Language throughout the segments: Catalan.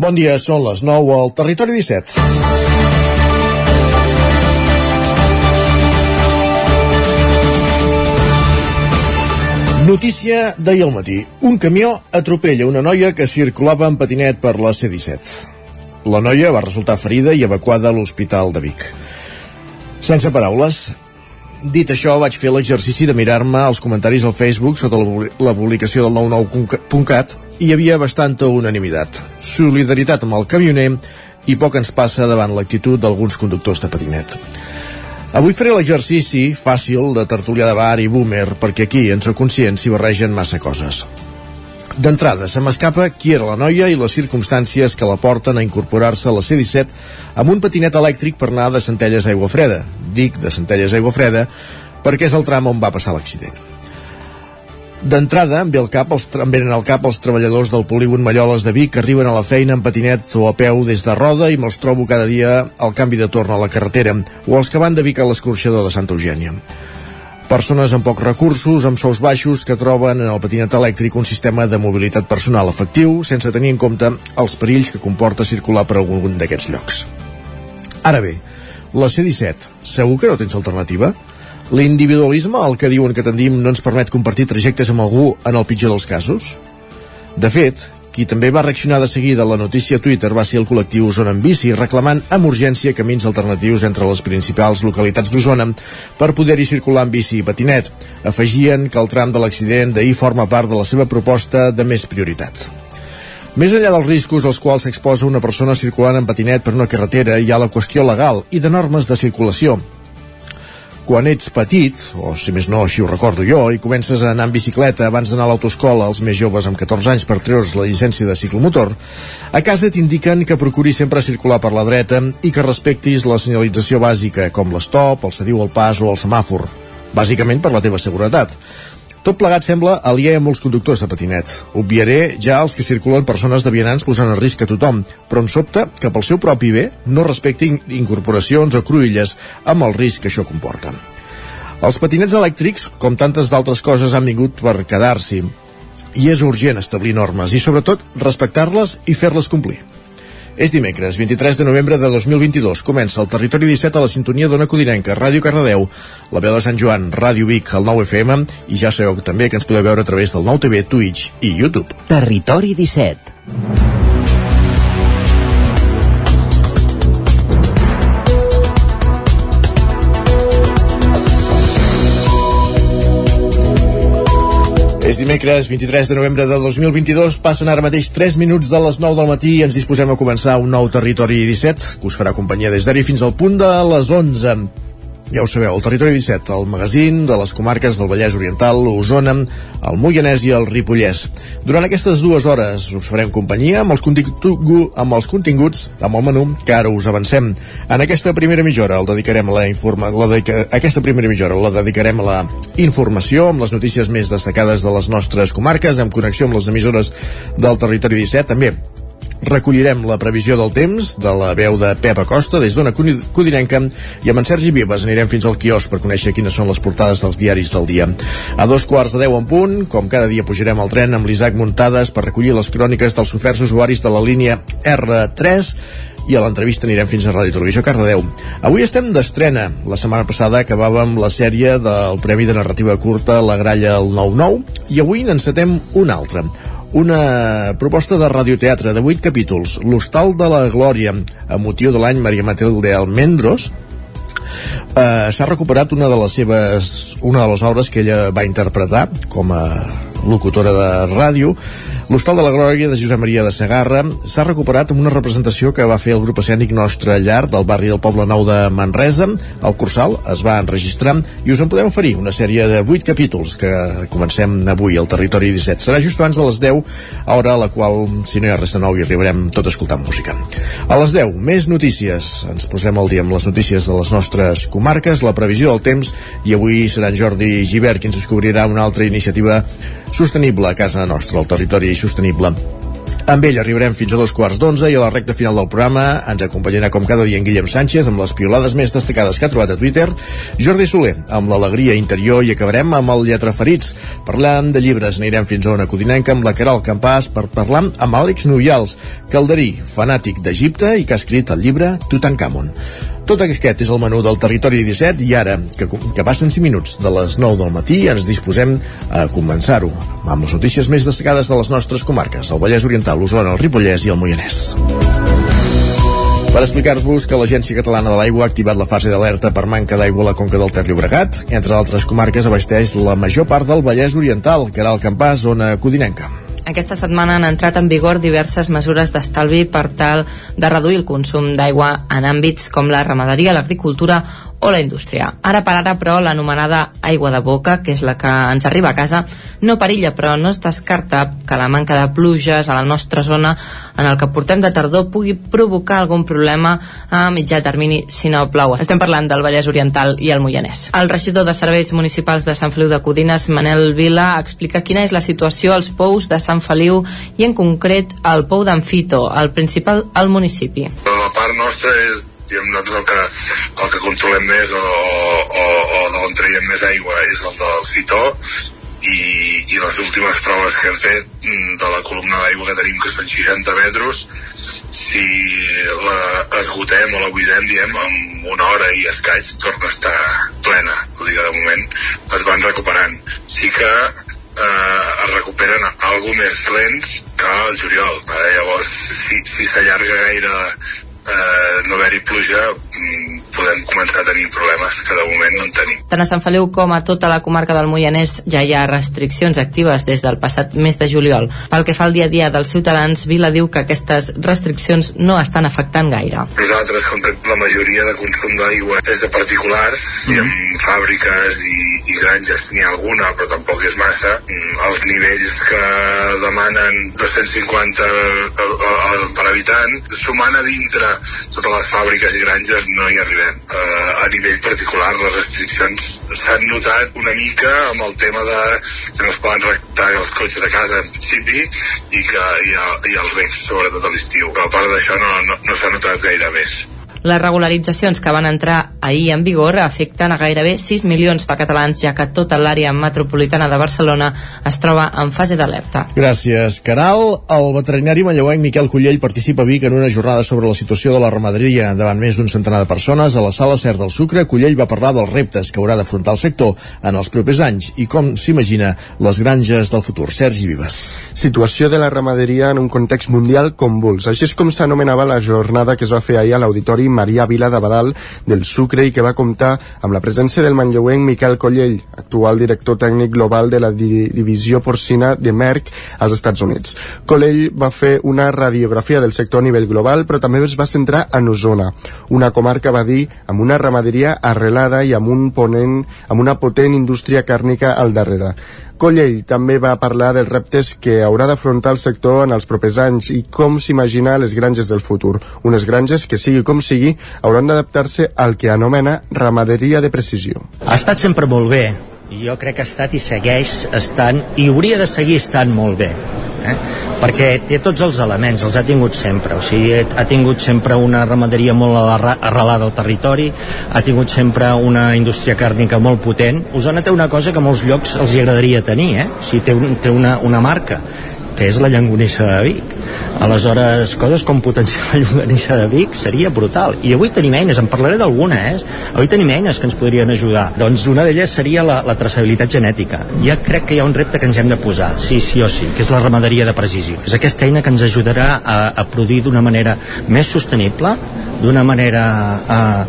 Bon dia, són les 9 al Territori 17. Notícia d'ahir al matí. Un camió atropella una noia que circulava en patinet per la C-17. La noia va resultar ferida i evacuada a l'Hospital de Vic. Sense paraules, Dit això, vaig fer l'exercici de mirar-me els comentaris al Facebook sota la publicació del 99.cat i hi havia bastanta unanimitat. Solidaritat amb el camioner i poc ens passa davant l'actitud d'alguns conductors de patinet. Avui faré l'exercici fàcil de tertulià de bar i boomer perquè aquí, en sóc conscient, s'hi barregen massa coses. D'entrada, se m'escapa qui era la noia i les circumstàncies que la porten a incorporar-se a la C-17 amb un patinet elèctric per anar de Centelles a Aigua Freda. Dic de Centelles a Aigua Freda perquè és el tram on va passar l'accident. D'entrada, em, ve al cap els, em venen al cap els treballadors del polígon Malloles de Vic que arriben a la feina en patinet o a peu des de Roda i me'ls trobo cada dia al canvi de torn a la carretera, o els que van de Vic a l'escorxador de Santa Eugènia. Persones amb pocs recursos, amb sous baixos, que troben en el patinet elèctric un sistema de mobilitat personal efectiu, sense tenir en compte els perills que comporta circular per algun d'aquests llocs. Ara bé, la C-17, segur que no tens alternativa? L'individualisme, el que diuen que tendim, no ens permet compartir trajectes amb algú en el pitjor dels casos? De fet, qui també va reaccionar de seguida a la notícia a Twitter va ser el col·lectiu Zona en Bici, reclamant amb urgència camins alternatius entre les principals localitats d'Osona per poder-hi circular amb bici i patinet. Afegien que el tram de l'accident d'ahir forma part de la seva proposta de més prioritats. Més enllà dels riscos als quals s'exposa una persona circulant en patinet per una carretera, hi ha la qüestió legal i de normes de circulació quan ets petit, o si més no així ho recordo jo, i comences a anar en bicicleta abans d'anar a l'autoescola als més joves amb 14 anys per treure's la llicència de ciclomotor, a casa t'indiquen que procuris sempre circular per la dreta i que respectis la senyalització bàsica, com l'estop, el cediu al pas o el semàfor, bàsicament per la teva seguretat. Tot plegat sembla aliè a molts conductors de patinet. Obviaré ja els que circulen persones de vianants posant a risc a tothom, però em sobta que pel seu propi bé no respectin incorporacions o cruïlles amb el risc que això comporta. Els patinets elèctrics, com tantes d'altres coses, han vingut per quedar-s'hi. I és urgent establir normes i, sobretot, respectar-les i fer-les complir. És dimecres, 23 de novembre de 2022. Comença el Territori 17 a la sintonia d'Ona Codinenca, Ràdio Cardedeu, la veu de Sant Joan, Ràdio Vic, el 9 FM i ja sabeu també que ens podeu veure a través del 9 TV, Twitch i YouTube. Territori 17. És dimecres 23 de novembre de 2022, passen ara mateix 3 minuts de les 9 del matí i ens disposem a començar un nou Territori 17, que us farà companyia des d'ara fins al punt de les 11. Ja ho sabeu, el Territori 17, el magazín de les comarques del Vallès Oriental, Osona, el Moianès i el Ripollès. Durant aquestes dues hores us farem companyia amb els, amb els continguts, amb el menú que ara us avancem. En aquesta primera mitja hora el dedicarem a la informa la dedica aquesta primera mitja hora la dedicarem a la informació, amb les notícies més destacades de les nostres comarques, en connexió amb les emissores del Territori 17, també recollirem la previsió del temps de la veu de Pep Acosta des d'una codinenca i amb en Sergi Vives anirem fins al quios per conèixer quines són les portades dels diaris del dia. A dos quarts de deu en punt, com cada dia pujarem al tren amb l'Isaac Muntades per recollir les cròniques dels oferts usuaris de la línia R3 i a l'entrevista anirem fins a Ràdio Televisió Cardedeu. Avui estem d'estrena. La setmana passada acabàvem la sèrie del Premi de Narrativa Curta La Gralla al 9-9 i avui n'encetem una altra una proposta de radioteatre de 8 capítols, L'Hostal de la Glòria, a motiu de l'any Maria Matilde Almendros, eh, s'ha recuperat una de les seves una de les obres que ella va interpretar com a locutora de ràdio L'Hostal de la Glòria de Josep Maria de Segarra s'ha recuperat amb una representació que va fer el grup escènic Nostre Llar del barri del Poble Nou de Manresa. El Cursal es va enregistrar i us en podem oferir una sèrie de 8 capítols que comencem avui al Territori 17. Serà just abans de les 10, hora a la qual, si no hi ha res de nou, hi arribarem tot escoltant música. A les 10, més notícies. Ens posem al dia amb les notícies de les nostres comarques, la previsió del temps, i avui serà en Jordi Givert qui ens descobrirà una altra iniciativa sostenible a casa nostra, al territori sostenible. Amb ell arribarem fins a dos quarts d'onze i a la recta final del programa ens acompanyarà com cada dia en Guillem Sánchez amb les piolades més destacades que ha trobat a Twitter, Jordi Soler amb l'alegria interior i acabarem amb el Lletra Ferits. Parlant de llibres anirem fins a una codinenca amb la Caral Campàs per parlar amb Àlex Nuyals, calderí, fanàtic d'Egipte i que ha escrit el llibre Tutankamon. Tot aquest és el menú del Territori 17 i ara, que, que passen 5 minuts de les 9 del matí, ens disposem a començar-ho amb les notícies més destacades de les nostres comarques, el Vallès Oriental, l'Osona, el Ripollès i el Moianès. Per explicar-vos que l'Agència Catalana de l'Aigua ha activat la fase d'alerta per manca d'aigua a la Conca del Ter Llobregat, entre altres comarques abasteix la major part del Vallès Oriental, que era el Campàs, zona codinenca. Aquesta setmana han entrat en vigor diverses mesures d'estalvi per tal de reduir el consum d'aigua en àmbits com la ramaderia, l'agricultura o la indústria. Ara per ara, però, l'anomenada aigua de boca, que és la que ens arriba a casa, no perilla, però no es descarta que la manca de pluges a la nostra zona en el que portem de tardor pugui provocar algun problema a mitjà termini si no plou. Estem parlant del Vallès Oriental i el Moianès. El regidor de Serveis Municipals de Sant Feliu de Codines, Manel Vila, explica quina és la situació als pous de Sant Feliu i en concret el pou d'Amfito, el principal al municipi. La part nostra és diguem, nosaltres el que, el que controlem més o, o, o d'on traiem més aigua és el del Citó i, i les últimes proves que hem fet mm, de la columna d'aigua que tenim que són 60 metres si la esgotem o la buidem diem en una hora i escaig torna a estar plena vull dir de moment es van recuperant sí que eh, es recuperen algo més lents que el juliol eh? llavors si, si s'allarga gaire eh, no haver-hi pluja mm, podem començar a tenir problemes que de moment no en tenim. Tant a Sant Feliu com a tota la comarca del Moianès ja hi ha restriccions actives des del passat mes de juliol. Pel que fa al dia a dia dels ciutadans, Vila diu que aquestes restriccions no estan afectant gaire. Nosaltres, com que la majoria de consum d'aigua és de particulars, mm. i en fàbriques i, i granges n'hi ha alguna, però tampoc és massa, mm, els nivells que demanen 250 per habitant, sumant a dintre totes les fàbriques i granges no hi arribem. Uh, a nivell particular, les restriccions s'han notat una mica amb el tema de que no es poden rectar els cotxes de casa en principi i que hi ha, hi ha els recs sobretot a l'estiu. Però a part d'això no, no, no s'ha notat gaire més. Les regularitzacions que van entrar ahir en vigor afecten a gairebé 6 milions de catalans, ja que tota l'àrea metropolitana de Barcelona es troba en fase d'alerta. Gràcies, Caral. El veterinari manlleuenc Miquel Cullell participa a Vic en una jornada sobre la situació de la ramaderia davant més d'un centenar de persones a la sala Cert del Sucre. Cullell va parlar dels reptes que haurà d'afrontar el sector en els propers anys i com s'imagina les granges del futur. Sergi Vives. Situació de la ramaderia en un context mundial convuls. Així és com s'anomenava la jornada que es va fer ahir a l'Auditori Maria Vila de Badal del Sucre i que va comptar amb la presència del manlleuenc Miquel Collell, actual director tècnic global de la di divisió porcina de Merck als Estats Units. Collell va fer una radiografia del sector a nivell global, però també es va centrar en Osona, una comarca, va dir, amb una ramaderia arrelada i amb un ponent, amb una potent indústria càrnica al darrere. Collell també va parlar dels reptes que haurà d'afrontar el sector en els propers anys i com s'imagina les granges del futur. Unes granges que, sigui com sigui, hauran d'adaptar-se al que anomena ramaderia de precisió. Ha estat sempre molt bé, jo crec que ha estat i segueix estant i hauria de seguir estant molt bé eh? perquè té tots els elements, els ha tingut sempre o sigui, ha tingut sempre una ramaderia molt arrelada al territori ha tingut sempre una indústria càrnica molt potent Osona té una cosa que a molts llocs els hi agradaria tenir eh? o sigui, té, un, té una, una marca que és la llangonissa de Vic. Aleshores, coses com potenciar la llonganissa de Vic seria brutal. I avui tenim eines, en parlaré d'alguna, eh? Avui tenim eines que ens podrien ajudar. Doncs una d'elles seria la, la traçabilitat genètica. Ja crec que hi ha un repte que ens hem de posar, sí, sí o sí, que és la ramaderia de precisió. És aquesta eina que ens ajudarà a, a produir d'una manera més sostenible, d'una manera eh,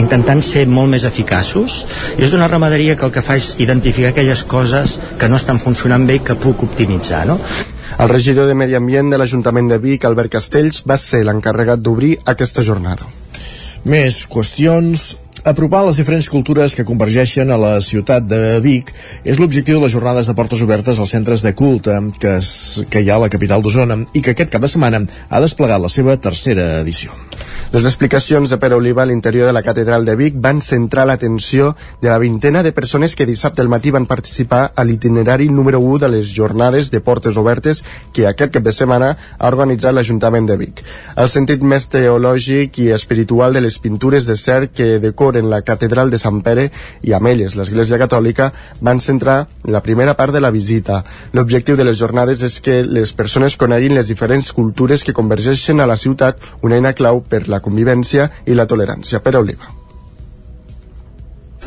intentant ser molt més eficaços i és una ramaderia que el que fa és identificar aquelles coses que no estan funcionant bé i que puc optimitzar no? El regidor de Medi Ambient de l'Ajuntament de Vic, Albert Castells, va ser l'encarregat d'obrir aquesta jornada. Més qüestions apropar les diferents cultures que convergeixen a la ciutat de Vic és l'objectiu de les jornades de portes obertes als centres de culte que, es, que hi ha a la capital d'Osona i que aquest cap de setmana ha desplegat la seva tercera edició. Les explicacions de Pere Oliva a l'interior de la catedral de Vic van centrar l'atenció de la vintena de persones que dissabte al matí van participar a l'itinerari número 1 de les jornades de portes obertes que aquest cap de setmana ha organitzat l'Ajuntament de Vic. El sentit més teològic i espiritual de les pintures de cert que decoren la catedral de Sant Pere i amb elles l'Església Catòlica van centrar la primera part de la visita. L'objectiu de les jornades és que les persones coneguin les diferents cultures que convergeixen a la ciutat, una eina clau per la convivència i la tolerància. Per Oliva.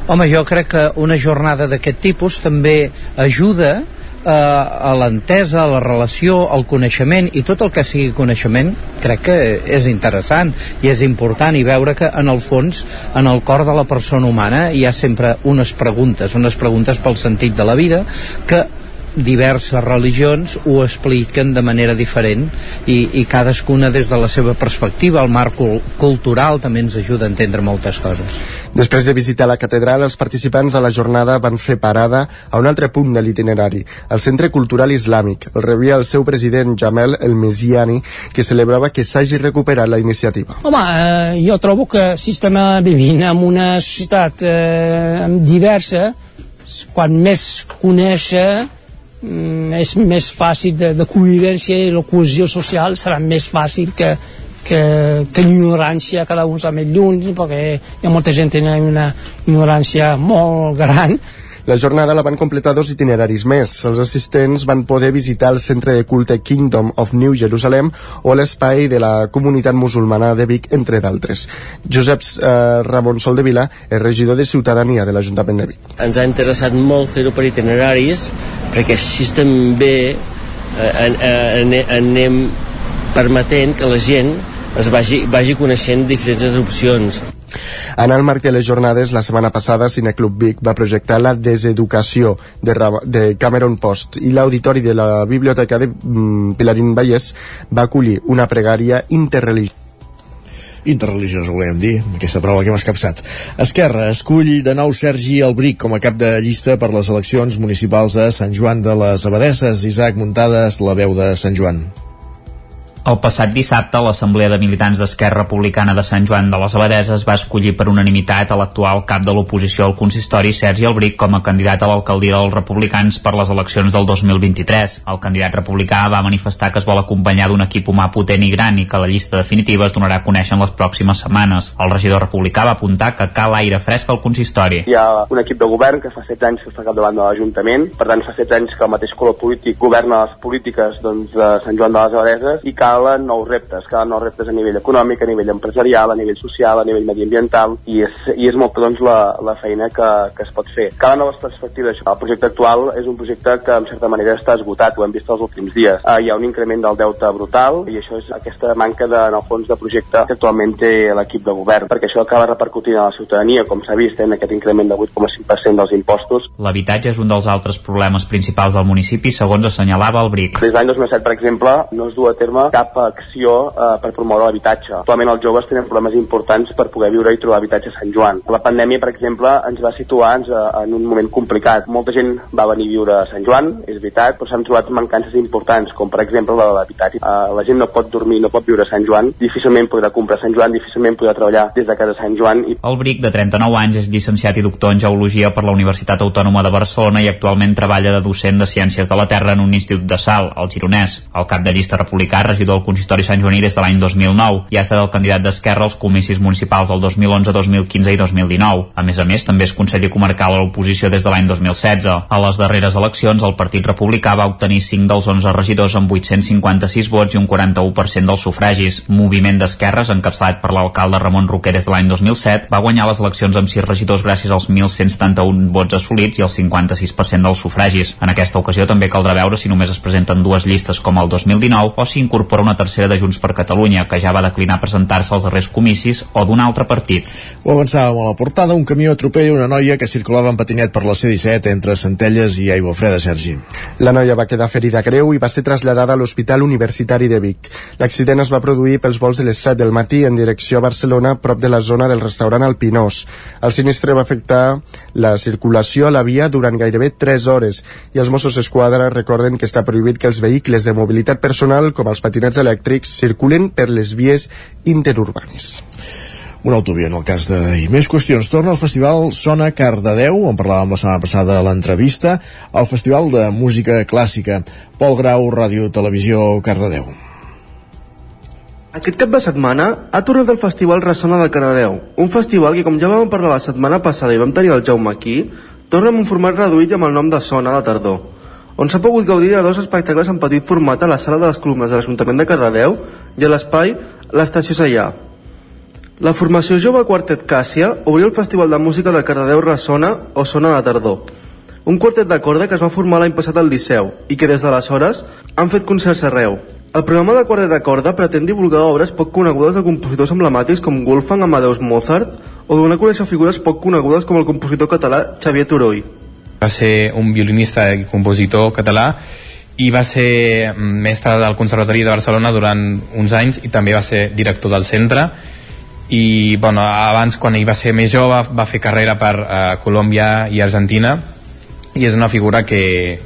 Home, jo crec que una jornada d'aquest tipus també ajuda eh, a l'entesa, a la relació, al coneixement i tot el que sigui coneixement crec que és interessant i és important i veure que en el fons en el cor de la persona humana hi ha sempre unes preguntes, unes preguntes pel sentit de la vida que diverses religions ho expliquen de manera diferent i, i cadascuna des de la seva perspectiva el marc cultural també ens ajuda a entendre moltes coses Després de visitar la catedral, els participants a la jornada van fer parada a un altre punt de l'itinerari, el Centre Cultural Islàmic. El rebia el seu president Jamel El Mesiani, que celebrava que s'hagi recuperat la iniciativa. Home, eh, jo trobo que si estem vivint en una societat eh, diversa, quan més conèixer és més fàcil de, de convivència i la cohesió social serà més fàcil que, que, que l'ignorància cada un està més lluny perquè hi ha molta gent que té una ignorància molt gran la jornada la van completar dos itineraris més. Els assistents van poder visitar el centre de culte Kingdom of New Jerusalem o l'espai de la comunitat musulmana de Vic, entre d'altres. Josep eh, Ramon Soldevila és regidor de Ciutadania de l'Ajuntament de Vic. Ens ha interessat molt fer-ho per itineraris perquè així també eh, anem permetent que la gent es vagi, vagi coneixent diferents opcions. En el marc de les jornades, la setmana passada, Cineclub Vic va projectar la deseducació de, de Cameron Post i l'auditori de la Biblioteca de mm, Pilarín Vallès va acollir una pregària interreligiosa interreligiosa, volem dir, aquesta paraula que hem escapçat. Esquerra escull de nou Sergi Albric com a cap de llista per les eleccions municipals a Sant Joan de les Abadesses. Isaac Muntades, la veu de Sant Joan. El passat dissabte, l'Assemblea de Militants d'Esquerra Republicana de Sant Joan de les Abadeses va escollir per unanimitat a l'actual cap de l'oposició al consistori, Sergi Albric, com a candidat a l'alcaldia dels republicans per les eleccions del 2023. El candidat republicà va manifestar que es vol acompanyar d'un equip humà potent i gran i que la llista definitiva es donarà a conèixer en les pròximes setmanes. El regidor republicà va apuntar que cal aire fresc al consistori. Hi ha un equip de govern que fa 7 anys que està capdavant de l'Ajuntament, per tant fa 7 anys que el mateix color polític governa les polítiques doncs, de Sant Joan de les Abadeses i cal calen nous reptes, calen nous reptes a nivell econòmic, a nivell empresarial, a nivell social, a nivell mediambiental, i és, i és molt doncs, la, la feina que, que es pot fer. Calen noves perspectives. El projecte actual és un projecte que, en certa manera, està esgotat, ho hem vist els últims dies. Uh, hi ha un increment del deute brutal, i això és aquesta manca de, en el fons de projecte que actualment té l'equip de govern, perquè això acaba repercutint a la ciutadania, com s'ha vist en aquest increment de 8,5% dels impostos. L'habitatge és un dels altres problemes principals del municipi, segons assenyalava el BRIC. Des l'any 2007, per exemple, no es du a terme cap acció eh, per promoure l'habitatge. Actualment els joves tenen problemes importants per poder viure i trobar habitatge a Sant Joan. La pandèmia, per exemple, ens va situar ens, eh, en un moment complicat. Molta gent va venir a viure a Sant Joan, és veritat, però s'han trobat mancances importants, com per exemple la de l'habitatge. Eh, la gent no pot dormir, no pot viure a Sant Joan, difícilment podrà comprar a Sant Joan, difícilment podrà treballar des de casa a Sant Joan. I... El Bric, de 39 anys, és llicenciat i doctor en Geologia per la Universitat Autònoma de Barcelona i actualment treballa de docent de Ciències de la Terra en un institut de sal, al Gironès. El cap de llista republicà, regidor del consistori Sant Joaní des de l'any 2009 i ha estat el candidat d'Esquerra als comicis municipals del 2011, 2015 i 2019. A més a més, també és conseller comarcal a l'oposició des de l'any 2016. A les darreres eleccions, el Partit Republicà va obtenir 5 dels 11 regidors amb 856 vots i un 41% dels sufragis. Moviment d'Esquerres, encapçalat per l'alcalde Ramon Roquer des de l'any 2007, va guanyar les eleccions amb 6 regidors gràcies als 1.171 vots assolits i al 56% dels sufragis. En aquesta ocasió també caldrà veure si només es presenten dues llistes com el 2019 o si incorpora una tercera de Junts per Catalunya, que ja va declinar presentar-se als darrers comicis, o d'un altre partit. Ho avançàvem a la portada, un camió atropella una noia que circulava en patinet per la C-17 entre Centelles i Aigua Freda, Sergi. La noia va quedar ferida greu i va ser traslladada a l'Hospital Universitari de Vic. L'accident es va produir pels vols de les 7 del matí en direcció a Barcelona, prop de la zona del restaurant Alpinós. El sinistre va afectar la circulació a la via durant gairebé 3 hores i els Mossos d'Esquadra recorden que està prohibit que els vehicles de mobilitat personal, com els patinets patinets elèctrics circulen per les vies interurbanes una autovia en el cas de... I més qüestions. Torna al festival Sona Cardedeu, on parlàvem la setmana passada a l'entrevista, al Festival de Música Clàssica. Pol Grau, Ràdio Televisió Cardedeu. Aquest cap de setmana ha tornat el Festival Ressona de Cardedeu, un festival que, com ja vam parlar la setmana passada i vam tenir el Jaume aquí, torna amb un format reduït amb el nom de Sona de Tardor, on s'ha pogut gaudir de dos espectacles en petit format a la sala de les columnes de l'Ajuntament de Cardedeu i a l'espai l'Estació Seià, la formació jove Quartet Càssia obriu el Festival de Música de Cardedeu Ressona o Sona de Tardor, un quartet de corda que es va formar l'any passat al Liceu i que des d'aleshores han fet concerts arreu. El programa de quartet de corda pretén divulgar obres poc conegudes de compositors emblemàtics com Wolfgang Amadeus Mozart o donar a conèixer figures poc conegudes com el compositor català Xavier Turull. Va ser un violinista i compositor català i va ser mestre del Conservatori de Barcelona durant uns anys i també va ser director del centre i bueno, abans quan ell va ser més jove va fer carrera per uh, Colòmbia i Argentina i és una figura que,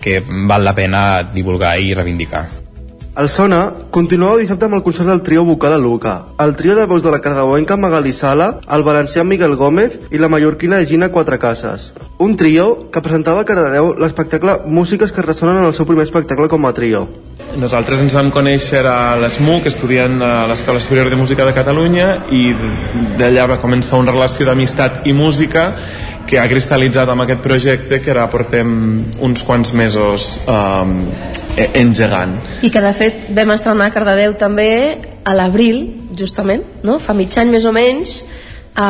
que val la pena divulgar i reivindicar. El Sona continuava dissabte amb el concert del trio vocal a Luca, el trio de veus de la cardauenca Magali Sala, el valencià Miguel Gómez i la mallorquina Gina Quatre Cases. Un trio que presentava a Cardedeu l'espectacle Músiques que ressonen en el seu primer espectacle com a trio. Nosaltres ens vam conèixer a l'ESMUC, estudiant a l'Escola Superior de Música de Catalunya, i d'allà va començar una relació d'amistat i música que ha cristal·litzat amb aquest projecte que ara portem uns quants mesos um, engegant. I que de fet vam estrenar a Cardedeu també a l'abril, justament, no? fa mig any més o menys, a,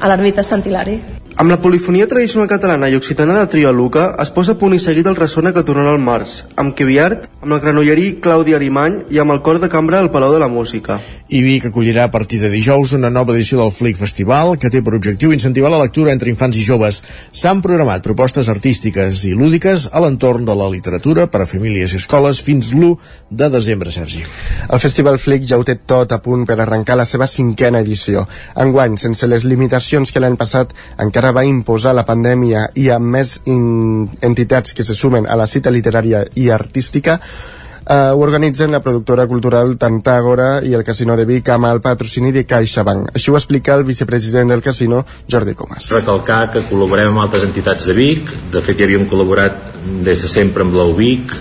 a l'ermita Sant Hilari. Amb la polifonia tradicional catalana i occitana de Trio Luca es posa a punt i seguit el ressona que tornarà al març, amb Queviart, amb el granollerí Claudi Arimany i amb el cor de cambra al Palau de la Música. I Vic acollirà a partir de dijous una nova edició del Flick Festival que té per objectiu incentivar la lectura entre infants i joves. S'han programat propostes artístiques i lúdiques a l'entorn de la literatura per a famílies i escoles fins l'1 de desembre, Sergi. El Festival Flick ja ho té tot a punt per arrencar la seva cinquena edició. Enguany, sense les limitacions que l'any passat encara ara va imposar la pandèmia i amb més entitats que se sumen a la cita literària i artística, eh, ho organitzen la productora cultural Tantàgora i el Casino de Vic amb el patrocini de CaixaBank. Així ho explica el vicepresident del casino, Jordi Comas. Recalcar que col·laborem amb altres entitats de Vic, de fet ja havíem col·laborat des de sempre amb l'UBIC,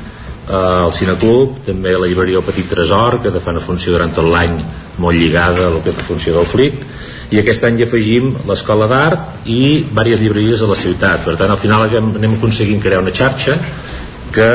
eh, el Cineclub, també la llibreria El Petit Tresor, que de fa una funció durant tot l'any molt lligada a la funció del FLIC, i aquest any hi afegim l'Escola d'Art i diverses llibreries a la ciutat. Per tant, al final anem aconseguint crear una xarxa que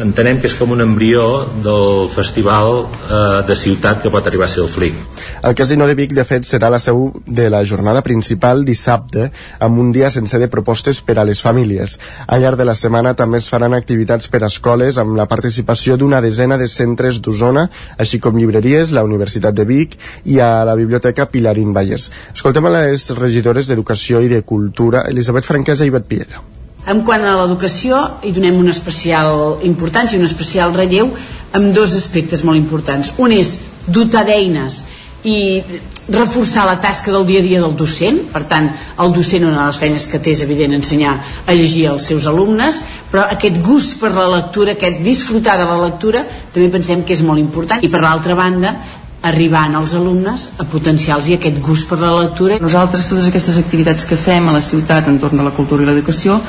entenem que és com un embrió del festival eh, de ciutat que pot arribar a ser el FLIC. El Casino de Vic, de fet, serà la seu de la jornada principal dissabte, amb un dia sencer de propostes per a les famílies. Al llarg de la setmana també es faran activitats per a escoles amb la participació d'una desena de centres d'Osona, així com llibreries, la Universitat de Vic i a la Biblioteca Pilarín Vallès. Escoltem a les regidores d'Educació i de Cultura, Elisabet Franquesa i Bet Piella. En quant a l'educació, hi donem una especial importància, un especial relleu amb dos aspectes molt importants. Un és dotar d'eines i reforçar la tasca del dia a dia del docent per tant el docent una de les feines que té és evident ensenyar a llegir als seus alumnes però aquest gust per la lectura aquest disfrutar de la lectura també pensem que és molt important i per l'altra banda arribant als alumnes a potenciar-los aquest gust per la lectura. Nosaltres totes aquestes activitats que fem a la ciutat entorn de la cultura i l'educació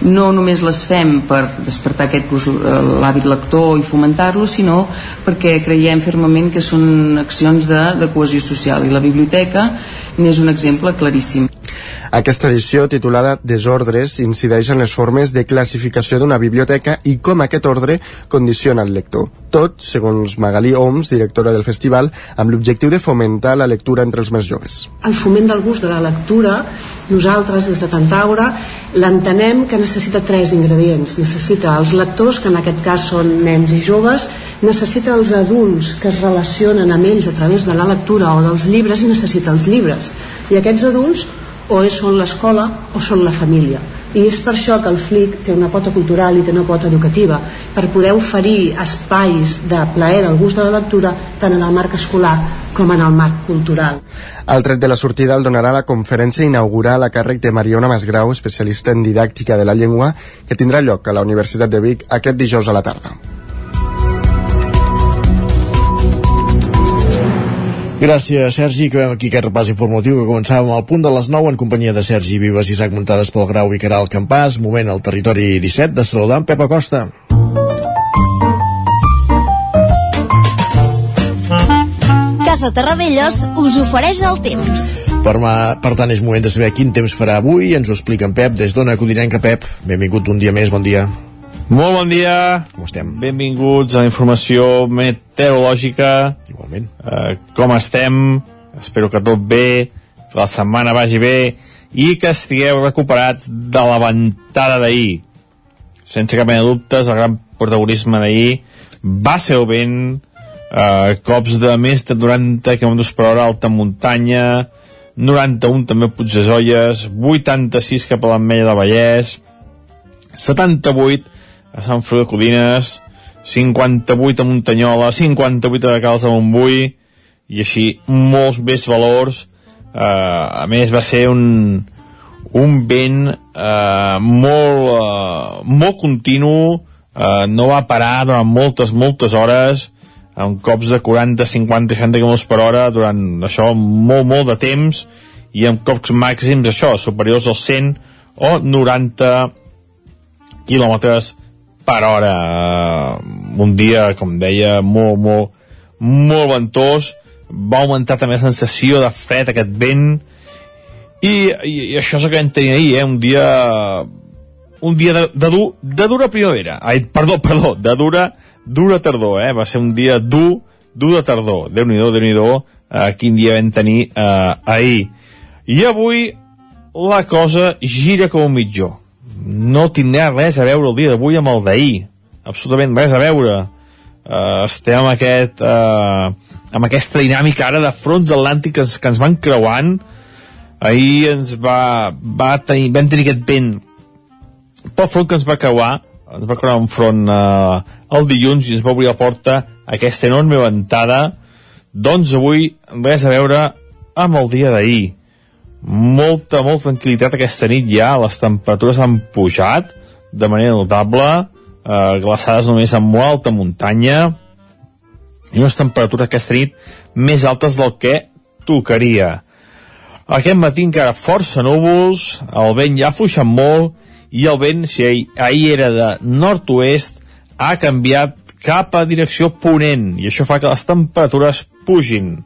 no només les fem per despertar aquest gust, eh, l'hàbit lector i fomentar-lo, sinó perquè creiem fermament que són accions de, de cohesió social i la biblioteca n'és un exemple claríssim. Aquesta edició, titulada Desordres, incideix en les formes de classificació d'una biblioteca i com aquest ordre condiciona el lector. Tot, segons Magalí Oms, directora del festival, amb l'objectiu de fomentar la lectura entre els més joves. El foment del gust de la lectura, nosaltres, des de Tantaura, l'entenem que necessita tres ingredients. Necessita els lectors, que en aquest cas són nens i joves, necessita els adults que es relacionen amb ells a través de la lectura o dels llibres i necessita els llibres. I aquests adults o és, són l'escola o són la família i és per això que el FLIC té una pota cultural i té una pota educativa per poder oferir espais de plaer del gust de la lectura tant en el marc escolar com en el marc cultural. El tret de la sortida el donarà la conferència inaugural a càrrec de Mariona Masgrau, especialista en didàctica de la llengua, que tindrà lloc a la Universitat de Vic aquest dijous a la tarda. Gràcies, Sergi. Acabem aquí aquest repàs informatiu que començàvem al punt de les 9 en companyia de Sergi Vives i Isaac Muntades pel Grau i Caral Campàs. Moment al territori 17 de saludar en Pep Acosta. Casa Terradellos us ofereix el temps. Per, ma, per tant, és moment de saber quin temps farà avui. Ens ho explica en Pep des d'Ona Codinenca. Pep, benvingut un dia més, bon dia. Molt bon dia. Com estem? Benvinguts a la informació meteorològica. Igualment. Uh, com estem? Espero que tot bé, que la setmana vagi bé i que estigueu recuperats de la ventada d'ahir. Sense cap mena de dubtes, el gran protagonisme d'ahir va ser el vent, eh, cops de més de 90 km per hora alta muntanya, 91 també a Puigdesolles, 86 cap a l'Ametlla del Vallès, 78 a Sant Feliu de Codines, 58 a Muntanyola, 58 a Calç de Montbui, i així molts més valors. Uh, a més, va ser un, un vent uh, molt, uh, molt continu, uh, no va parar durant moltes, moltes hores, amb cops de 40, 50, 60 km per hora durant això molt, molt de temps i amb cops màxims això, superiors als 100 o 90 quilòmetres per hora un dia, com deia, molt, molt, molt ventós. Va augmentar també la sensació de fred aquest vent. I, i, i això és el que vam tenir ahir, eh? un dia un dia de, de, dur, de dura primavera. Ai, perdó, perdó, de dura dura tardor, eh? va ser un dia dur dur de tardor, Déu-n'hi-do, déu nhi déu eh, quin dia vam tenir eh, ahir. I avui la cosa gira com un mitjó no tindrà res a veure el dia d'avui amb el d'ahir absolutament res a veure. Uh, estem amb, aquest, uh, amb aquesta dinàmica ara de fronts atlàntics que ens van creuant. Ahir ens va, va tenir, vam tenir aquest vent pel front que ens va creuar ens va creuar un front uh, el dilluns i ens va obrir la porta aquesta enorme ventada. Doncs avui res a veure amb el dia d'ahir molta, molta tranquil·litat aquesta nit ja, les temperatures han pujat de manera notable, eh, glaçades només en molt alta muntanya, i unes temperatures aquesta nit més altes del que tocaria. Aquest matí encara força núvols, el vent ja ha fluixat molt, i el vent, si ahir, ahir era de nord-oest, ha canviat cap a direcció ponent, i això fa que les temperatures pugin.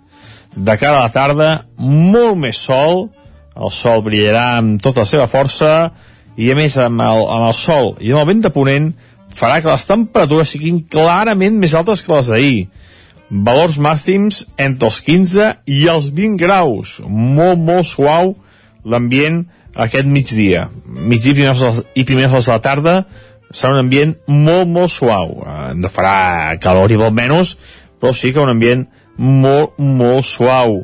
De cara a la tarda, molt més sol, el sol brillarà amb tota la seva força i a més amb el, amb el sol i amb el vent de ponent farà que les temperatures siguin clarament més altes que les d'ahir. Valors màxims entre els 15 i els 20 graus. Molt molt suau l'ambient aquest migdia. Migdia i primers, i primers hores de la tarda serà un ambient molt molt suau. Eh, farà calor i molt menys però sí que un ambient molt molt suau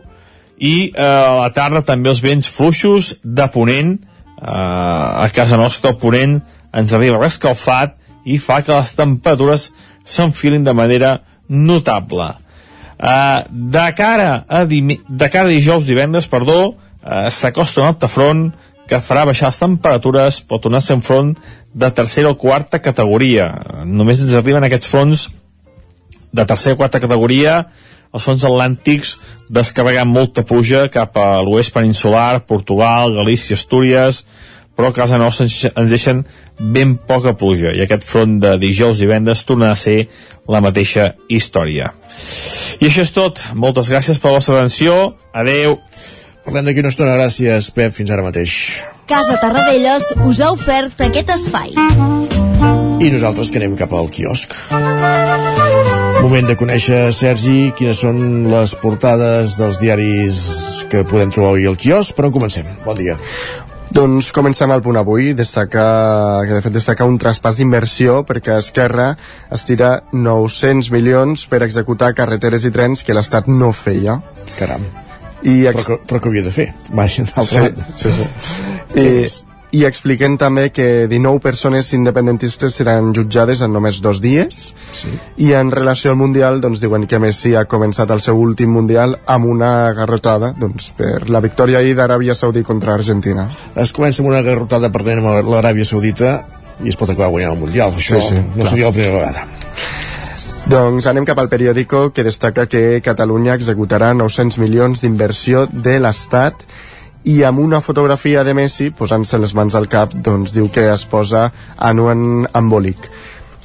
i eh, a la tarda també els vents fluixos de ponent. Eh, a casa nostra el ponent ens arriba rescalfat i fa que les temperatures s'enfilin de manera notable. Eh, de cara a, de cara a dijous divendres perdó eh, s'acosta un altre front que farà baixar les temperatures pot tornar a ser un front de tercera o quarta categoria. Només ens arriben aquests fronts de tercera o quarta categoria els fons atlàntics descarregant molta pluja cap a l'oest peninsular, Portugal, Galícia, Astúries, però a casa nostra ens deixen ben poca pluja i aquest front de dijous i vendes torna a ser la mateixa història. I això és tot. Moltes gràcies per la vostra atenció. Adeu. Parlem d'aquí una estona. Gràcies, Pep. Fins ara mateix. Casa Tarradellas us ha ofert aquest espai. I nosaltres que anem cap al quiosc. Moment de conèixer, Sergi, quines són les portades dels diaris que podem trobar avui al quiosc, però en comencem. Bon dia. Doncs comencem al punt avui, destacar, que de fet destacar un traspàs d'inversió perquè Esquerra estira 900 milions per executar carreteres i trens que l'Estat no feia. Caram. I ex... però, que, però que havia de fer, vaja, d'altra sí, sí, sí. I, i expliquen també que 19 persones independentistes seran jutjades en només dos dies sí. i en relació al Mundial doncs diuen que Messi ha començat el seu últim Mundial amb una garrotada doncs, per la victòria ahir d'Aràbia Saudí contra Argentina es comença amb una garrotada perdent amb l'Aràbia Saudita i es pot acabar guanyant el Mundial això sí, sí, no clar. seria la primera vegada Doncs anem cap al periòdico que destaca que Catalunya executarà 900 milions d'inversió de l'Estat i amb una fotografia de Messi posant-se les mans al cap doncs diu que es posa en un embòlic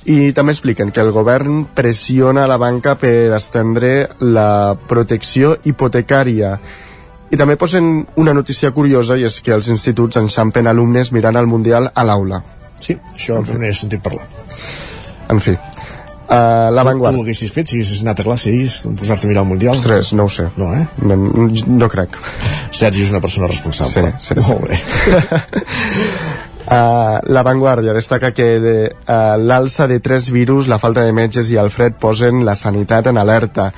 i també expliquen que el govern pressiona la banca per estendre la protecció hipotecària i també posen una notícia curiosa i és que els instituts enxampen alumnes mirant el Mundial a l'aula. Sí, això en n'he sentit parlar. En fi, Uh, la Vanguard. Tu ho haguessis fet si haguessis anat a classe i posar-te a mirar el Mundial? Ostres, no ho sé. No, eh? No, no crec. Sergi és una persona responsable. Sí, sí, Molt bé. Uh, la Vanguardia destaca que uh, l'alça de tres virus, la falta de metges i el fred posen la sanitat en alerta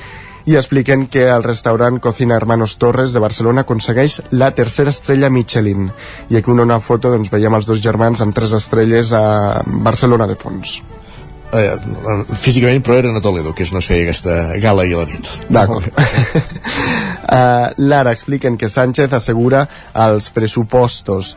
i expliquen que el restaurant Cocina Hermanos Torres de Barcelona aconsegueix la tercera estrella Michelin i aquí en una foto doncs, veiem els dos germans amb tres estrelles a Barcelona de fons eh, físicament però eren a Toledo que és no es feia aquesta gala i a la nit d'acord uh, Lara expliquen que Sánchez assegura els pressupostos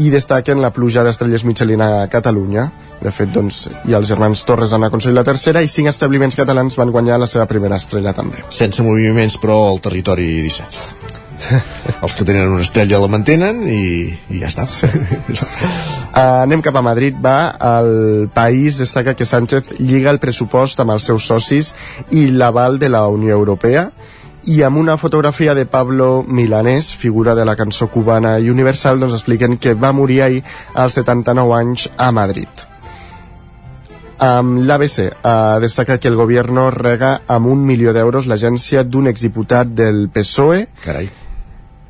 i destaquen la pluja d'estrelles Michelin a Catalunya. De fet, doncs, i els germans Torres han aconseguit la tercera i cinc establiments catalans van guanyar la seva primera estrella també. Sense moviments, però, al territori 17. els que tenen una estrella la mantenen i, i ja està. Sí. Uh, anem cap a Madrid, va. El país destaca que Sánchez lliga el pressupost amb els seus socis i l'aval de la Unió Europea i amb una fotografia de Pablo Milanés, figura de la cançó cubana i universal, doncs expliquen que va morir ahir als 79 anys a Madrid. Um, L'ABC uh, destaca que el govern rega amb un milió d'euros l'agència d'un exdiputat del PSOE. Carai.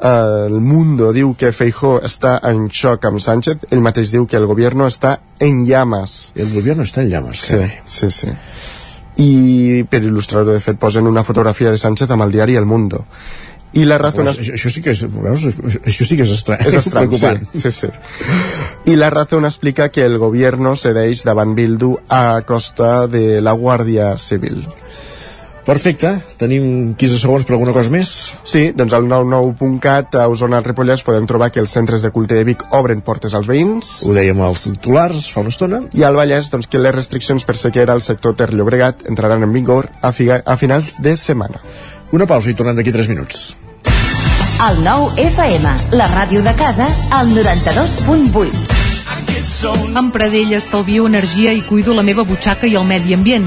El Mundo diu que Feijó està en xoc amb Sánchez, ell mateix diu que el govern està en llames. El govern està en llames, sí, carai. Sí, sí. I per il·lustrar-ho, de fet, posen una fotografia de Sánchez amb el diari El Mundo. I la Razón... Veus, això, això, sí que és, veus, això sí que és estrany. És estrany, sí, sí, sí. I la Razón explica que el gobierno cedeix davant Bildu a costa de la Guàrdia Civil. Perfecte, tenim 15 segons per alguna cosa més? Sí, doncs al 99.cat a Osona Ripollès podem trobar que els centres de culte de Vic obren portes als veïns. Ho dèiem als titulars fa una estona. I al Vallès, doncs, que les restriccions per sequera al sector Ter Llobregat entraran en vigor a, figa, a finals de setmana. Una pausa i tornem d'aquí 3 minuts. El nou FM, la ràdio de casa, al 92.8. Amb Pradell estalvio energia i cuido la meva butxaca i el medi ambient.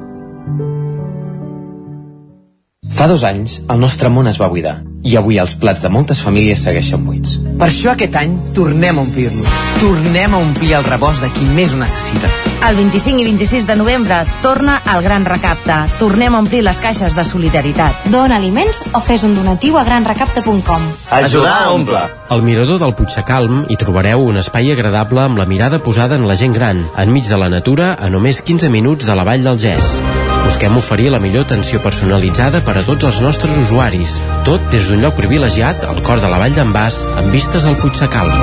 Fa dos anys, el nostre món es va buidar i avui els plats de moltes famílies segueixen buits. Per això aquest any tornem a omplir-los. Tornem a omplir el rebost de qui més ho necessita. El 25 i 26 de novembre torna el Gran Recapte. Tornem a omplir les caixes de solidaritat. Dona aliments o fes un donatiu a granrecapte.com. Ajudar a omple. Al Mirador del Puigcalm hi trobareu un espai agradable amb la mirada posada en la gent gran, enmig de la natura a només 15 minuts de la Vall del Gès. Busquem oferir la millor atenció personalitzada per a tots els nostres usuaris. Tot des d'un lloc privilegiat al cor de la Vall d'en Bas amb vistes al Puigcalm.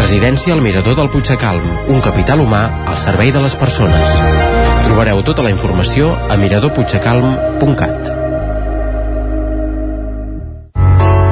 Residència al Mirador del Puigcalm, un capital humà al servei de les persones. Trobareu tota la informació a miradorpuigcalm.cat.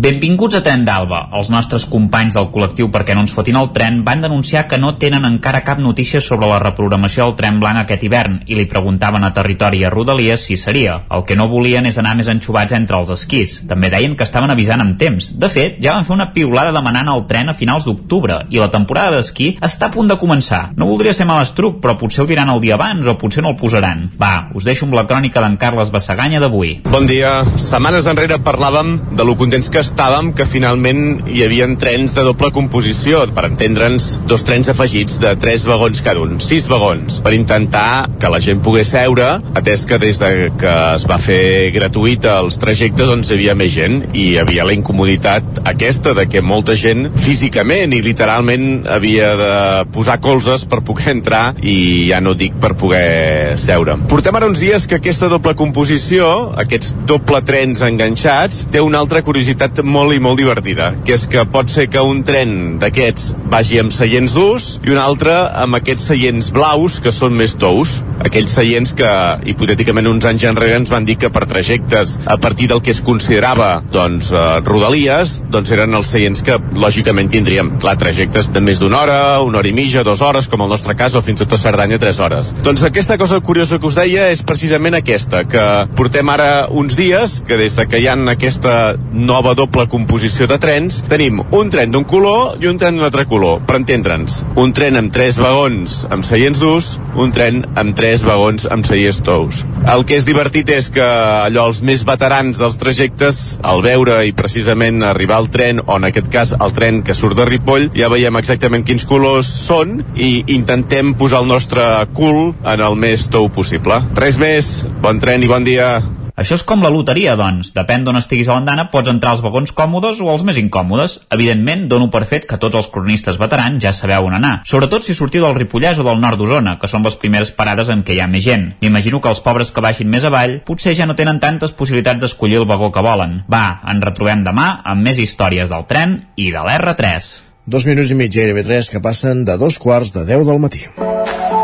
Benvinguts a Tren d'Alba. Els nostres companys del col·lectiu Perquè no ens fotin el tren van denunciar que no tenen encara cap notícia sobre la reprogramació del tren blanc aquest hivern i li preguntaven a Territori i a Rodalies si seria. El que no volien és anar més enxubats entre els esquís. També deien que estaven avisant amb temps. De fet, ja van fer una piulada demanant el tren a finals d'octubre i la temporada d'esquí està a punt de començar. No voldria ser malastruc, però potser ho diran el dia abans o potser no el posaran. Va, us deixo amb la crònica d'en Carles Bassaganya d'avui. Bon dia. Setmanes enrere parlàvem de lo contents que estàvem que finalment hi havia trens de doble composició, per entendre'ns, dos trens afegits de tres vagons cada un, sis vagons, per intentar que la gent pogués seure, atès que des de que es va fer gratuïta els trajectes doncs hi havia més gent i hi havia la incomoditat aquesta de que molta gent físicament i literalment havia de posar colzes per poder entrar i ja no dic per poder seure. Portem ara uns dies que aquesta doble composició, aquests doble trens enganxats, té una altra curiositat molt i molt divertida, que és que pot ser que un tren d'aquests vagi amb seients durs i un altre amb aquests seients blaus que són més tous. Aquells seients que, hipotèticament, uns anys enrere ens van dir que per trajectes a partir del que es considerava doncs, eh, rodalies, doncs eren els seients que lògicament tindríem. Clar, trajectes de més d'una hora, una hora i mitja, dues hores, com el nostre cas, o fins i tot a Cerdanya, tres hores. Doncs aquesta cosa curiosa que us deia és precisament aquesta, que portem ara uns dies que des de que hi ha aquesta nova doble composició de trens, tenim un tren d'un color i un tren d'un altre color, per entendre'ns. Un tren amb tres vagons amb seients durs, un tren amb tres vagons amb seients tous. El que és divertit és que allò, els més veterans dels trajectes, al veure i precisament arribar al tren, o en aquest cas el tren que surt de Ripoll, ja veiem exactament quins colors són i intentem posar el nostre cul en el més tou possible. Res més, bon tren i bon dia. Això és com la loteria, doncs. Depèn d'on estiguis a l'andana, pots entrar als vagons còmodes o als més incòmodes. Evidentment, dono per fet que tots els cronistes veterans ja sabeu on anar. Sobretot si sortiu del Ripollès o del nord d'Osona, que són les primeres parades en què hi ha més gent. M'imagino que els pobres que baixin més avall potser ja no tenen tantes possibilitats d'escollir el vagó que volen. Va, ens retrobem demà amb més històries del tren i de l'R3. Dos minuts i mig gairebé tres que passen de dos quarts de deu del matí.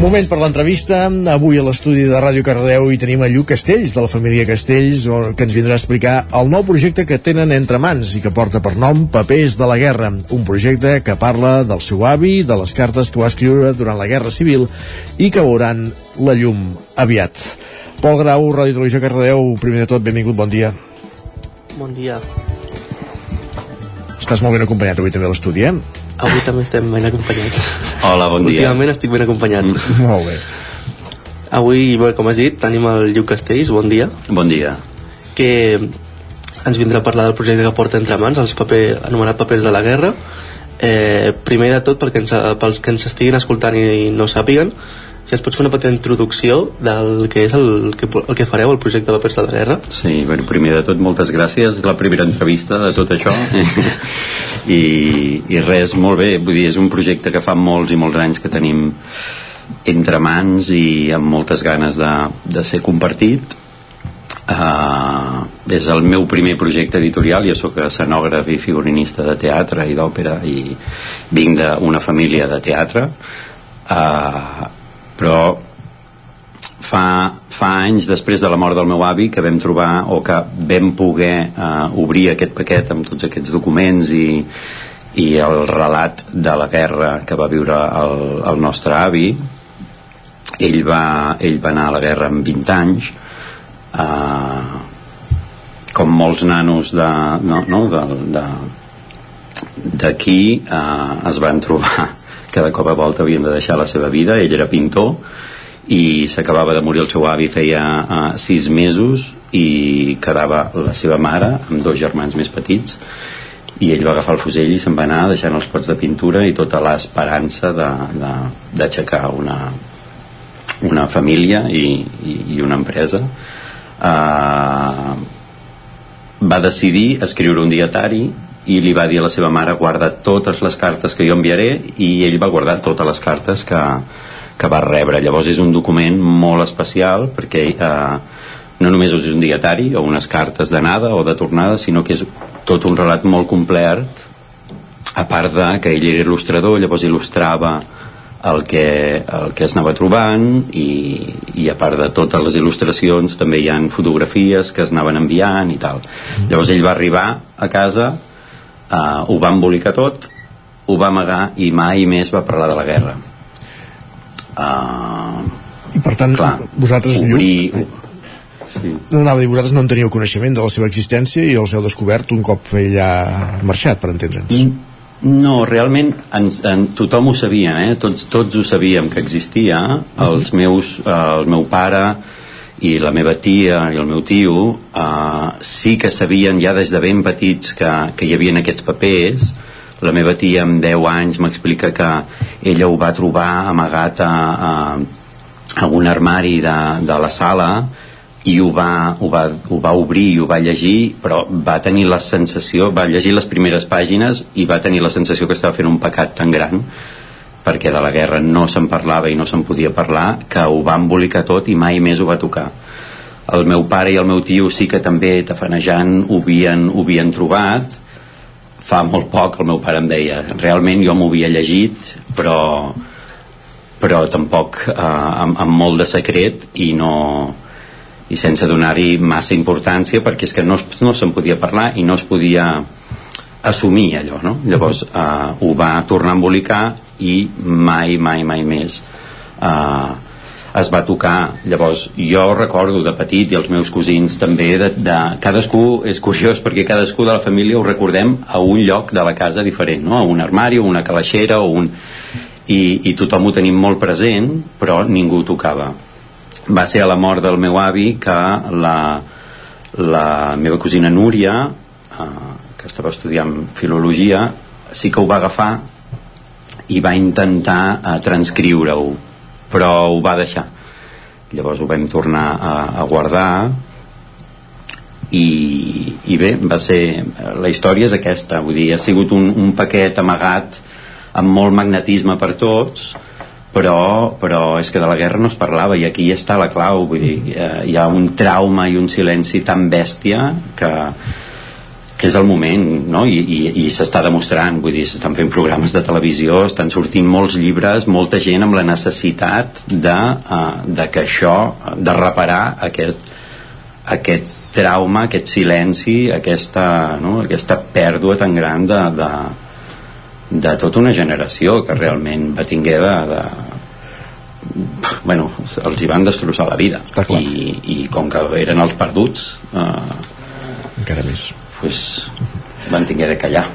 Moment per l'entrevista. Avui a l'estudi de Ràdio Cardeu hi tenim a Lluc Castells, de la família Castells, que ens vindrà a explicar el nou projecte que tenen entre mans i que porta per nom Papers de la Guerra. Un projecte que parla del seu avi, de les cartes que va escriure durant la Guerra Civil i que veuran la llum aviat. Pol Grau, Ràdio Televisió Cardedeu, primer de tot, benvingut, bon dia. Bon dia. Estàs molt ben acompanyat avui també a l'estudi, eh? Avui també estem ben acompanyats. Hola, bon dia. Últimament estic ben acompanyat. Molt bé. Avui, bé, com has dit, tenim el Lluc Castells, bon dia, Bon dia. que ens vindrà a parlar del projecte que porta entre mans, els paper, anomenat Papers de la Guerra. Eh, primer de tot, perquè ens, pels que ens estiguin escoltant i no sàpiguen, si ens pots fer una petita introducció del que és el que, el que fareu, el projecte Papers de la Guerra. Sí, bueno, primer de tot, moltes gràcies. La primera entrevista de tot això. I, I res, molt bé. Vull dir, és un projecte que fa molts i molts anys que tenim entre mans i amb moltes ganes de, de ser compartit. Uh, és el meu primer projecte editorial jo sóc escenògraf i figurinista de teatre i d'òpera i vinc d'una família de teatre uh, però fa, fa anys després de la mort del meu avi que vam trobar o que vam poder uh, obrir aquest paquet amb tots aquests documents i, i el relat de la guerra que va viure el, el nostre avi ell va, ell va anar a la guerra amb 20 anys uh, com molts nanos de, no, no, de, de, d'aquí uh, es van trobar cada cop a volta havien de deixar la seva vida. Ell era pintor i s'acabava de morir el seu avi feia uh, sis mesos i quedava la seva mare amb dos germans més petits i ell va agafar el fusell i se'n va anar deixant els pots de pintura i tota l'esperança d'aixecar una, una família i, i, i una empresa. Uh, va decidir escriure un dietari i li va dir a la seva mare guarda totes les cartes que jo enviaré i ell va guardar totes les cartes que, que va rebre. Llavors és un document molt especial perquè eh, no només és un dietari o unes cartes d'anada o de tornada, sinó que és tot un relat molt complet a part de que ell era il·lustrador, llavors il·lustrava el que, el que es anava trobant i, i a part de totes les il·lustracions també hi han fotografies que es anaven enviant i tal. Llavors ell va arribar a casa, eh, ho va embolicar tot, ho va amagar i mai més va parlar de la guerra. Uh, i per tant clar, vosaltres obrir, sí. no anava a dir, vosaltres no en teníeu coneixement de la seva existència i els heu descobert un cop ell ha marxat, per entendre'ns. Mm, no, realment ens, en, tothom ho sabia, eh? tots, tots ho sabíem que existia. Els meus, eh, el meu pare i la meva tia i el meu tio eh, sí que sabien ja des de ben petits que, que hi havia aquests papers. La meva tia amb 10 anys m'explica que ella ho va trobar amagat a, a, a un armari de, de la sala i ho va, ho, va, ho va obrir i ho va llegir però va tenir la sensació va llegir les primeres pàgines i va tenir la sensació que estava fent un pecat tan gran perquè de la guerra no se'n parlava i no se'n podia parlar que ho va embolicar tot i mai més ho va tocar el meu pare i el meu tio sí que també tafanejant ho havien, ho havien trobat fa molt poc el meu pare em deia realment jo m'ho havia llegit però però tampoc eh, amb, amb molt de secret i no i sense donar-hi massa importància perquè és que no, no se'n podia parlar i no es podia assumir allò no? llavors eh, ho va tornar a embolicar i mai, mai, mai més eh, es va tocar llavors jo recordo de petit i els meus cosins també de, de, cadascú és curiós perquè cadascú de la família ho recordem a un lloc de la casa diferent no? a un armari o una calaixera o un... I, i tothom ho tenim molt present però ningú ho tocava va ser a la mort del meu avi que la, la meva cosina Núria eh, que estava estudiant filologia sí que ho va agafar i va intentar eh, transcriure-ho però ho va deixar. Llavors ho vam tornar a, a guardar i, i bé, va ser la història és aquesta, vull dir, ha sigut un, un paquet amagat amb molt magnetisme per tots però, però és que de la guerra no es parlava i aquí està la clau vull dir, eh, hi ha un trauma i un silenci tan bèstia que, que és el moment no? i, i, i s'està demostrant vull dir, s'estan fent programes de televisió estan sortint molts llibres, molta gent amb la necessitat de, uh, de que això, de reparar aquest, aquest trauma, aquest silenci aquesta, no? aquesta pèrdua tan gran de, de, de tota una generació que realment va tinguer de, de bueno, els hi van destrossar la vida I, i com que eren els perduts eh, encara més pues, van tinguer de callar.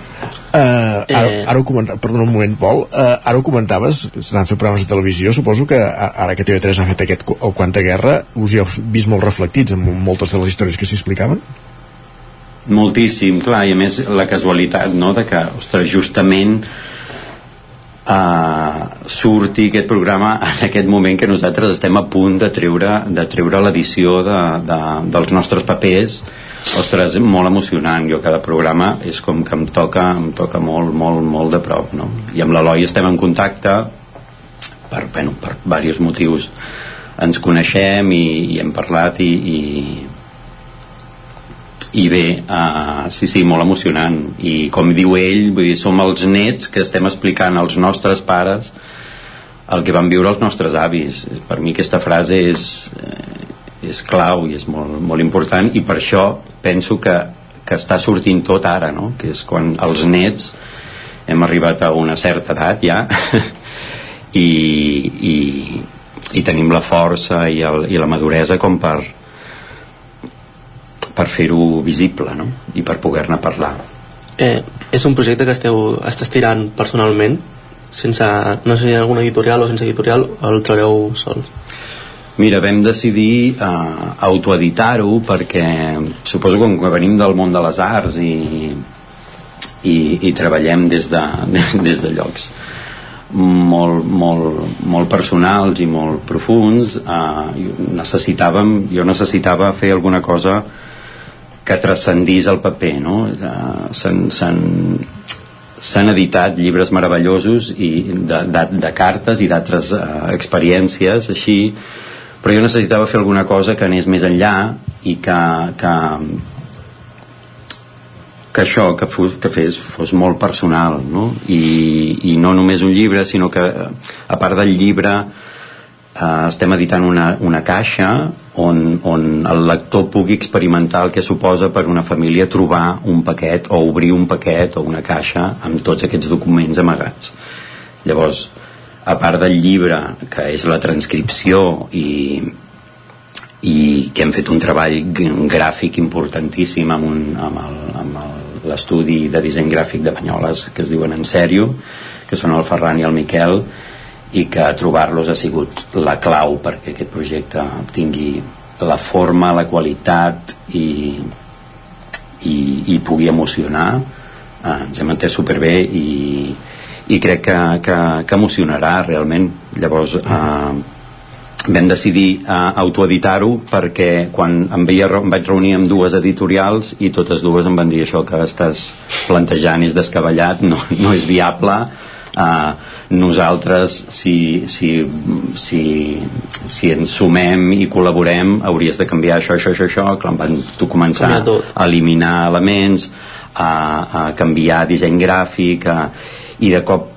Uh, ara, eh... ara ho comentaves, perdona un moment Pol, uh, ara ho comentaves s'han fet programes de televisió, suposo que ara que TV3 ha fet aquest el Quanta Guerra us hi heu vist molt reflectits en moltes de les històries que s'hi explicaven? Moltíssim, clar, i a més la casualitat no, de que, ostres, justament uh, surti aquest programa en aquest moment que nosaltres estem a punt de treure, de treure l'edició de, de, dels nostres papers ostres, molt emocionant jo cada programa és com que em toca em toca molt, molt, molt de prop no? i amb l'Eloi estem en contacte per, bueno, per diversos motius ens coneixem i, i hem parlat i, i, i bé, uh, sí, sí, molt emocionant i com diu ell, vull dir, som els nets que estem explicant als nostres pares el que van viure els nostres avis per mi aquesta frase és, eh, és clau i és molt, molt important i per això penso que, que està sortint tot ara no? que és quan els nets hem arribat a una certa edat ja i, i, i tenim la força i, el, i la maduresa com per per fer-ho visible no? i per poder-ne parlar eh, és un projecte que esteu, estàs tirant personalment sense, no sé, alguna editorial o sense editorial el trebeu sol Mira, vam decidir uh, autoeditar-ho perquè suposo que, que venim del món de les arts i, i, i treballem des de, des de llocs molt, molt, molt personals i molt profuns uh, necessitàvem, jo necessitava fer alguna cosa que transcendís el paper no? uh, s'han editat llibres meravellosos i de, de, de cartes i d'altres uh, experiències així però jo necessitava fer alguna cosa que anés més enllà i que, que, que això que, fos, que fes fos molt personal no? I, i no només un llibre sinó que a part del llibre eh, estem editant una, una caixa on, on el lector pugui experimentar el que suposa per una família trobar un paquet o obrir un paquet o una caixa amb tots aquests documents amagats. Llavors a part del llibre que és la transcripció i, i que hem fet un treball gràfic importantíssim amb, un, amb, l'estudi de disseny gràfic de Banyoles que es diuen En Sèrio que són el Ferran i el Miquel i que trobar-los ha sigut la clau perquè aquest projecte tingui la forma, la qualitat i, i, i pugui emocionar. Eh, ens hem entès superbé i, i crec que, que, que emocionarà realment. Llavors eh, vam decidir uh, autoeditar-ho perquè quan em, veia, em vaig reunir amb dues editorials i totes dues em van dir això que estàs plantejant és descabellat, no, no és viable uh, nosaltres si, si, si, si ens sumem i col·laborem hauries de canviar això, això, això, això clar, van tu començar a eliminar elements a, a canviar disseny gràfic a, i de cop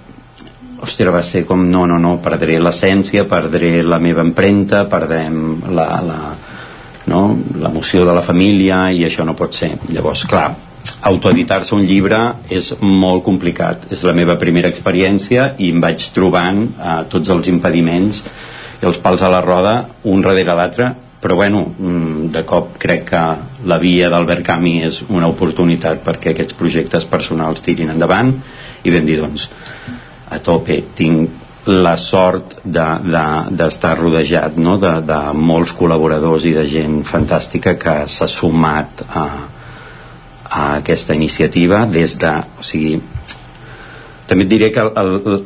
hòstia, va ser com no, no, no, perdré l'essència, perdré la meva empremta, perdrem la, la, no? l'emoció de la família i això no pot ser. Llavors, clar, autoeditar-se un llibre és molt complicat. És la meva primera experiència i em vaig trobant eh, tots els impediments i els pals a la roda, un darrere l'altre, però bueno, mm, de cop crec que la via d'Albert Camus és una oportunitat perquè aquests projectes personals tirin endavant i vam dir, doncs, a tope tinc la sort d'estar de, de, rodejat no? de, de molts col·laboradors i de gent fantàstica que s'ha sumat a, a aquesta iniciativa des de o sigui, també et diré que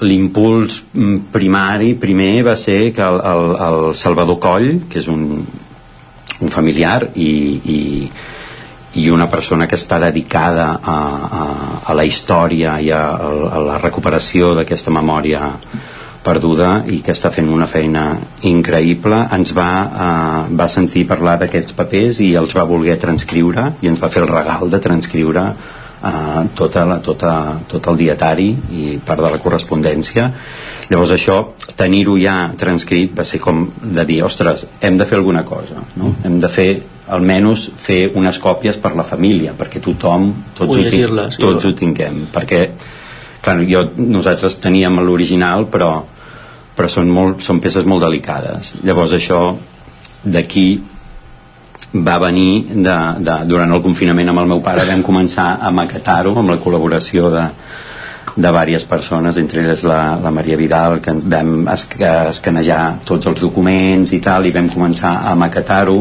l'impuls primari primer va ser que el, el, el Salvador Coll que és un, un familiar i, i, i una persona que està dedicada a, a, a la història i a, a la recuperació d'aquesta memòria perduda i que està fent una feina increïble. Ens va, eh, va sentir parlar d'aquests papers i els va voler transcriure i ens va fer el regal de transcriure eh, tota la, tota, tot el dietari i part de la correspondència. Llavors això, tenir-ho ja transcrit va ser com de dir, ostres, hem de fer alguna cosa no? hem de fer almenys fer unes còpies per la família perquè tothom, tots, ho, ting sí, tots ho tinguem perquè clar, jo, nosaltres teníem l'original però, però són, molt, són peces molt delicades. Llavors això d'aquí va venir de, de, durant el confinament amb el meu pare vam començar a maquetar-ho amb la col·laboració de, de diverses persones, entre elles la, la Maria Vidal, que vam escanejar tots els documents i tal, i vam començar a maquetar-ho.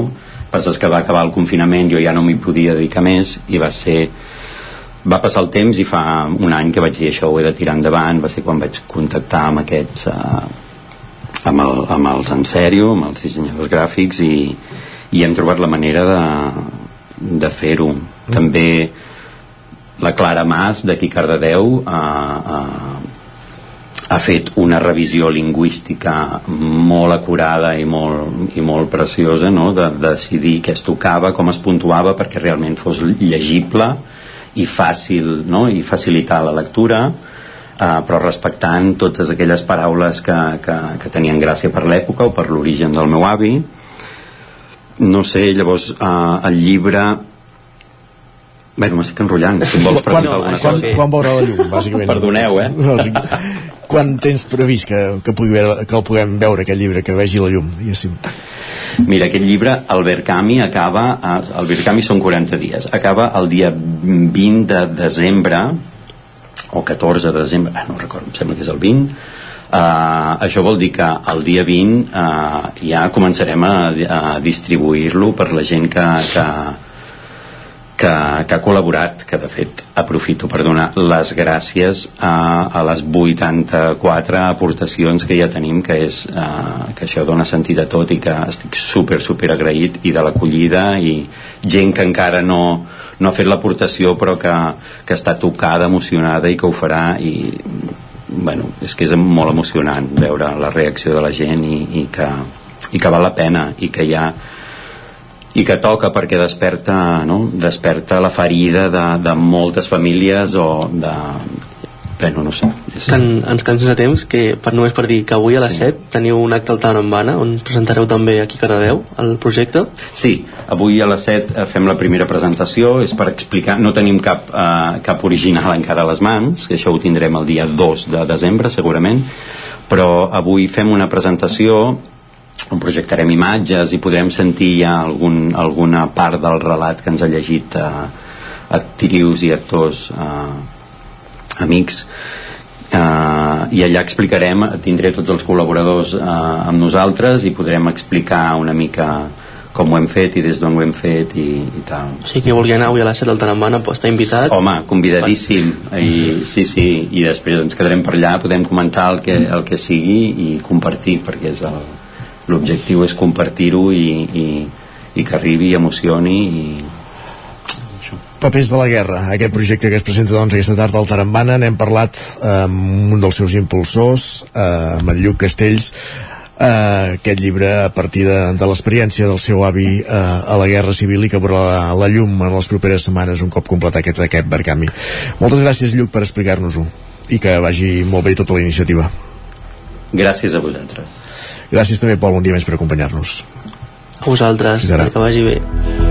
Passa que va acabar el confinament jo ja no m'hi podia dedicar més i va ser va passar el temps i fa un any que vaig dir això ho he de tirar endavant. Va ser quan vaig contactar amb aquests uh, amb, el, amb els en sèrio amb els dissenyadors gràfics i, i hem trobat la manera de, de fer-ho mm. també la Clara Mas d'aquí Cardedeu uh, uh, ha fet una revisió lingüística molt acurada i molt, i molt preciosa no? de, de decidir què es tocava, com es puntuava perquè realment fos llegible i fàcil no? i facilitar la lectura uh, però respectant totes aquelles paraules que, que, que tenien gràcia per l'època o per l'origen del meu avi no sé, llavors uh, el llibre Bueno, m'estic enrotllant, si em vols preguntar quan, alguna quan, cosa. quan veurà la llum, bàsicament? Perdoneu, eh? No, quan tens previst que, que, pugui veure, que el puguem veure, aquest llibre, que vegi la llum, diguéssim? Mira, aquest llibre, el Verkami, acaba... eh, El Verkami són 40 dies. Acaba el dia 20 de desembre, o 14 de desembre, ah, no recordo, em sembla que és el 20, Uh, això vol dir que el dia 20 uh, ja començarem a, a distribuir-lo per la gent que, que, que, que ha col·laborat, que de fet aprofito per donar les gràcies a, a les 84 aportacions que ja tenim, que és uh, que això dona sentit a tot i que estic super, super agraït i de l'acollida i gent que encara no, no ha fet l'aportació però que, que està tocada, emocionada i que ho farà i bueno, és que és molt emocionant veure la reacció de la gent i, i, que, i que val la pena i que hi ha i que toca perquè desperta, no? desperta la ferida de, de moltes famílies o de... Bueno, no sé. És... En, ens quedem sense temps, que per només per dir que avui a les sí. 7 teniu un acte al Tarambana on presentareu també aquí a Cardedeu el projecte. Sí, avui a les 7 eh, fem la primera presentació, és per explicar, no tenim cap, eh, cap original encara a les mans, que això ho tindrem el dia 2 de desembre segurament, però avui fem una presentació on projectarem imatges i podrem sentir ja algun, alguna part del relat que ens ha llegit eh, actrius i actors eh, amics eh, i allà explicarem tindré tots els col·laboradors eh, amb nosaltres i podrem explicar una mica com ho hem fet i des d'on ho hem fet i, i tal. Sí, que vulgui anar avui a la 7 del Tarambana pues, està invitat. Home, convidadíssim. I, sí, sí, i després ens quedarem per allà, podem comentar el que, el que sigui i compartir, perquè és el, l'objectiu és compartir-ho i, i, i que arribi i emocioni i, Papers de la guerra, aquest projecte que es presenta doncs aquesta tarda al Tarambana, n'hem parlat amb un dels seus impulsors, eh, amb el Lluc Castells, eh, aquest llibre a partir de, de l'experiència del seu avi eh, a la Guerra Civil i que veurà la, la llum en les properes setmanes un cop completar aquest, aquest barcami. Moltes gràcies, Lluc, per explicar-nos-ho i que vagi molt bé tota la iniciativa. Gràcies a vosaltres. Gràcies també, Pol, un dia més per acompanyar-nos. A vosaltres, que vagi bé.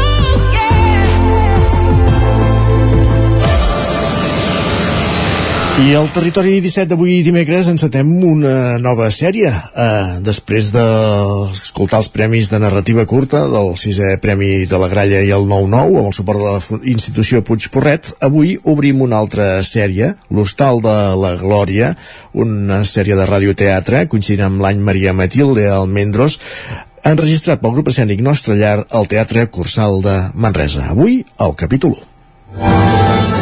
I al territori 17 d'avui dimecres encetem una nova sèrie. Eh, després d'escoltar els premis de narrativa curta del sisè Premi de la Gralla i el 9-9 amb el suport de la institució Puig Porret, avui obrim una altra sèrie, l'Hostal de la Glòria, una sèrie de radioteatre, coincidint amb l'any Maria Matilde Almendros, enregistrat pel grup escènic Nostre Llar al Teatre Cursal de Manresa. Avui, el capítol 1.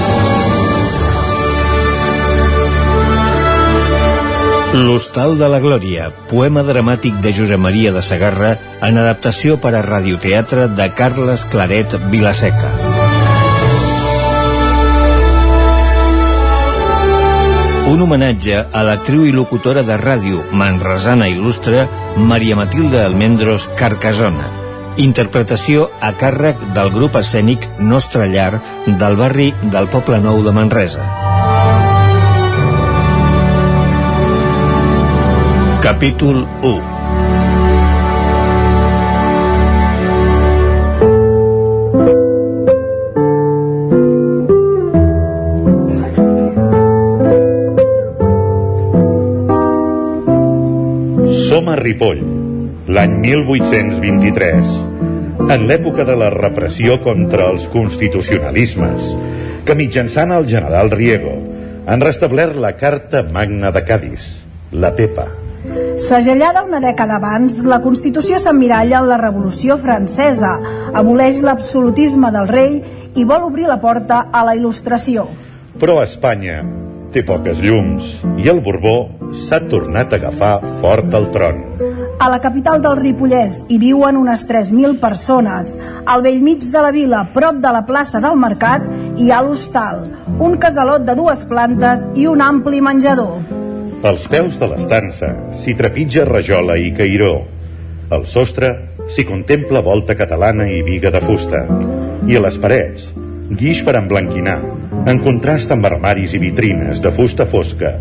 L'Hostal de la Glòria, poema dramàtic de Josep Maria de Sagarra en adaptació per a radioteatre de Carles Claret Vilaseca. Un homenatge a l'actriu i locutora de ràdio manresana il·lustre Maria Matilde Almendros Carcasona. Interpretació a càrrec del grup escènic Nostra Llar del barri del Poble Nou de Manresa. Capítol 1 Som a Ripoll, l'any 1823, en l'època de la repressió contra els constitucionalismes, que mitjançant el general Riego han restablert la Carta Magna de Cádiz, la PEPA. Segellada una dècada abans, la Constitució s'emmiralla en la Revolució Francesa, aboleix l'absolutisme del rei i vol obrir la porta a la il·lustració. Però Espanya té poques llums i el Borbó s'ha tornat a agafar fort al tron. A la capital del Ripollès hi viuen unes 3.000 persones. Al vell mig de la vila, prop de la plaça del Mercat, hi ha l'Hostal, un casalot de dues plantes i un ampli menjador. Als peus de l'estança s'hi trepitja rajola i cairó. Al sostre s'hi contempla volta catalana i viga de fusta. I a les parets, guix per emblanquinar, en contrast amb armaris i vitrines de fusta fosca,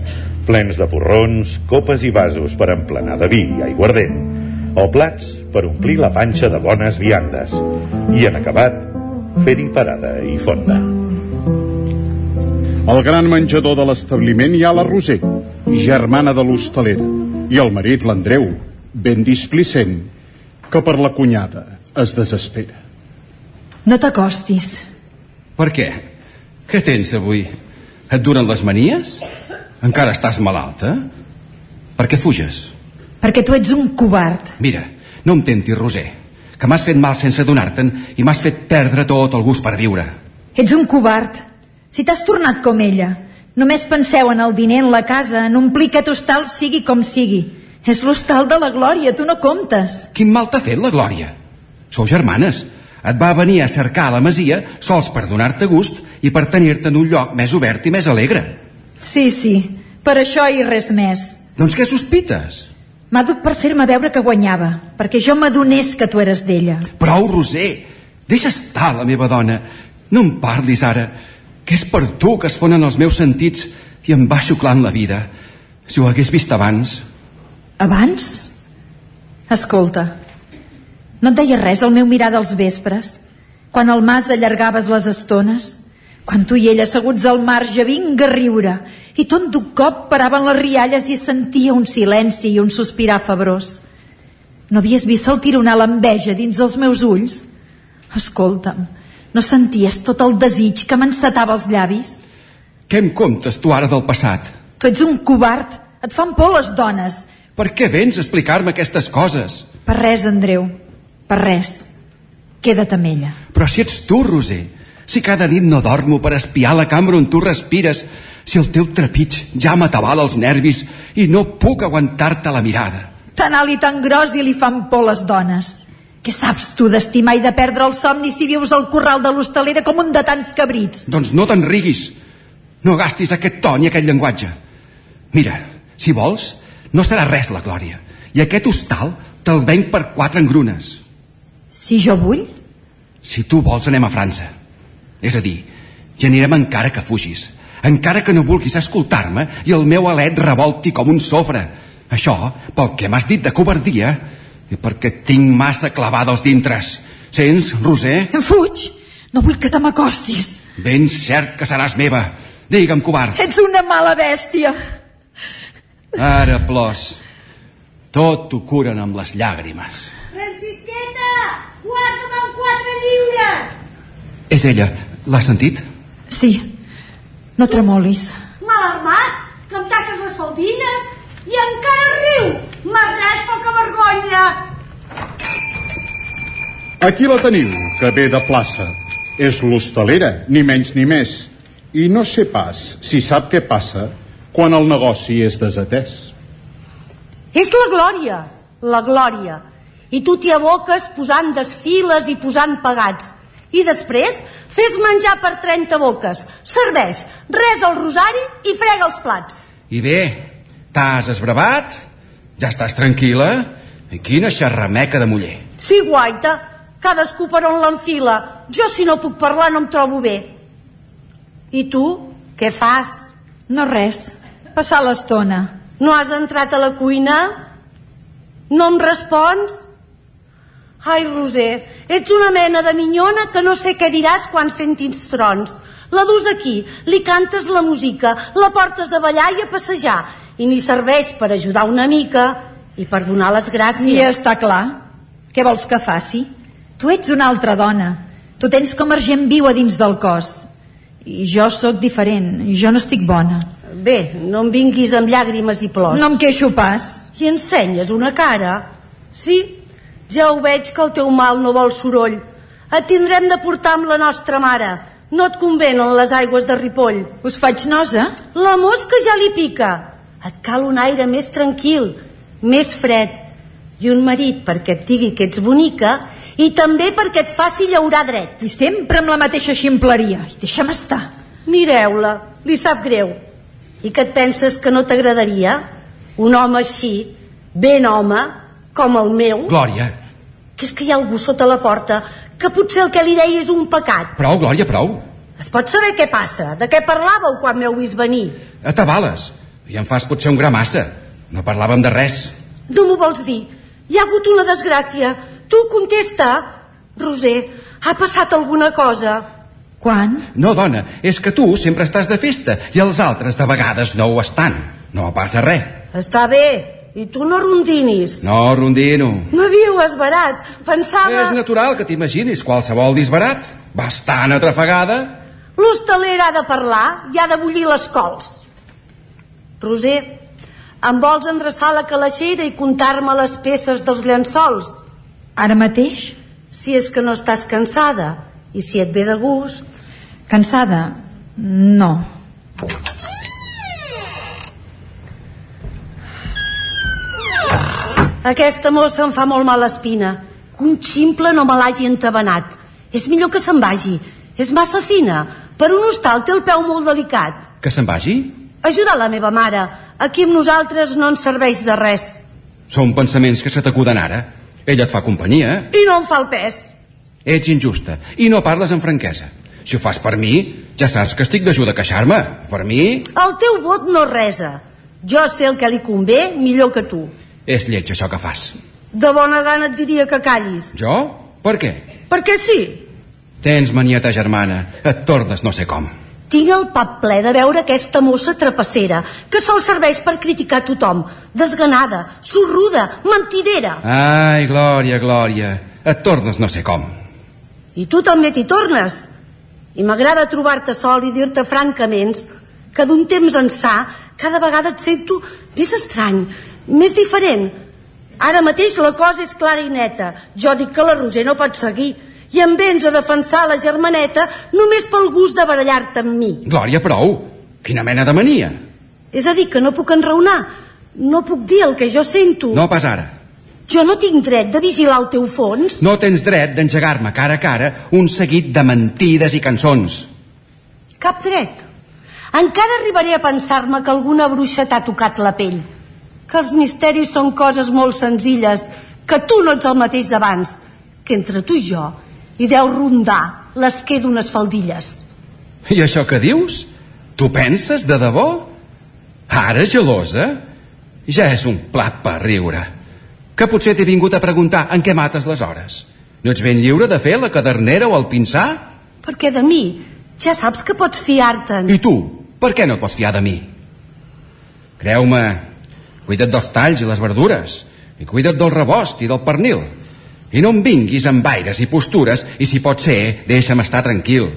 plens de porrons, copes i vasos per emplenar de vi i aiguardent, o plats per omplir la panxa de bones viandes, i en acabat, fer-hi parada i fonda. Al gran menjador de l'establiment hi ha la Roser, germana de l'hostalera, i el marit, l'Andreu, ben displicent, que per la cunyada es desespera. No t'acostis. Per què? Què tens avui? Et duren les manies? Encara estàs malalta? Per què fuges? Perquè tu ets un covard. Mira, no em tentis, Roser, que m'has fet mal sense donar-te'n i m'has fet perdre tot el gust per viure. Ets un covard. Si t'has tornat com ella, només penseu en el diner, en la casa, en omplir aquest hostal sigui com sigui. És l'hostal de la Glòria, tu no comptes. Quin mal t'ha fet la Glòria? Sou germanes. Et va venir a cercar a la masia sols per donar-te gust i per tenir-te en un lloc més obert i més alegre. Sí, sí, per això i res més. Doncs què sospites? M'ha dut per fer-me veure que guanyava, perquè jo m'adonés que tu eres d'ella. Prou, Roser! Deixa estar la meva dona. No em parlis ara, que és per tu que es fonen els meus sentits i em va xuclant la vida. Si ho hagués vist abans... Abans? Escolta, no et deia res el meu mirar dels vespres? Quan al mas allargaves les estones? Quan tu i ell asseguts al marge vinga a riure i tot d'un cop paraven les rialles i sentia un silenci i un sospirar febrós. No havies vist saltironar l'enveja dins dels meus ulls? Escolta'm, no senties tot el desig que m'encetava els llavis? Què em contes tu ara del passat? Tu ets un covard, et fan por les dones. Per què vens a explicar-me aquestes coses? Per res, Andreu, per res. Queda't amb ella. Però si ets tu, Roser, si cada nit no dormo per espiar la cambra on tu respires, si el teu trepig ja m'atabala els nervis i no puc aguantar-te la mirada. Tan alt i tan gros i li fan por les dones. Què saps tu d'estimar i de perdre el somni si vius al corral de l'hostalera com un de tants cabrits? Doncs no te'n riguis. No gastis aquest to ni aquest llenguatge. Mira, si vols, no serà res la glòria. I aquest hostal te'l venc per quatre engrunes. Si jo vull? Si tu vols, anem a França. És a dir, hi anirem encara que fugis, encara que no vulguis escoltar-me i el meu alet revolti com un sofre. Això, pel que m'has dit de covardia, i perquè tinc massa clavada als dintres. Sents, Roser? Fuig! No vull que te m'acostis. Ben cert que seràs meva. Digue'm, covard. Ets una mala bèstia. Ara plors. Tot t'ho curen amb les llàgrimes. Francisqueta, guarda'm amb quatre lliures. És ella. L'has sentit? Sí. No tremolis. M'ha alarmat, que em taques les faldilles i encara riu. Marret, poca vergonya. Aquí la teniu, que ve de plaça. És l'hostalera, ni menys ni més. I no sé pas si sap què passa quan el negoci és desatès. És la glòria, la glòria. I tu t'hi aboques posant desfiles i posant pagats. I després fes menjar per 30 boques, serveix, res al rosari i frega els plats. I bé, t'has esbravat? Ja estàs tranquil·la? I quina xerrameca de muller. Sí, guaita, cadascú per on l'enfila. Jo si no puc parlar no em trobo bé. I tu, què fas? No res, passar l'estona. No has entrat a la cuina? No em respons? Ai, Roser, ets una mena de minyona que no sé què diràs quan sentis trons. La dus aquí, li cantes la música, la portes de ballar i a passejar, i ni serveix per ajudar una mica i per donar les gràcies. I està clar. Què vols que faci? Tu ets una altra dona. Tu tens com argent viu a dins del cos. I jo sóc diferent. Jo no estic bona. Bé, no em vinguis amb llàgrimes i plors. No em queixo pas. I ensenyes una cara? Sí, ja ho veig que el teu mal no vol soroll. Et tindrem de portar amb la nostra mare. No et convenen les aigües de Ripoll. Us faig nosa? La mosca ja li pica. Et cal un aire més tranquil, més fred, i un marit perquè et digui que ets bonica i també perquè et faci llaurar dret. I sempre amb la mateixa ximpleria. I deixa'm estar. Mireu-la, li sap greu. I que et penses que no t'agradaria? Un home així, ben home, com el meu? Glòria, Que és que hi ha algú sota la porta, que potser el que li deia és un pecat. prou, Glòria, prou. Es pot saber què passa? De què parlàveu quan m'heu vist venir? Atabales. I em fas potser un gra massa. No parlàvem de res. No m'ho vols dir? Hi ha hagut una desgràcia. Tu contesta. Roser, ha passat alguna cosa? Quan? No, dona, és que tu sempre estàs de festa i els altres de vegades no ho estan. No passa res. Està bé. I tu no rondinis. No, rondino. M'havíeu esverat. Pensava... És natural que t'imaginis qualsevol disbarat. Bastant atrafegada. L'hostaler ha de parlar i ha de bullir les cols. Roser, em vols endreçar la calaixera i comptar-me les peces dels llençols? Ara mateix? Si és que no estàs cansada i si et ve de gust... Cansada? No. Aquesta mossa em fa molt mala espina. Que un ximple no me l'hagi entabanat. És millor que se'n vagi. És massa fina. Per un hostal té el peu molt delicat. Que se'n vagi? Ajudar la meva mare. Aquí amb nosaltres no ens serveix de res. Són pensaments que se t'acuden ara. Ella et fa companyia. I no em fa el pes. Ets injusta i no parles amb franquesa. Si ho fas per mi, ja saps que estic d'ajuda a queixar-me. Per mi, El teu vot no resa. Jo sé el que li convé millor que tu. és lleig això que fas. De bona gana et diria que callis. Jo? Per què? Perquè sí. Tens manieta germana. Et tornes no sé com. Tinc el pap ple de veure aquesta mossa trapassera, que sol serveix per criticar tothom. Desganada, sorruda, mentidera. Ai, Glòria, Glòria. Et tornes no sé com. I tu també t'hi tornes. I m'agrada trobar-te sol i dir-te francament que d'un temps ençà cada vegada et sento més estrany, més diferent. Ara mateix la cosa és clara i neta. Jo dic que la Roser no pot seguir i em vens a defensar la germaneta només pel gust de barallar-te amb mi. Glòria, prou. Quina mena de mania. És a dir, que no puc enraonar. No puc dir el que jo sento. No pas ara. Jo no tinc dret de vigilar el teu fons. No tens dret d'engegar-me cara a cara un seguit de mentides i cançons. Cap dret. Encara arribaré a pensar-me que alguna bruixa t'ha tocat la pell. Que els misteris són coses molt senzilles, que tu no ets el mateix d'abans, que entre tu i jo hi deu rondar l'esquer d'unes faldilles. I això que dius? Tu penses de debò? Ara, gelosa? Ja és un plat per riure. Que potser t'he vingut a preguntar en què mates les hores. No ets ben lliure de fer la cadernera o el pinçar? Perquè de mi ja saps que pots fiar-te'n. I tu, per què no et pots fiar de mi? Creu-me, cuida't dels talls i les verdures, i cuida't del rebost i del pernil. I no em vinguis amb aires i postures, i si pot ser, deixa'm estar tranquil.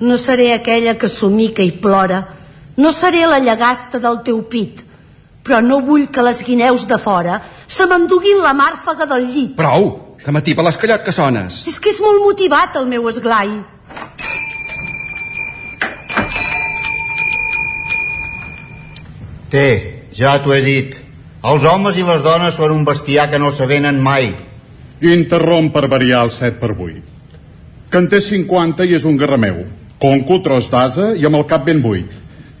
No seré aquella que somica i plora. No seré la llagasta del teu pit. Però no vull que les guineus de fora se m'enduguin la màrfaga del llit. Prou, que m'atipa l'escallot que sones. És que és molt motivat el meu esglai. Té, ja t'ho he dit. Els homes i les dones són un bestiar que no s'avenen mai. Interromp per variar el 7 per 8. Que en té 50 i és un garrameu. Conco, tros d'asa i amb el cap ben buit.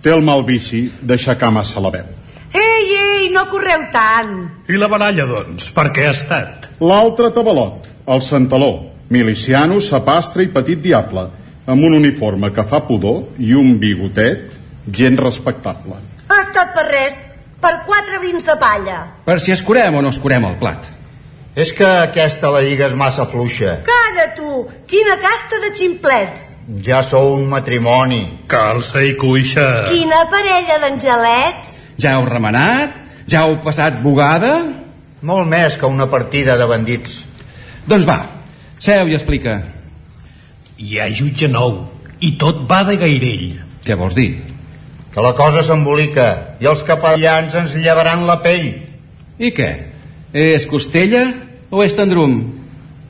Té el mal vici d'aixecar massa la veu. Ei, ei, no correu tant. I la baralla, doncs, per què ha estat? L'altre tabalot, el centaló, miliciano, sapastre i petit diable, amb un uniforme que fa pudor i un bigotet gent respectable. Ha estat per res, per quatre brins de palla. Per si escurem o no escurem el plat. És que aquesta la lliga és massa fluixa. Calla tu, quina casta de ximplets. Ja sou un matrimoni. Calça i cuixa. Quina parella d'angelets. Ja heu remenat? Ja heu passat bugada? Molt més que una partida de bandits. Doncs va, seu i explica. Hi ha jutge nou, i tot va de gairell. Què vols dir? Que la cosa s'embolica i els capellans ens llevaran la pell. I què? És costella o és tendrum?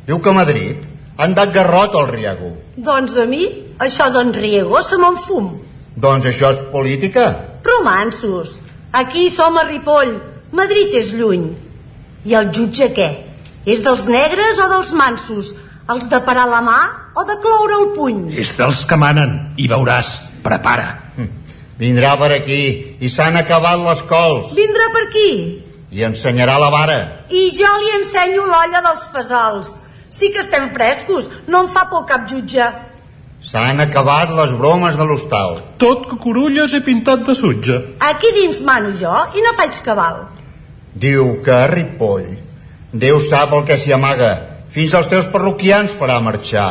Diu que a Madrid han dat garrot al Riego. Doncs a mi, això d'en Riego se me'n fum. Doncs això és política. Romansos. Aquí som a Ripoll. Madrid és lluny. I el jutge què? És dels negres o dels mansos? Els de parar la mà o de cloure el puny? És dels que manen, i veuràs, prepara. Vindrà per aquí i s'han acabat les cols Vindrà per aquí. I ensenyarà la vara. I jo li ensenyo l'olla dels fesols. Sí que estem frescos, no em fa por cap jutge. S'han acabat les bromes de l'hostal. Tot que corulles he pintat de sutge. Aquí dins mano jo i no faig cabal. Diu que a Ripoll Déu sap el que s'hi amaga. Fins als teus parroquians farà marxar.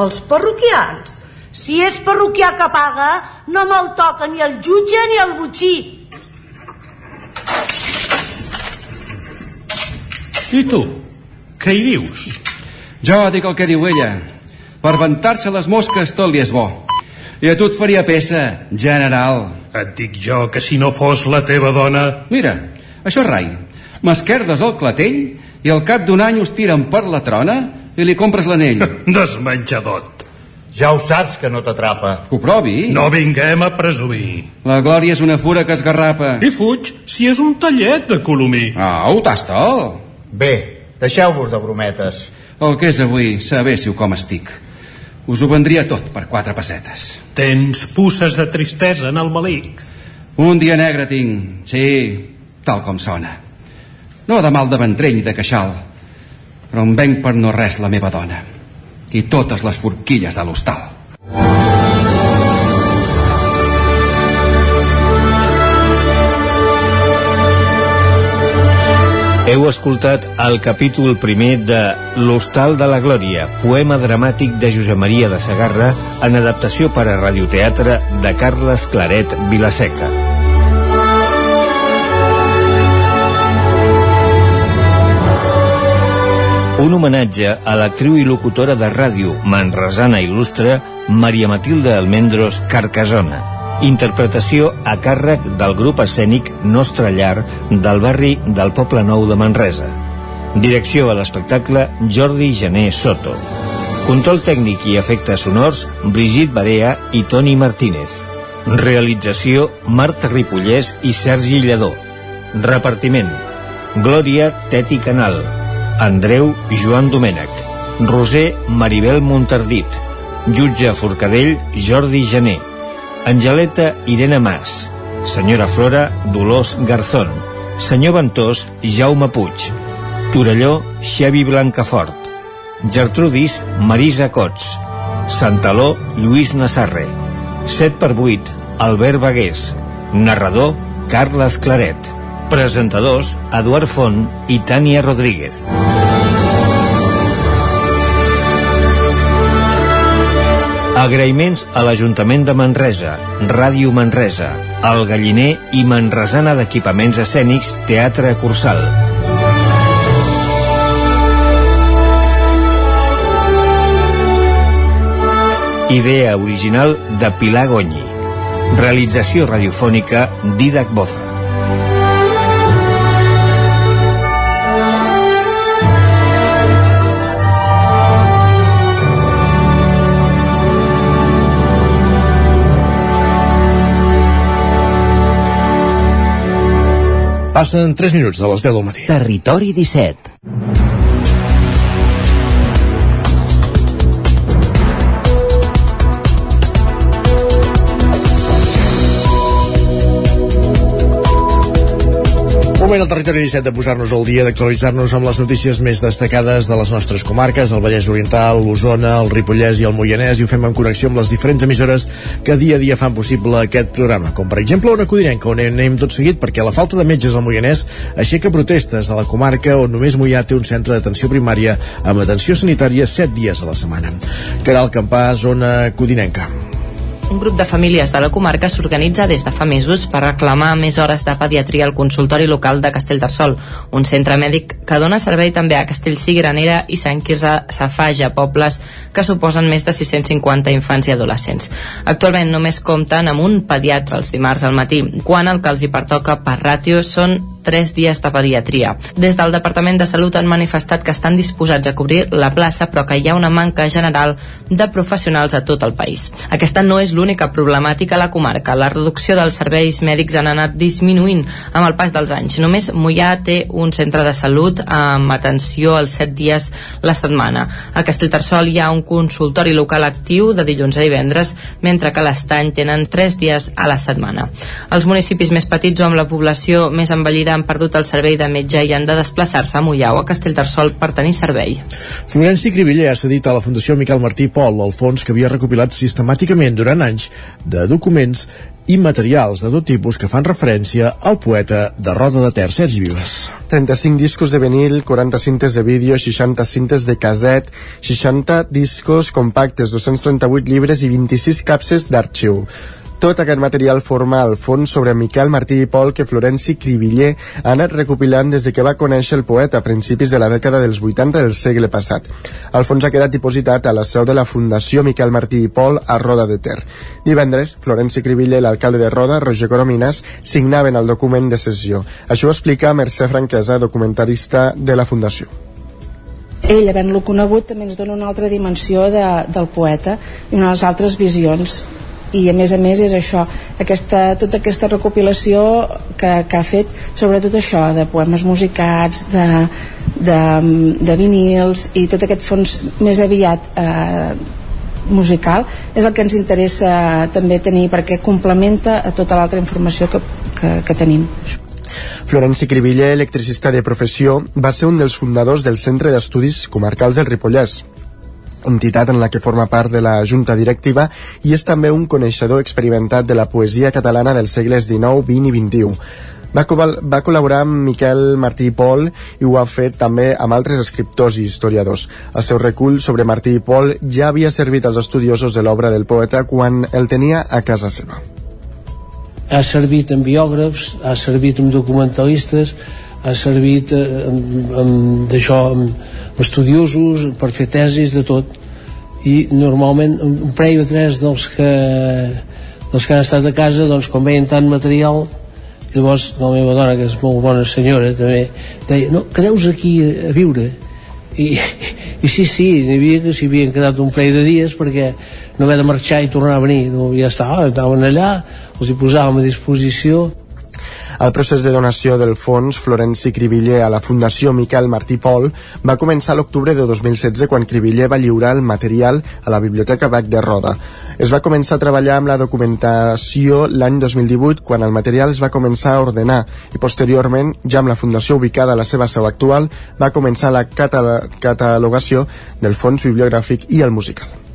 Els parroquians? Si és parroquià que paga, no me'l toca ni el jutge ni el butxí. I tu? Què hi dius? Jo dic el que diu ella. Per ventar-se les mosques tot li és bo. I a tu et faria peça, general. Et dic jo que si no fos la teva dona... Mira, això és rai. M'esquerdes el clatell i al cap d'un any us tiren per la trona i li compres l'anell. Desmenjadot. Ja ho saps que no t'atrapa. Que ho provi. No vinguem a presumir. La glòria és una fura que es garrapa. I fuig si és un tallet de colomí. Au, tasta'l. Bé, deixeu-vos de brometes. El que és avui, sabéssiu com estic. Us ho vendria tot per quatre pessetes. Tens pusses de tristesa en el malic. Un dia negre tinc, sí, tal com sona. No de mal de ventrell ni de queixal, però em venc per no res la meva dona i totes les forquilles de l'hostal. Heu escoltat el capítol primer de L'Hostal de la Glòria, poema dramàtic de Josep Maria de Sagarra en adaptació per a radioteatre de Carles Claret Vilaseca. Un homenatge a l'actriu i locutora de ràdio manresana il·lustre Maria Matilde Almendros Carcasona. Interpretació a càrrec del grup escènic Nostra Llar del barri del Poble Nou de Manresa. Direcció a l'espectacle Jordi Gené Soto. Control tècnic i efectes sonors Brigitte Barea i Toni Martínez. Realització Marta Ripollès i Sergi Lledó. Repartiment Glòria Teti Canal Andreu Joan Domènech Roser Maribel Montardit Jutge Forcadell Jordi Gené Angeleta Irene Mas Senyora Flora Dolors Garzón Senyor Ventós Jaume Puig Torelló Xavi Blancafort Gertrudis Marisa Cots Santaló Lluís Nassarre 7 per 8 Albert Bagués Narrador Carles Claret Presentadors Eduard Font i Tània Rodríguez Agraïments a l'Ajuntament de Manresa, Ràdio Manresa, El Galliner i Manresana d'Equipaments Escènics Teatre Cursal. Idea original de Pilar Gonyi. Realització radiofònica Didac Boza. Passen 3 minuts de les 10 del matí. Territori 17. Moment al territori 17 de posar-nos al dia, d'actualitzar-nos amb les notícies més destacades de les nostres comarques, el Vallès Oriental, l'Osona, el Ripollès i el Moianès, i ho fem en connexió amb les diferents emissores que dia a dia fan possible aquest programa, com per exemple una Codinenca, on anem tot seguit perquè la falta de metges al Moianès aixeca protestes a la comarca on només Moià té un centre d'atenció primària amb atenció sanitària 7 dies a la setmana. Caral Campà, zona Codinenca. Un grup de famílies de la comarca s'organitza des de fa mesos per reclamar més hores de pediatria al consultori local de Castellterçol, un centre mèdic que dona servei també a Castellcí, Granera i Sant Quirze Safaja, pobles que suposen més de 650 infants i adolescents. Actualment només compten amb un pediatre els dimarts al matí, quan el que els hi pertoca per ràtio són 3 dies de pediatria. Des del Departament de Salut han manifestat que estan disposats a cobrir la plaça però que hi ha una manca general de professionals a tot el país. Aquesta no és l'única problemàtica a la comarca. La reducció dels serveis mèdics han anat disminuint amb el pas dels anys. Només Mollà té un centre de salut amb atenció als 7 dies la setmana. A Castellterçol hi ha un consultori local actiu de dilluns a divendres, mentre que a l'Estany tenen 3 dies a la setmana. Els municipis més petits o amb la població més envellida han perdut el servei de metge i han de desplaçar-se a Mollà o a Castellterçol per tenir servei. Florenci Cribiller ha cedit a la Fundació Miquel Martí Pol el fons que havia recopilat sistemàticament durant anys de documents i materials de tot tipus que fan referència al poeta de Roda de Ter, Sergi Vives. 35 discos de vinil, 40 cintes de vídeo, 60 cintes de caset, 60 discos compactes, 238 llibres i 26 capses d'arxiu. Tot aquest material forma el fons sobre Miquel Martí i Pol que Florenci Cribiller ha anat recopilant des de que va conèixer el poeta a principis de la dècada dels 80 del segle passat. El fons ha quedat dipositat a la seu de la Fundació Miquel Martí i Pol a Roda de Ter. Divendres, Florenci Cribiller i l'alcalde de Roda, Roger Coromines, signaven el document de sessió. Això ho explica Mercè Franquesa, documentarista de la Fundació ell, havent-lo conegut, també ens dona una altra dimensió de, del poeta i unes altres visions i a més a més és això aquesta, tota aquesta recopilació que, que ha fet sobretot això de poemes musicats de, de, de vinils i tot aquest fons més aviat eh, musical és el que ens interessa també tenir perquè complementa a tota l'altra informació que, que, que tenim. Florenci Cribiller, electricista de professió, va ser un dels fundadors del Centre d'Estudis Comarcals del Ripollès entitat en la que forma part de la junta directiva i és també un coneixedor experimentat de la poesia catalana dels segles XIX, XX i XXI. Va, va col·laborar amb Miquel Martí i Pol i ho ha fet també amb altres escriptors i historiadors. El seu recull sobre Martí i Pol ja havia servit als estudiosos de l'obra del poeta quan el tenia a casa seva. Ha servit amb biògrafs, ha servit amb documentalistes, ha servit eh, d'això amb, estudiosos per fer tesis de tot. I normalment un parell o tres dels que dels que han estat a casa doncs quan veien tant material llavors la meva dona que és molt bona senyora també deia no, quedeu aquí a, viure. I, i sí, sí, n'hi havia que s'hi havien quedat un parell de dies perquè no haver de marxar i tornar a venir no, ja estava, estaven allà els hi posàvem a disposició el procés de donació del fons Florenci Cribiller a la Fundació Miquel Martí Pol va començar l'octubre de 2016 quan Cribiller va lliurar el material a la Biblioteca Bac de Roda. Es va començar a treballar amb la documentació l'any 2018 quan el material es va començar a ordenar i posteriorment, ja amb la Fundació ubicada a la seva seu actual, va començar la catalogació del fons bibliogràfic i el musical.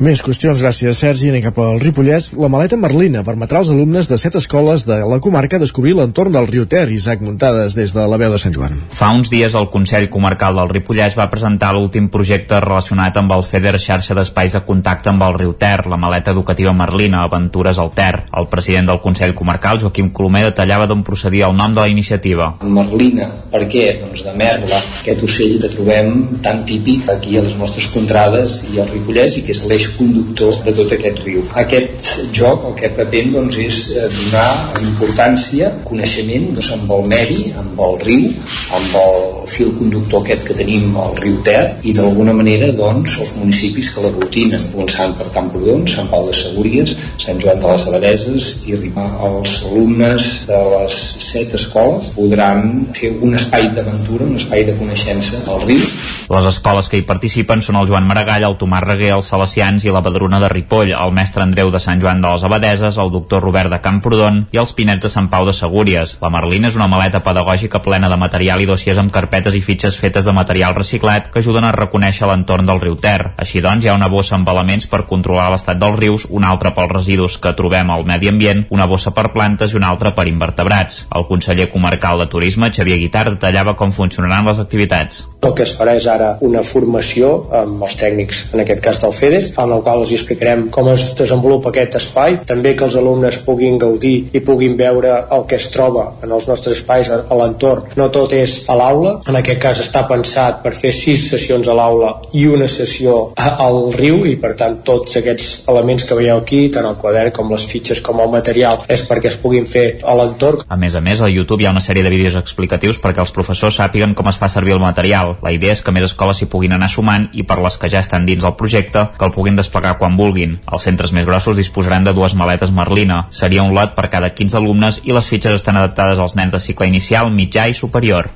Més qüestions, gràcies Sergi. Anem cap al Ripollès. La maleta Merlina permetrà als alumnes de set escoles de la comarca descobrir l'entorn del riu Ter, Isaac Muntades, des de la veu de Sant Joan. Fa uns dies el Consell Comarcal del Ripollès va presentar l'últim projecte relacionat amb el FEDER xarxa d'espais de contacte amb el riu Ter, la maleta educativa Merlina, Aventures al Ter. El president del Consell Comarcal, Joaquim Colomer, detallava d'on procedia el nom de la iniciativa. Merlina, per què? Doncs de merla, aquest ocell que trobem tan típic aquí a les nostres contrades i al Ripollès i que és l'eix conductor de tot aquest riu. Aquest joc el que pretén doncs, és eh, donar importància, coneixement doncs, amb el medi, amb el riu, amb el fil conductor aquest que tenim al riu Ter i d'alguna manera doncs, els municipis que l'aglutinen, començant per Camprodon, Sant Pau de Segúries, Sant Joan de les Abadeses i arribar als alumnes de les set escoles podran fer un espai d'aventura, un espai de coneixença al riu. Les escoles que hi participen són el Joan Maragall, el Tomàs Reguer, els Salesians i la Badruna de Ripoll, el mestre Andreu de Sant Joan de les Abadeses, el doctor Robert de Camprodon i els Pinets de Sant Pau de Segúries. La Merlina és una maleta pedagògica plena de material i dossiers amb carpetes i fitxes fetes de material reciclat que ajuden a reconèixer l'entorn del riu Ter. Així doncs, hi ha una bossa amb elements per controlar l'estat dels rius, una altra pels residus que trobem al medi ambient, una bossa per plantes i una altra per invertebrats. El conseller comarcal de Turisme, Xavier Guitar, detallava com funcionaran les activitats. El que es farà és ara una formació amb els tècnics, en aquest cas del FEDER, en el qual els explicarem com es desenvolupa aquest espai, també que els alumnes puguin gaudir i puguin veure el que es troba en els nostres espais a l'entorn. No tot és a l'aula, en aquest cas està pensat per fer sis sessions a l'aula i una sessió al riu i per tant tots aquests elements que veieu aquí, tant el quadern, com les fitxes, com el material, és perquè es puguin fer a l'entorn. A més a més, a YouTube hi ha una sèrie de vídeos explicatius perquè els professors sàpiguen com es fa servir el material. La idea és que més escoles s'hi puguin anar sumant i per les que ja estan dins el projecte que el puguin desplegar quan vulguin. Els centres més grossos disposaran de dues maletes Merlina. Seria un lot per cada 15 alumnes i les fitxes estan adaptades als nens de cicle inicial, mitjà i superior.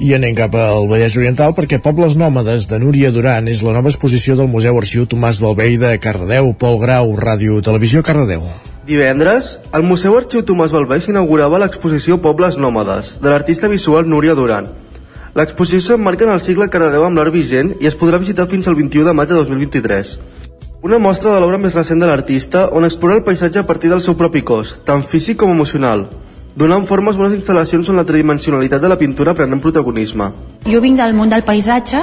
I anem cap al Vallès Oriental perquè Pobles Nòmades de Núria Duran és la nova exposició del Museu Arxiu Tomàs Balvei de Cardedeu, Pol Grau, Ràdio Televisió Cardedeu. Divendres, al Museu Arxiu Tomàs Balvei s'inaugurava l'exposició Pobles Nòmades, de l'artista visual Núria Duran. L'exposició s'emmarca en el cicle Cardedeu amb l'art vigent i es podrà visitar fins al 21 de maig de 2023. Una mostra de l'obra més recent de l'artista on explora el paisatge a partir del seu propi cos, tant físic com emocional, donant formes a unes instal·lacions on la tridimensionalitat de la pintura prenent protagonisme. Jo vinc del món del paisatge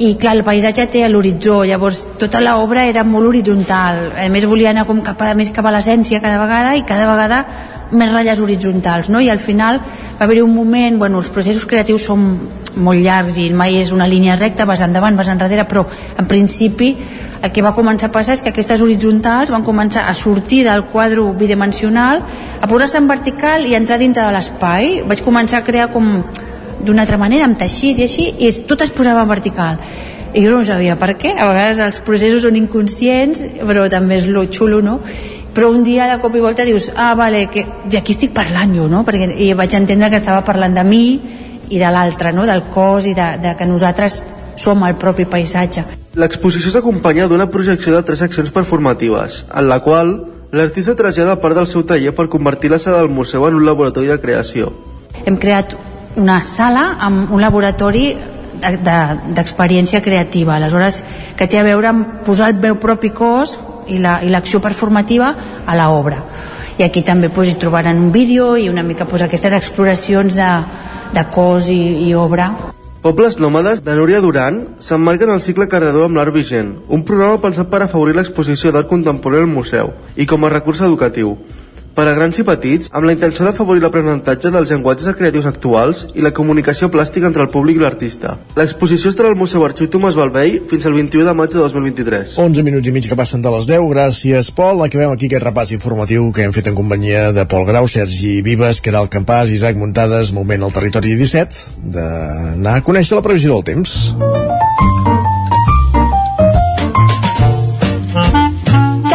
i clar, el paisatge té l'horitzó. Llavors tota l'obra era molt horitzontal. A més volia anar com cap a, més cap a l'essència cada vegada i cada vegada més ratlles horitzontals no? i al final va haver-hi un moment, bueno, els processos creatius són molt llargs i mai és una línia recta vas endavant, vas enrere però en principi el que va començar a passar és que aquestes horitzontals van començar a sortir del quadre bidimensional a posar-se en vertical i entrar dintre de l'espai. Vaig començar a crear com d'una altra manera, amb teixit i així i tot es posava vertical i jo no sabia per què, a vegades els processos són inconscients però també és lo xulo no? però un dia de cop i volta dius ah vale, que d'aquí estic parlant jo no? Perquè, i vaig entendre que estava parlant de mi i de l'altre, no? del cos i de, de que nosaltres som el propi paisatge L'exposició s'acompanya d'una projecció de tres seccions performatives, en la qual l'artista trasllada part del seu taller per convertir la sala del museu en un laboratori de creació. Hem creat una sala amb un laboratori d'experiència de, de, creativa, aleshores que té a veure amb posar el meu propi cos i l'acció la, performativa a l'obra. I aquí també pues, hi trobaran un vídeo i una mica pues, aquestes exploracions de, de cos i, i obra. Pobles nòmades de Núria Duran s'emmarquen al cicle Cardedeu amb l'art vigent, un programa pensat per afavorir l'exposició d'art contemporani al museu i com a recurs educatiu per a grans i petits, amb la intenció d'afavorir l'aprenentatge dels llenguatges creatius actuals i la comunicació plàstica entre el públic i l'artista. L'exposició estarà al Museu Arxiu Tomàs Balvei fins al 21 de maig de 2023. 11 minuts i mig que passen de les 10. Gràcies, Pol. Acabem aquí aquest repàs informatiu que hem fet en companyia de Pol Grau, Sergi Vives, Caral Campàs, Isaac Muntades, moment al territori 17, d'anar a conèixer la previsió del temps.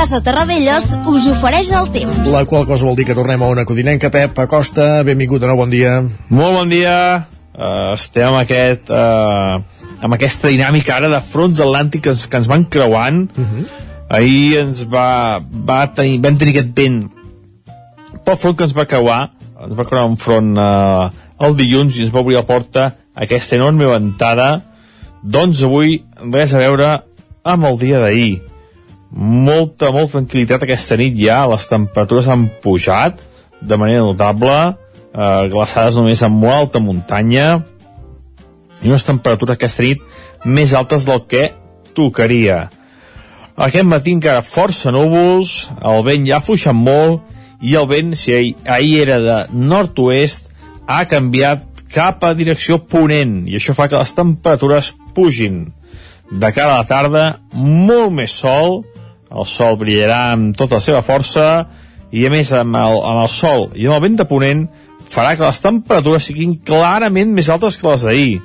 Casa Terradellos us ofereix el temps. La qual cosa vol dir que tornem a una codinenca. Pep Acosta, benvingut de nou, bon dia. Molt bon dia. Uh, estem amb, aquest, uh, amb aquesta dinàmica ara de fronts atlàntics que ens van creuant. Uh Mhm. -huh. Ahir ens va, va tenir, vam tenir aquest vent pel front que ens va creuar. Ens va creuar un front uh, el dilluns i ens va obrir la porta aquesta enorme ventada. Doncs avui res a veure amb el dia d'ahir molta, molta tranquil·litat aquesta nit ja, les temperatures han pujat de manera notable, eh, glaçades només en molt alta muntanya, i unes temperatures aquesta nit més altes del que tocaria. Aquest matí encara força núvols, el vent ja ha molt, i el vent, si ahir, ahir era de nord-oest, ha canviat cap a direcció ponent, i això fa que les temperatures pugin. De cara a la tarda, molt més sol, el sol brillarà amb tota la seva força i a més amb el, amb el sol i amb el vent de ponent farà que les temperatures siguin clarament més altes que les d'ahir.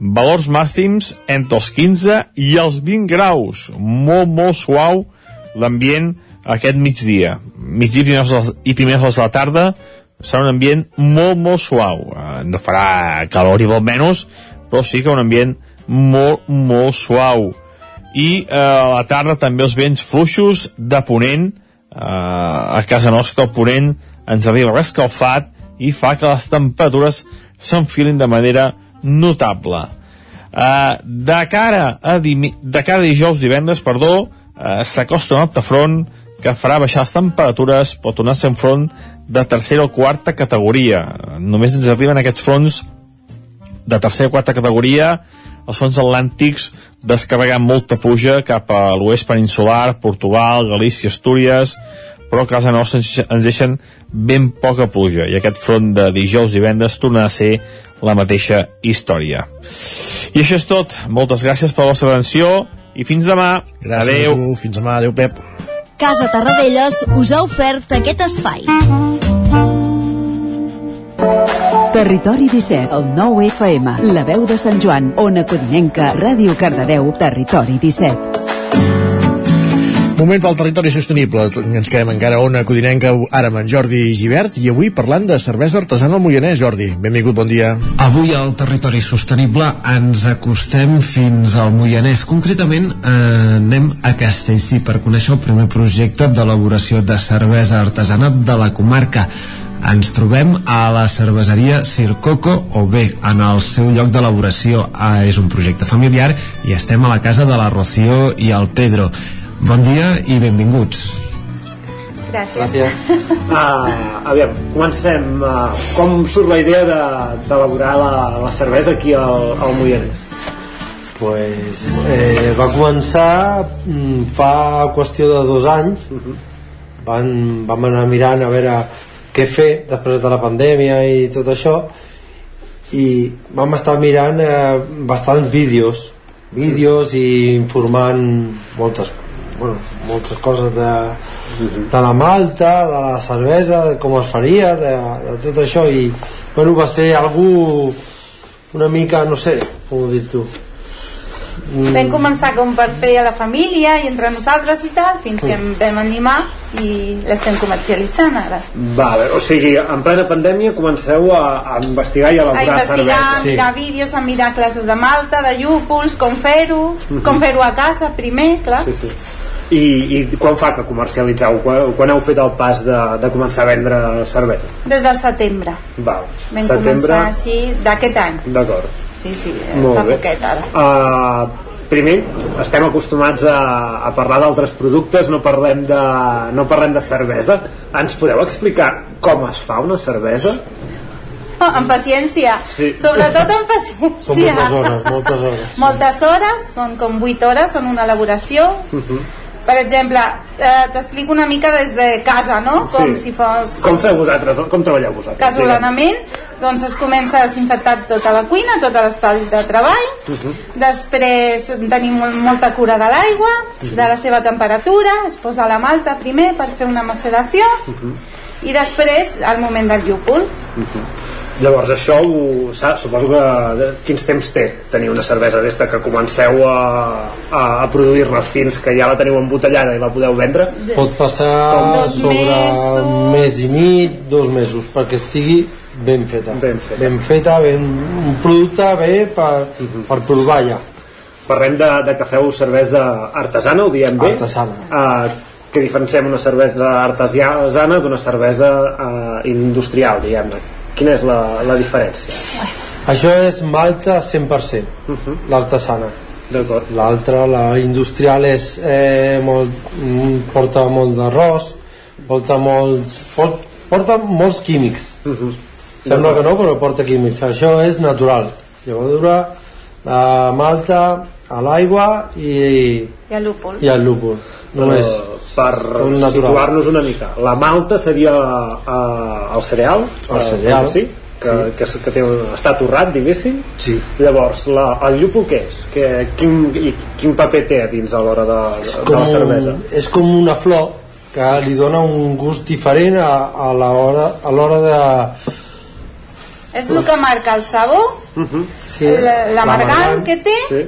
Valors màxims entre els 15 i els 20 graus. Molt molt suau l'ambient aquest migdia. Migdia i primers hores de la tarda serà un ambient molt molt suau. Eh, no farà calor i molt menys però sí que un ambient molt molt suau i eh, a la tarda també els vents fluixos de ponent. Eh, a casa nostra el ponent ens arriba rescalfat i fa que les temperatures s'enfilin de manera notable. Eh, de cara a, de cara a dijous divendres perdó eh, s'acosta un altre front que farà baixar les temperatures pot tornar a ser un front de tercera o quarta categoria. Només ens arriben aquests fronts de tercera o quarta categoria els fronts atlàntics descarregant molta puja cap a l'oest peninsular, Portugal, Galícia, Astúries, però a casa nostra ens, ens deixen ben poca pluja i aquest front de dijous i vendes torna a ser la mateixa història. I això és tot. Moltes gràcies per la vostra atenció i fins demà. Gràcies Adeu. a tu. Fins demà. Adéu, Pep. Casa Tarradellas us ha ofert aquest espai. Territori 17, el 9 FM, la veu de Sant Joan, Ona Codinenca, Ràdio Cardedeu, Territori 17. Moment pel territori sostenible. Ens quedem encara a Ona Codinenca, ara amb en Jordi Givert, i avui parlant de cervesa artesana al Moianès. Jordi, benvingut, bon dia. Avui al territori sostenible ens acostem fins al Moianès. Concretament eh, anem a Castellcí per conèixer el primer projecte d'elaboració de cervesa artesana de la comarca. Ens trobem a la cerveseria Circoco o bé en el seu lloc d'elaboració. Ah, és un projecte familiar i estem a la casa de la Rocío i el Pedro. Bon dia i benvinguts. Gràcies. Uh, aviam, comencem. Uh, com surt la idea de- d'elaborar de, la, la cervesa aquí al, al Moianès? pues, eh, va començar mm, fa qüestió de dos anys Van, vam anar mirant a veure què fer després de la pandèmia i tot això. I vam estar mirant eh, bastants vídeos vídeos i informant moltes, bueno, moltes coses de, de la malta, de la cervesa, de com es faria, de, de tot això. I bueno, va ser algú una mica, no sé, com ho dic tu Mm. Vam començar com per fer a la família i entre nosaltres i tal, fins que em vam animar i l'estem comercialitzant ara. Vale, o sigui, en plena pandèmia comenceu a, a investigar i a A elaborar investigar, a cervesa. mirar vídeos, a mirar classes de malta, de llúpols, com fer-ho, Mhm. com fer-ho a casa primer, clar. Sí, sí. I, I quan fa que comercialitzeu? Quan, quan heu fet el pas de, de començar a vendre cervesa? Des del setembre. Val. Vam Setembre, començar així d'aquest any. d'acord. Sí, sí, eh, Molt fa bé. poquet ara. Uh, primer, estem acostumats a, a parlar d'altres productes, no parlem, de, no parlem de cervesa. Ens podeu explicar com es fa una cervesa? Oh, amb paciència. Sí. Sobretot amb paciència. Són moltes hores, moltes hores. Moltes hores, són com 8 hores, són una elaboració. Per exemple, eh, t'explico una mica des de casa, no? Com Sí. si fos Com feu vosaltres? Com treballeu vosaltres? casolanament. Doncs es comença a desinfectar tota la cuina, tot l'espai de treball. Mhm. Després tenim mol- molta cura de l'aigua, de la seva temperatura, es posa la malta primer per fer una maceració i després el moment del llúpol. Llavors això ho, sa- suposo que de, quins temps té tenir una cervesa des de que comenceu a, a, a produir-la fins que ja la teniu embotellada i la podeu vendre? pot passar Dos sobre mesos. un mes i mig, dos mesos perquè estigui ben feta ben feta, ben feta ben, un producte bé per, per provar ja Parlem de, de que feu cervesa artesana, ho diem bé? Artesana. Uh, que diferenciem una cervesa artesana d'una cervesa uh, industrial, diguem-ne. Quina és la, la diferència? això és malta 100% l'artesana. D'acord. l'altra, la industrial és eh, molt, mm, porta molt d'arròs porta molts port, porta molts químics. Sembla que no però porta químics. Això és natural. Llevadura la malta a l'aigua i, I el llúpol. i el lúpul només Eh, per situar-nos una mica la malta seria uh, el cereal El eh, cereal. sí? que, Sí. que, que té, està torrat diguéssim sí. llavors la, el llúpol què és? Que, quin, i, quin paper té a dins a l'hora de, de la cervesa? és com una flor que li dona un gust diferent a, a l'hora a l'hora de És el que marca el sabor, sí, l'amargant que té sí.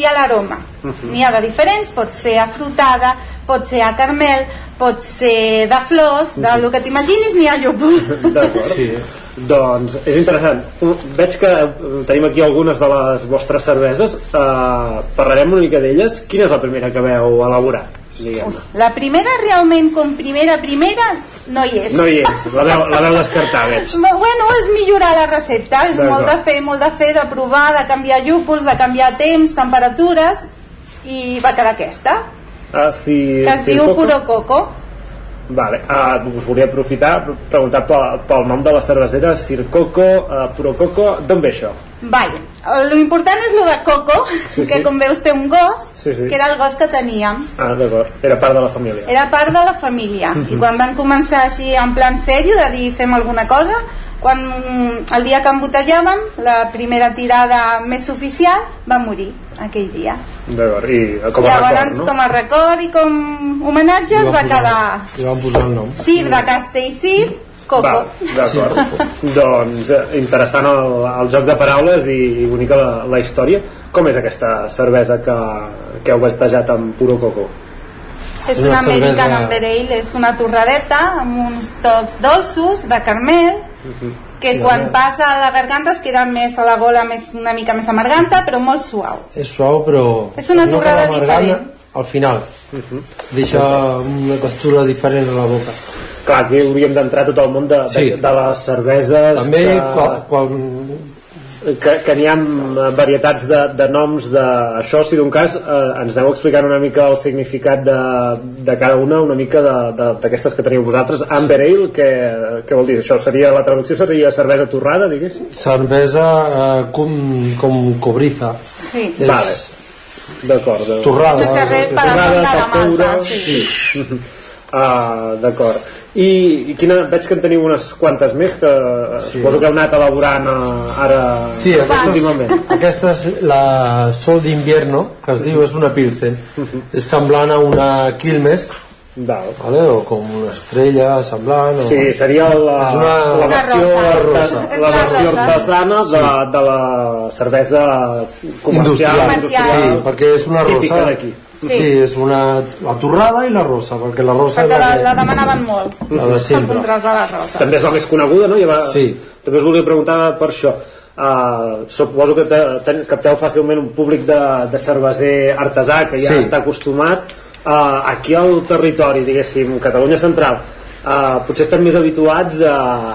i l'aroma. Mhm. N'hi ha de diferents, pot ser afrutada, pot ser a carmel, pot ser de flors, de lo que t'imaginis n'hi ha llúpol. D'acord. Sí. Doncs és interessant. Uh, Veig que eh, tenim aquí algunes de les vostres cerveses. Uh, parlarem una mica d'elles. Quina és la primera que veu elaborat? Diguem La primera realment com primera, primera, no hi és. no hi és, la veu, la veu descartar, veig. Bueno, és millorar la recepta, és molt de fer, molt de fer, de provar, de canviar llúpols, de canviar temps, temperatures, i va quedar aquesta, Ah, si, que es si diu Puro Coco. Vale, uh, us volia aprofitar per preguntar pel, pel nom de la cervesera Circoco, uh, Puro Coco, d'on ve això? Vale, lo important és lo de Coco, Sí, que sí. com veus té un gos, Sí, sí. que era el gos que teníem. Ah, d'acord, era part de la família. Era part de la família. I Mhm. quan van començar així en plan sèrio, de dir fem alguna cosa, quan el dia que embotellàvem, la primera tirada més oficial va morir aquell dia. D'acord, i com a Llavors, record, no? com a record i com homenatge es va quedar Li van posar el nom. Cir de Castellcir, Coco. Va, d'acord. doncs eh, interessant el, el joc de paraules i, i bonica la, la història. Com és aquesta cervesa que, que heu batejat amb puro coco? És Una una American cervesa- Amber Ale, és una torradeta amb uns tocs dolços de carmel que Sí, quan passa a la garganta es queda més a la gola més, una mica més amarganta però molt suau És suau, però... És una no torrada amargant diferent. Al final. Deixa una textura diferent a la boca. Clar, aquí hauríem d'entrar tot el món de, Sí. de, de les cerveses També que, quan, quan que, que n'hi ha varietats de, de noms d'això, si d'un cas eh, ens aneu explicant una mica el significat de, de cada una, una mica d'aquestes que teniu vosaltres Amber Ale, què, què vol dir? Això seria, la traducció seria cervesa torrada, diguéssim? cervesa eh, com, com cobriza. sí. És- Vale. D'acord. Torrada. És que per Torrada, de la malta, sí. sí. Ah, d'acord. I, I quina, veig que en teniu unes quantes més que sí. suposo que heu anat elaborant eh, ara Sí, aquesta últimament. és, aquesta és la Sol d'Invierno, que es diu, és una Pilsen. és semblant a una Quilmes, Val. vale? o com una estrella semblant. O... Sí, seria la, és una, la versió, una artes- rosa. la versió artesana de, de la cervesa comercial Industrial. Sí, perquè és una rosa. Sí. sí, és una, la torrada i la rosa, perquè la rosa perquè la, la, demanaven molt La de el sempre. contrast de la rosa També és la més coneguda, no? I va, Sí. També us volia preguntar per això. Uh, suposo que te, te, capteu fàcilment un públic de, de cerveser artesà que ja Sí. està acostumat uh, aquí al territori, diguéssim, Catalunya Central. Uh, potser estem més habituats a,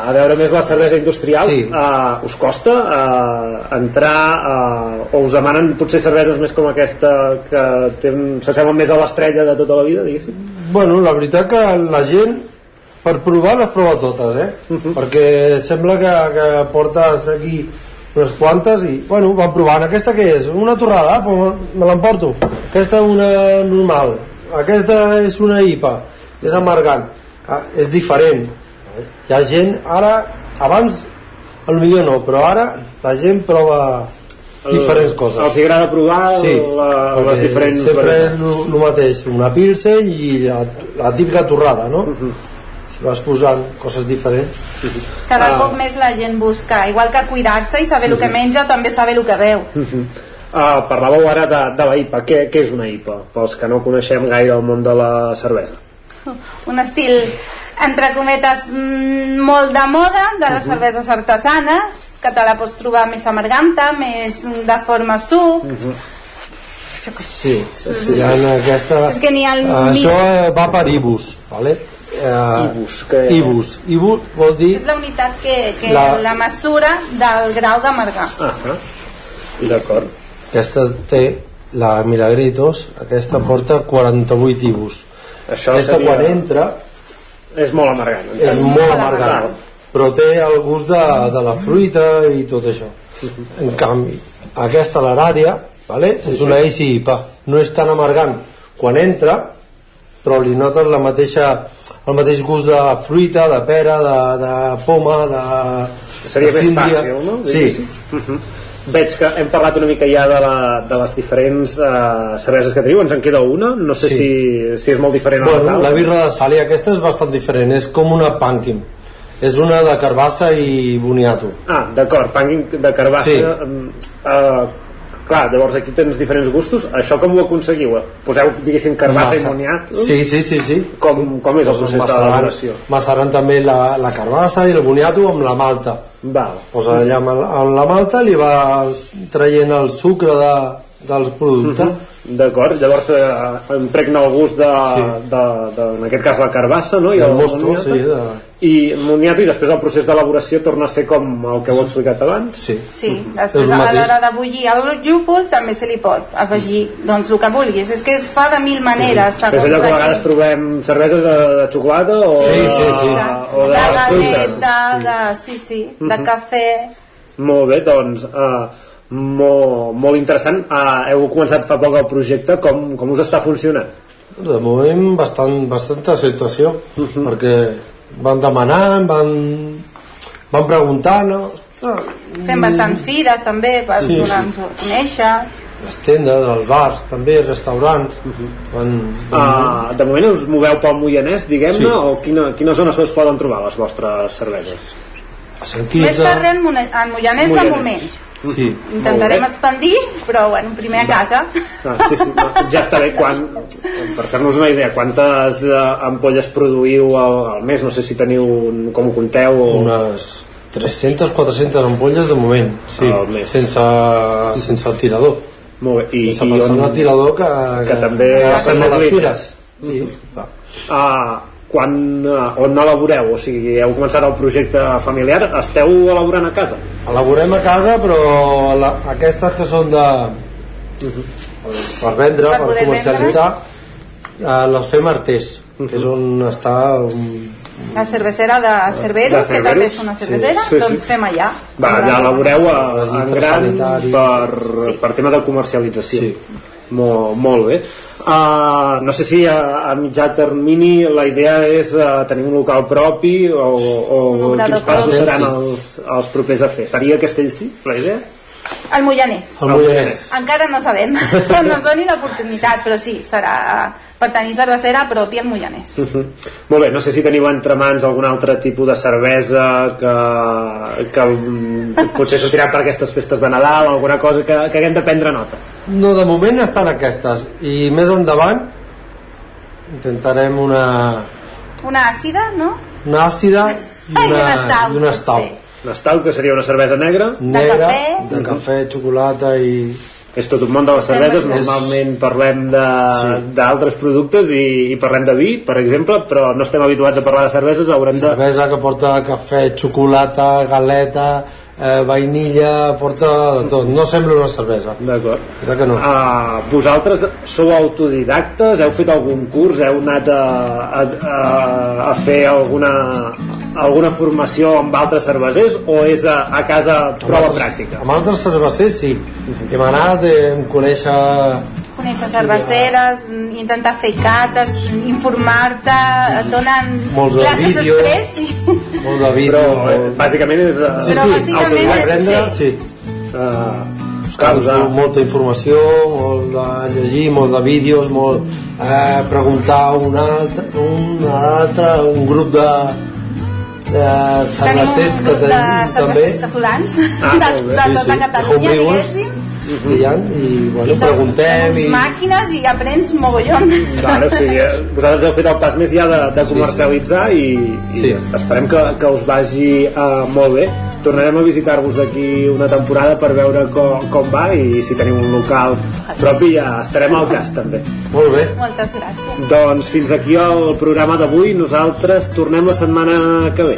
a veure més la cervesa industrial Sí. uh, us costa uh, entrar uh, o us demanen potser cerveses més com aquesta que s'assemblen més a l'estrella de tota la vida diguéssim Bueno, la veritat que la gent per provar les prova totes, eh? Perquè sembla que, que portes aquí unes quantes i, bueno, van provant. Aquesta què és? Una torrada? Ah, pues me l'emporto. Aquesta una normal. Aquesta és una IPA. És amargant. Ah, és diferent. Hi ha gent, ara, abans, lo millor no, però ara la gent prova diferents coses. els agrada provar Sí, la, les diferents sempre és el mateix, una pilsen i la, la típica torrada, no? Si vas posant coses diferents. cada Ah. cop més la gent busca igual que cuidar-se i saber el que menja també saber el que veu Uh, parlàveu ara de, de la IPA què, què és una IPA? Pels que no coneixem gaire el món de la cervesa un estil entre cometes mm, molt de moda de les cerveses artesanes que te la pots trobar més amarganta més de forma suc. Sí, sí, hi ha aquesta... És que n'hi ha el Això mil- eh, va per Ibus, vale? Eh, Ibus, que... Ibus. Ibus vol dir... és la unitat que, que La- la... mesura del grau d'amargar ah, d'acord. Aquesta té la Milagritos, aquesta porta 48 Ibus. Això aquesta seria- quan entra és molt amargant és molt amargant, però té el gust de, de la fruita i tot això. En canvi, aquesta l'Aràdia, vale? és una Easy IPA, no és tan amargant quan entra, però li notes la mateixa, el mateix gust de fruita, de pera, de, de poma, de... seria de més fàcil, no? Sí, Mhm. Veig que hem parlat una mica ja de, la, de les diferents uh, cerveses que teniu, ens en queda una, no sé Sí. si, si és molt diferent a les Bueno, la altres. birra de sal i aquesta és bastant diferent, és com una pumpkin. És una de carbassa i boniato. Ah, d'acord, panking de carbassa. Sí. Uh, clar, llavors aquí tens diferents gustos. Això com ho aconseguiu? Poseu, diguéssim, carbassa i Massa. moniat? Sí, sí, sí, sí. Com, com és el procés d'elaboració? Massaran també la, la carbassa i el boniato amb la malta. Val. Posa allà amb, amb la malta li va traient el sucre de, del producte. Mhm. D'acord, llavors eh, impregna el gust de, Sí. de, de, en aquest cas la carbassa no? I Del el mosto, moniato. sí, de- i moniato i després el procés d'elaboració torna a ser com el que heu explicat abans sí. Sí, És després el a l'hora de bullir el llúpol també se li pot afegir doncs, el que vulguis. És que es fa de mil maneres. és segons allò que a la vegades trobem cerveses de, de xocolata o, Sí, sí, sí. de, o de, de fruites galeta, de, sí, sí, de Mhm. cafè. molt bé, doncs uh, molt, molt interessant uh, heu començat fa poc el projecte com, com us està funcionant? De moment bastant, bastanta acceptació Mhm. perquè van demanant, van, van preguntant no? Fem bastant fires també per Sí, sí. donar-nos a conèixer. les tendes, els bars, també, restaurants. Quan, Uh, de moment us moveu pel Moianès, diguem-ne, Sí. o quina, quina zona es poden trobar les vostres cerveses? A Sant Més carrer en, en Moianès de Moianès. moment. Sí. Intentarem expandir, però bueno, primer a casa. Ah, sí, sí, no, ja està bé quan, per fer-nos una idea quantes uh, ampolles produïu al, al mes no sé si teniu un, com ho compteu o... Unes 300, 400 ampolles de moment, sí, Al mes. sense, sense el tirador. Molt bé. I, sense i pensar on- en el tirador que, que també que estan estem a més les fires. Sí, clar. Ah, quan, uh, on elaboreu? O sigui, heu començat el projecte familiar, esteu elaborant a casa? Elaborem a casa, però la, aquestes que són de... per vendre, Per per, comercialitzar, eh, les fem artés, que és on està un, La cervecera de Cerveros, De que també és una sí. cervesera, Sí, sí. doncs fem allà. Va, ja elaboreu a, Registre gran per, per tema de comercialització. Sí. Molt, molt bé. Uh, no sé si a, a mitjà termini la idea és uh, tenir un local propi o, o quins passos seran els, els propers a fer. Seria Castellcí, la idea? El Moianès. El Moianès. Encara no sabem, no ens doni l'oportunitat, però sí, serà per tenir cervesera pròpia al Moianès. Uh -huh. Molt bé, no sé si teniu entre mans algun altre tipus de cervesa que, que mm, potser sortirà per aquestes festes de Nadal, alguna cosa que, que haguem de prendre nota. No, de moment estan aquestes i més endavant intentarem una, Una àcida, no? una àcida i una, una stout, i una stout. Que seria una cervesa negra. negra, cafè. de cafè, xocolata i... És tot un món de les cerveses, És- normalment parlem de- d'altres productes i, i parlem de vi, per exemple, però no estem habituats a parlar de cerveses, haurem de... cervesa que porta cafè, xocolata, galeta, eh, vainilla, porta de tot. No sembla una cervesa. D'acord. que no. Uh, vosaltres sou autodidactes? Heu fet algun curs? Heu anat a, a, a, a fer alguna, alguna formació amb altres cervesers o és a, a casa prova altres- pràctica? Amb altres cervesers sí. Hem anat, hem conèixer Conèixer cerveceres, intentar fer cates, informar-te, et donen Molts de classes vídeos. després. Molt de vídeos. Però, eh, molt... bàsicament és... Uh, Sí, sí, bàsicament és- sí. sí. Uh, Buscar molta informació, molt de llegir, molt de vídeos, molt eh, preguntar un altre, un altre, un grup de, de Tenim un que grup de tenim també cervecers casolans Ah, de, bé, de sí, tota sí. Catalunya, Homebrewers. diguéssim. Hi ha i bueno, I són, preguntem i... màquines i aprens mogollon. Vale, o sigui, eh, vosaltres heu fet el pas més ja de, de comercialitzar i, i Sí. esperem que, que us vagi uh, molt bé. Tornarem a visitar-vos d'aquí una temporada per veure com, com va i si teniu un local propi ja estarem al cas també. Molt bé. Moltes gràcies. Doncs fins aquí el programa d'avui. Nosaltres tornem la setmana que ve.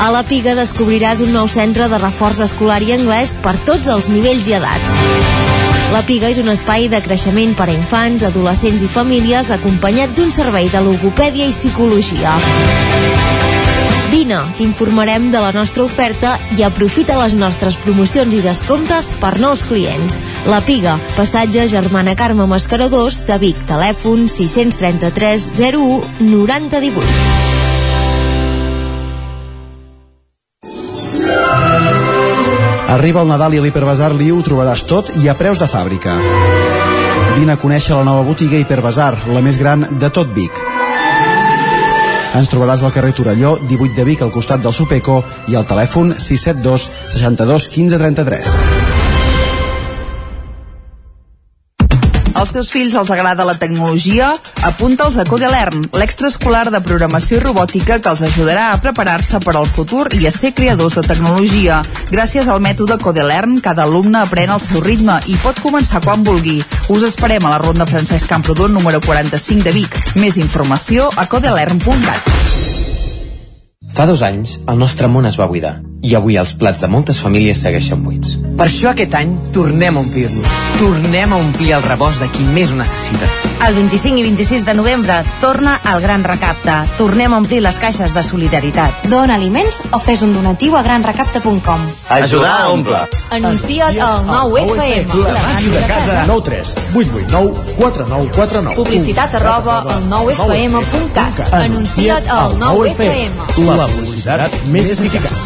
A la Piga descobriràs un nou centre de reforç escolar i anglès per tots els nivells i edats. La Piga és un espai de creixement per a infants, adolescents i famílies acompanyat d'un servei de logopèdia i psicologia. Vine, t'informarem de la nostra oferta i aprofita les nostres promocions i descomptes per nous clients. La Piga, passatge Germana Carme Mascaradors de Vic, telèfon 633 01 9018. Arriba el Nadal i a l'Hiperbasar Liu ho trobaràs tot i a preus de fàbrica. Vine a conèixer la nova botiga Hiperbasar, la més gran de tot Vic. Ens trobaràs al carrer Torelló, 18 de Vic, al costat del Supeco, i al telèfon 672 62 15 33. Als teus fills els agrada la tecnologia? Apunta'ls a Codelern, l'extraescolar de programació i robòtica que els ajudarà a preparar-se per al futur i a ser creadors de tecnologia. Gràcies al mètode Codelern, cada alumne aprèn al seu ritme i pot començar quan vulgui. Us esperem a la Ronda Francesc Camprodon número 45 de Vic. Més informació a codelern.cat. Fa dos anys, el nostre món es va buidar i avui els plats de moltes famílies segueixen buits. Per això aquest any tornem a omplir-los. Tornem a omplir el rebost de qui més ho necessita. El 25 i 26 de novembre torna el Gran Recapte. Tornem a omplir les caixes de solidaritat. Dona aliments o fes un donatiu a granrecapte.com. Ajudar a omple. Anuncia't al 9FM. La màquina de casa. 9 3 8 8 9 4 9 4 9 Publicitat arroba al 9FM.cat. Anuncia't al 9FM. La publicitat més eficaç.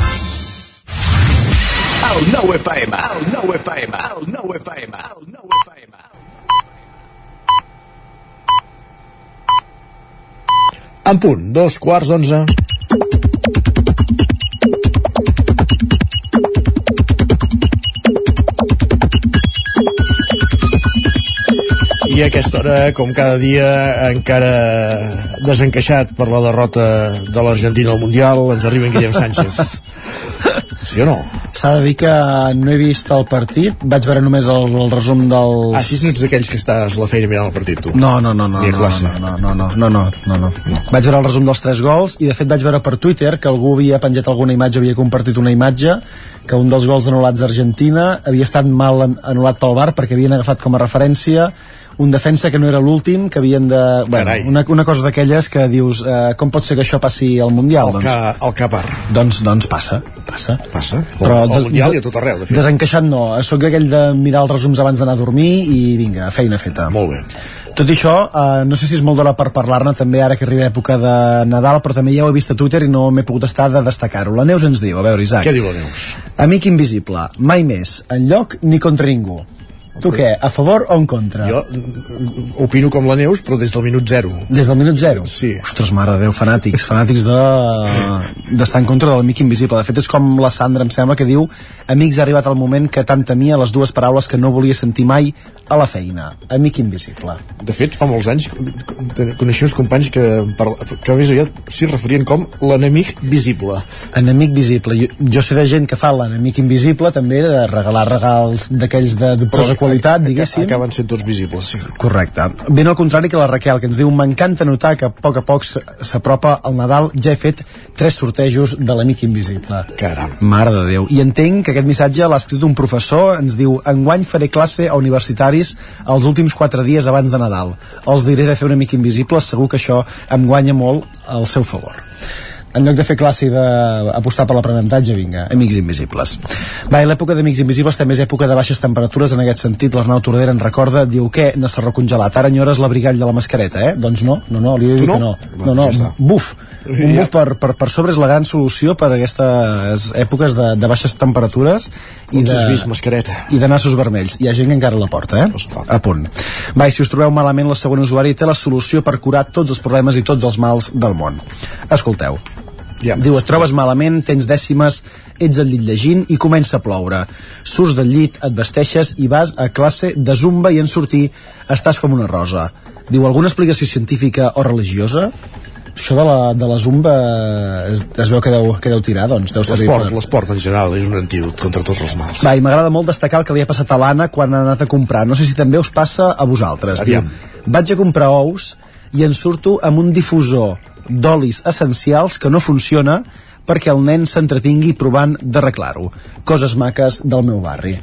El 9 FM, el 9 FM, el 9 FM, el 9 FM. En punt, dos quarts d'onze. I a aquesta hora, com cada dia, encara desencaixat per la derrota de l'Argentina al Mundial, ens arriba en Guillem Sánchez. Sí o no? S'ha de dir que no he vist el partit, vaig veure només el, el resum dels... Ah, si no ets d'aquells que estàs a la feina mirant el partit, tu. No, no, no, no, no, no, no, no, no, no, no, no, no. Vaig veure el resum dels tres gols i de fet vaig veure per Twitter que algú havia penjat alguna imatge, havia compartit una imatge que un dels gols anul·lats d'Argentina havia estat mal an- anul·lat pel bar perquè havien agafat com a referència un defensa que no era l'últim, que havien de... Bueno, una, una cosa d'aquelles que dius eh, com pot ser que això passi al Mundial? El, ca, el Capar. Doncs, doncs passa, passa. Passa? Com al Mundial i a tot arreu, de fet. Desencaixat no, sóc aquell de mirar els resums abans d'anar a dormir i vinga, feina feta. Molt bé. Tot això, eh, no sé si és molt d'hora per parlar-ne també ara que arriba època de Nadal, però també ja ho he vist a Twitter i no m'he pogut estar de destacar-ho. La Neus ens diu, a veure, Isaac. Què diu la Neus? Amic invisible, mai més, en lloc ni contra ningú. Tu què, a favor o en contra? Jo opino com la Neus, però des del minut zero. Des del minut zero? Sí. Ostres, mare de Déu, fanàtics, fanàtics de d'estar en contra de l'amic invisible. De fet, és com la Sandra, em sembla, que diu amics, ha arribat el moment que tant temia les dues paraules que no volia sentir mai a la feina. Amic invisible. De fet, fa molts anys coneixia uns companys que, que més aviat s'hi referien com l'enemic visible. Enemic visible. Jo, jo sé de gent que fa l'enemic invisible, també, de regalar regals d'aquells de dubtosa qualitat, diguéssim. Acaben sent tots visibles, sí. Correcte. Ben al contrari que la Raquel, que ens diu m'encanta notar que a poc a poc s'apropa el Nadal, ja he fet tres sortejos de l'amic invisible. Caram. Mare de Déu. I entenc que aquest missatge l'ha escrit un professor, ens diu enguany faré classe a universitaris els últims quatre dies abans de Nadal. Els diré de fer un amic invisible, segur que això em guanya molt al seu favor en lloc de fer classe i d'apostar per l'aprenentatge, vinga, amics invisibles. Va, i l'època d'amics invisibles també és època de baixes temperatures, en aquest sentit l'Arnau Tordera en recorda, diu què, Nassarró congelat, ara enyores l'abrigall de la mascareta, eh? Doncs no, no, no, li he dir Tu que no? no. No, no, està. buf, un buf per, per, per sobre és la gran solució per a aquestes èpoques de, de baixes temperatures i On de, vist mascareta? i de nassos vermells. Hi ha gent que encara la porta, eh? A punt. Va, i si us trobeu malament, la segona usuari té la solució per curar tots els problemes i tots els mals del món. Escolteu. Ja. Diu, et trobes malament, tens dècimes, ets al llit llegint i comença a ploure. Surts del llit, et vesteixes i vas a classe de zumba i en sortir estàs com una rosa. Diu, alguna explicació científica o religiosa? Això de la, de la zumba es, es veu que deu, que deu tirar, doncs deu L'esport, per... l'esport en general és un antídot contra tots els mals. Va, i m'agrada molt destacar el que li ha passat a l'Anna quan ha anat a comprar. No sé si també us passa a vosaltres. Aviam. Diu, vaig a comprar ous i en surto amb un difusor d'olis essencials que no funciona perquè el nen s'entretingui provant d'arreglar-ho. Coses maques del meu barri.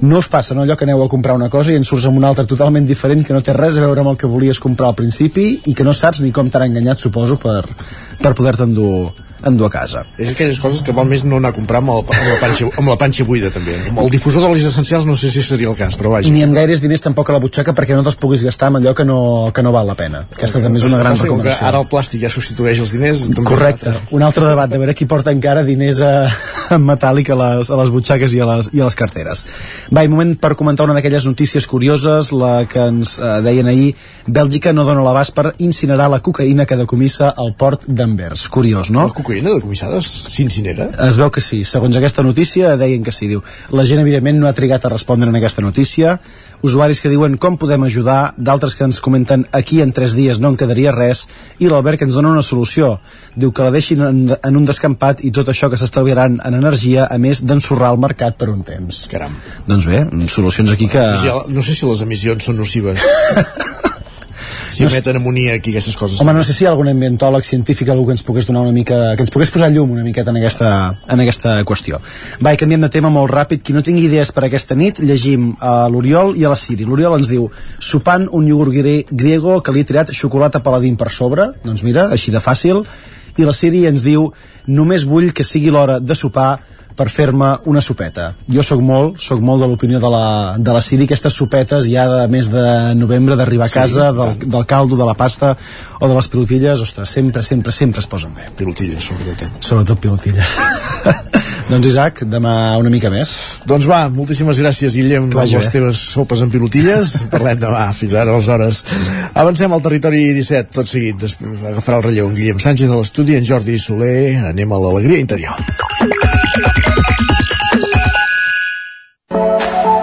No us passa, no, allò que aneu a comprar una cosa i en surts amb una altra totalment diferent que no té res a veure amb el que volies comprar al principi i que no saps ni com t'han enganyat, suposo, per, per poder-te endur endur a casa. És aquelles coses que val més no anar a comprar amb, el, amb, la, panxa, amb la panxa buida també. Amb el difusor d'olis essencials no sé si seria el cas, però vaja. Ni amb gaires diners tampoc a la butxaca perquè no te'ls puguis gastar amb allò que no, que no val la pena. Aquesta també és una gran recomanació. ara el plàstic ja substitueix els diners. també Correcte, un altre debat de veure qui porta encara diners a, en metàl·lic a les, a les butxaques i a les, i a les carteres. Va, i moment per comentar una d'aquelles notícies curioses, la que ens eh, deien ahir, Bèlgica no dona l'abast per incinerar la cocaïna que decomissa al port d'Anvers. Curiós, no? La cocaïna decomissada s'incinera? Es veu que sí. Segons aquesta notícia, deien que sí. Diu, la gent, evidentment, no ha trigat a respondre en aquesta notícia. Usuaris que diuen com podem ajudar, d'altres que ens comenten aquí en tres dies no en quedaria res, i l'Albert que ens dona una solució. Diu que la deixin en, en un descampat i tot això que s'estalviaran en energia, a més d'ensorrar el mercat per un temps. Caram. Doncs bé, solucions aquí que... No sé si les emissions són nocives. si No emeten amoníac i aquestes coses. Home, no sé si hi ha algun ambientòleg científic algú que ens pogués donar una mica, que ens pogués posar llum una miqueta en aquesta, en aquesta qüestió. Va, i canviem de tema molt ràpid. Qui no tingui idees per aquesta nit, llegim a l'Oriol i a la Siri. L'Oriol ens diu, sopant un iogurt griego que li he tirat xocolata paladín per sobre. Doncs mira, així de fàcil. I la Siri ens diu, només vull que sigui l'hora de sopar per fer-me una sopeta. Jo sóc molt, sóc molt de l'opinió de, la, de la Siri, aquestes sopetes ja de mes de novembre d'arribar a Sí, casa, del, del caldo, de la pasta o de les pilotilles, ostres, sempre, sempre, sempre es posen bé. Pilotilles, sobretot. eh? Sobretot pilotilles. doncs Isaac, demà una mica més. Doncs va, moltíssimes gràcies, Guillem, amb vagi les teves sopes en pilotilles. Parlem demà, fins ara, aleshores. Avancem al territori 17, tot seguit. Després agafarà el relleu en Guillem Sánchez a l'estudi, en Jordi Soler. Anem a l'alegria interior.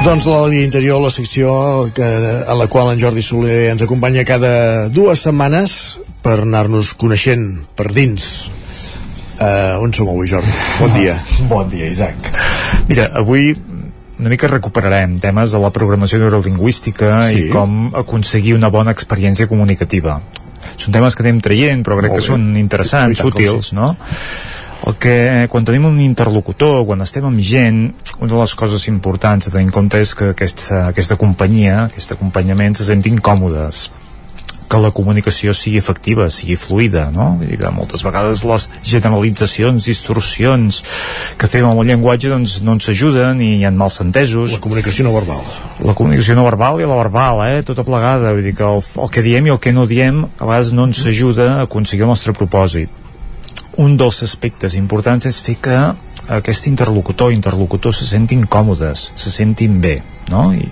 Doncs l'alegria interior, la secció que, a la qual en Jordi Soler ens acompanya cada dues setmanes per anar-nos coneixent per dins. Uh, on som avui, Jordi? Bon dia. Bon dia, Isaac. Mira, avui una mica recuperarem temes de la programació neurolingüística Sí. i com aconseguir una bona experiència comunicativa. Són temes que anem traient, però crec que són interessants, útils, sí. no? El que, quan tenim un interlocutor, quan estem amb gent, una de les coses importants a tenir en compte és que aquesta, aquesta companyia, aquest acompanyament se sentin còmodes que la comunicació sigui efectiva, sigui fluida, no? Vull dir que moltes vegades les generalitzacions, distorsions que fem amb el llenguatge doncs no ens ajuden i hi ha malsentesos. La comunicació no verbal. La comunicació no verbal i la verbal, eh? Tota plegada. Vull dir que el, el que diem i el que no diem a vegades no ens ajuda a aconseguir el nostre propòsit. Un dels aspectes importants és fer que aquest interlocutor interlocutor se sentin còmodes, se sentin bé, no? I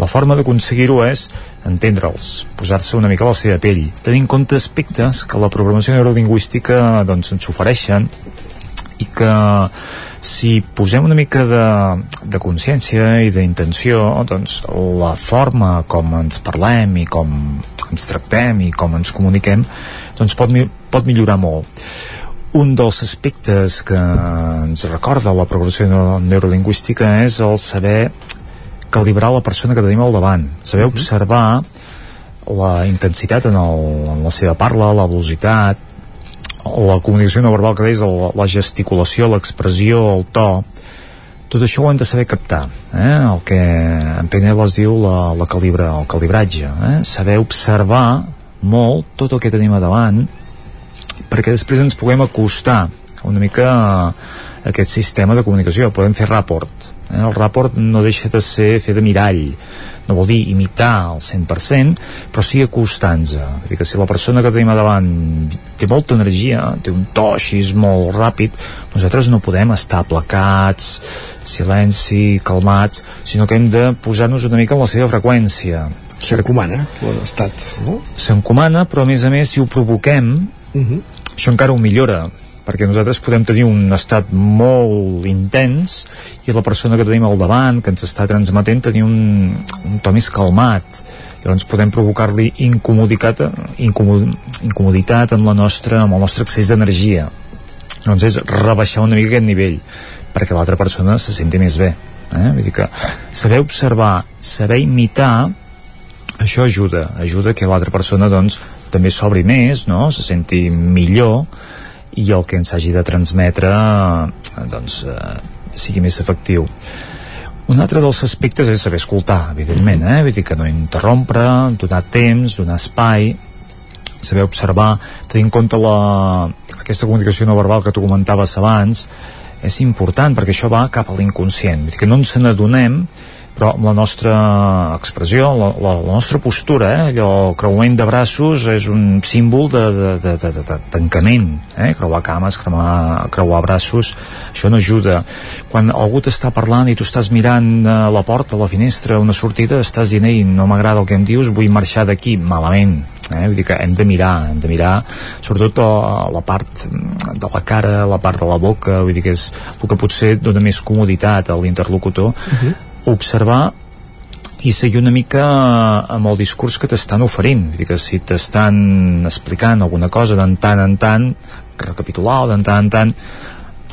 la forma d'aconseguir-ho és entendre'ls, posar-se una mica a la seva pell, tenir en compte aspectes que la programació neurolingüística doncs, ens ofereixen i que si posem una mica de, de consciència i d'intenció, doncs la forma com ens parlem i com ens tractem i com ens comuniquem doncs pot, pot millorar molt un dels aspectes que ens recorda la programació neu- neurolingüística és el saber calibrar la persona que tenim al davant, saber observar la intensitat en, el, en la seva parla, la velocitat, la comunicació no verbal que deies, la, la gesticulació, l'expressió, el to, tot això ho hem de saber captar, eh? el que en PNL es diu la, la calibra, el calibratge, eh? saber observar molt tot el que tenim a davant perquè després ens puguem acostar una mica a aquest sistema de comunicació, podem fer rapport eh? el rapport no deixa de ser fer de mirall no vol dir imitar al 100% però sí acostar-nos Vull dir que si la persona que tenim davant té molta energia, té un to així molt ràpid, nosaltres no podem estar aplacats, silenci calmats, sinó que hem de posar-nos una mica en la seva freqüència S'encomana l'estat, no? s'encomana, però a més a més si ho provoquem Uh -huh. Això encara ho millora perquè nosaltres podem tenir un estat molt intens i la persona que tenim al davant, que ens està transmetent tenir un, un to més calmat llavors podem provocar-li incomoditat, incomod, incomoditat amb, la nostra, amb el nostre excés d'energia doncs és rebaixar una mica aquest nivell perquè l'altra persona se senti més bé eh? vull dir que saber observar saber imitar això ajuda, ajuda que l'altra persona doncs també s'obri més, no? se senti millor i el que ens hagi de transmetre doncs eh, sigui més efectiu un altre dels aspectes és saber escoltar, evidentment, eh? vull dir que no interrompre, donar temps, donar espai, saber observar, tenir en compte la, aquesta comunicació no verbal que tu comentaves abans, és important perquè això va cap a l'inconscient, vull dir que no ens n'adonem, però la nostra expressió, la, la, la nostra postura, eh? allò, creuament de braços és un símbol de, de, de, de, de, de tancament, eh? creuar cames, creuar, creuar braços, això no ajuda. Quan algú t'està parlant i tu estàs mirant a la porta, a la finestra, una sortida, estàs dient, ei, no m'agrada el que em dius, vull marxar d'aquí, malament, eh? vull dir que hem de mirar, hem de mirar sobretot la, la part de la cara, la part de la boca, vull dir que és el que potser dona més comoditat a l'interlocutor, uh -huh observar i seguir una mica amb el discurs que t'estan oferint. Vull dir que si t'estan explicant alguna cosa de tant en tant recapitular o de tant en tant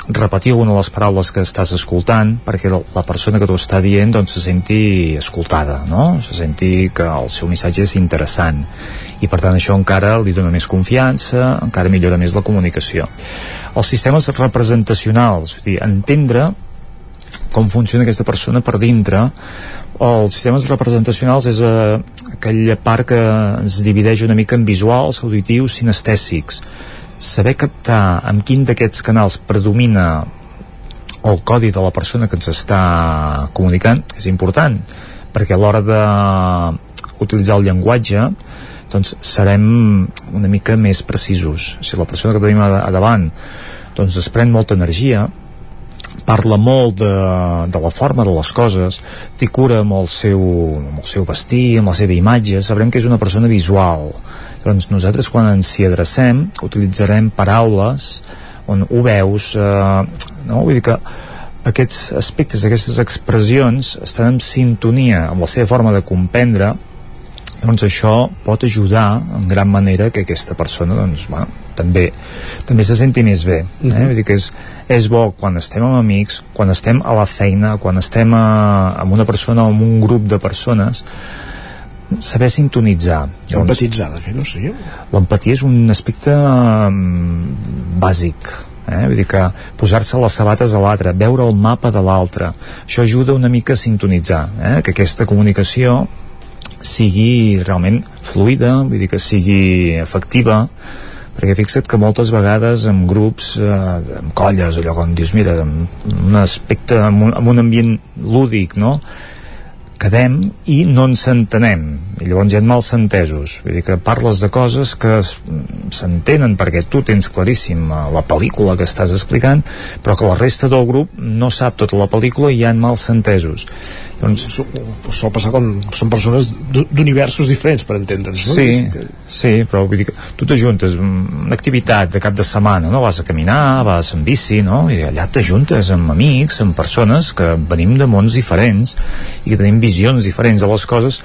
repetir alguna de les paraules que estàs escoltant perquè la persona que t'ho està dient doncs se senti escoltada no? se senti que el seu missatge és interessant. I per tant això encara li dona més confiança encara millora més la comunicació. Els sistemes representacionals vull dir, entendre com funciona aquesta persona per dintre. Els sistemes representacionals és eh, aquella part que es divideix una mica en visuals, auditius, sinestèsics. Saber captar amb quin d'aquests canals predomina el codi de la persona que ens està comunicant és important perquè a l'hora de utilitzar el llenguatge doncs serem una mica més precisos. Si la persona que tenim a, davant doncs desprèn molta energia parla molt de, de la forma de les coses, té cura amb el, seu, amb el seu vestir, amb la seva imatge, sabrem que és una persona visual. Doncs nosaltres quan ens hi adrecem utilitzarem paraules on ho veus, eh, no? vull dir que aquests aspectes, aquestes expressions estan en sintonia amb la seva forma de comprendre doncs això pot ajudar en gran manera que aquesta persona doncs, bueno, també, també se senti més bé eh? Uh -huh. Vull dir que és, és bo quan estem amb amics, quan estem a la feina quan estem a, amb una persona o amb un grup de persones saber sintonitzar empatitzar de fet, no sé l'empatia és un aspecte um, bàsic eh? vull dir que posar-se les sabates a l'altre veure el mapa de l'altre això ajuda una mica a sintonitzar eh? que aquesta comunicació sigui realment fluida, vull dir que sigui efectiva perquè fixa't que moltes vegades en grups, eh, en colles allò com dius, mira, en un aspecte en un, en un ambient lúdic no? quedem i no ens entenem. I llavors hi ha malsentesos. Vull dir que parles de coses que s'entenen perquè tu tens claríssim eh, la pel·lícula que estàs explicant però que la resta del grup no sap tota la pel·lícula i hi ha malsentesos doncs... Sol passar com són persones d'universos diferents per entendre'ns, no? Sí, que... sí, però vull dir que tu t'ajuntes una activitat de cap de setmana, no? Vas a caminar, vas en bici, no? I allà t'ajuntes amb amics, amb persones que venim de mons diferents i que tenim visions diferents de les coses,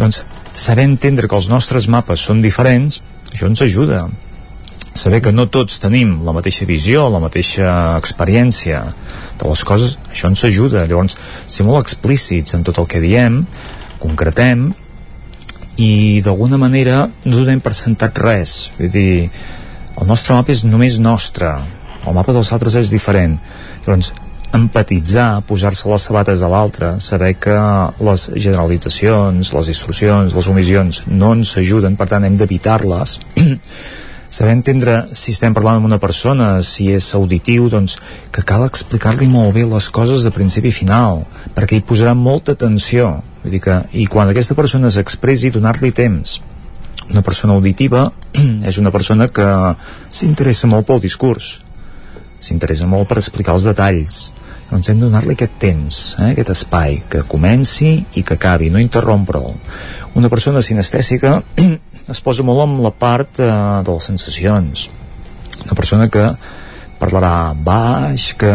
doncs saber entendre que els nostres mapes són diferents, això ens ajuda saber que no tots tenim la mateixa visió, la mateixa experiència de les coses, això ens ajuda. Llavors, ser molt explícits en tot el que diem, concretem, i d'alguna manera no donem per sentat res. Vull dir, el nostre mapa és només nostre, el mapa dels altres és diferent. Llavors, empatitzar, posar-se les sabates a l'altre, saber que les generalitzacions, les distorsions, les omissions no ens ajuden, per tant hem d'evitar-les saber entendre si estem parlant amb una persona, si és auditiu, doncs que cal explicar-li molt bé les coses de principi a final, perquè hi posarà molta atenció. Vull dir que, I quan aquesta persona s'expressi, donar-li temps. Una persona auditiva és una persona que s'interessa molt pel discurs, s'interessa molt per explicar els detalls, doncs hem de donar-li aquest temps, eh, aquest espai, que comenci i que acabi, no interrompre'l. Una persona sinestèsica es posa molt amb la part eh, de les sensacions. Una persona que parlarà baix que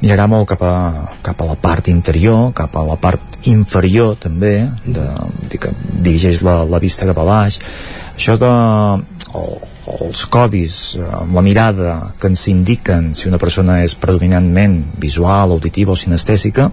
mirarà molt cap a, cap a la part interior cap a la part inferior també de, de que dirigeix la, la vista cap a baix. Això de el, els codis amb la mirada que ens indiquen si una persona és predominantment visual, auditiva o sinestèsica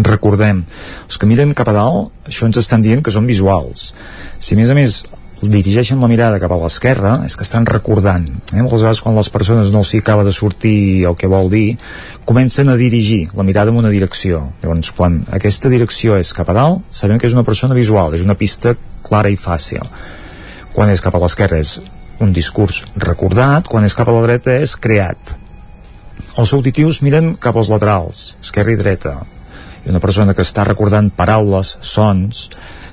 recordem, els que miren cap a dalt això ens estan dient que són visuals. Si a més a més dirigeixen la mirada cap a l'esquerra és que estan recordant eh? moltes vegades quan les persones no s'hi acaba de sortir el que vol dir comencen a dirigir la mirada en una direcció. Llavors quan aquesta direcció és cap a dalt sabem que és una persona visual és una pista clara i fàcil. Quan és cap a l'esquerra és un discurs recordat quan és cap a la dreta és creat. Els auditius miren cap als laterals esquerra i dreta i una persona que està recordant paraules, sons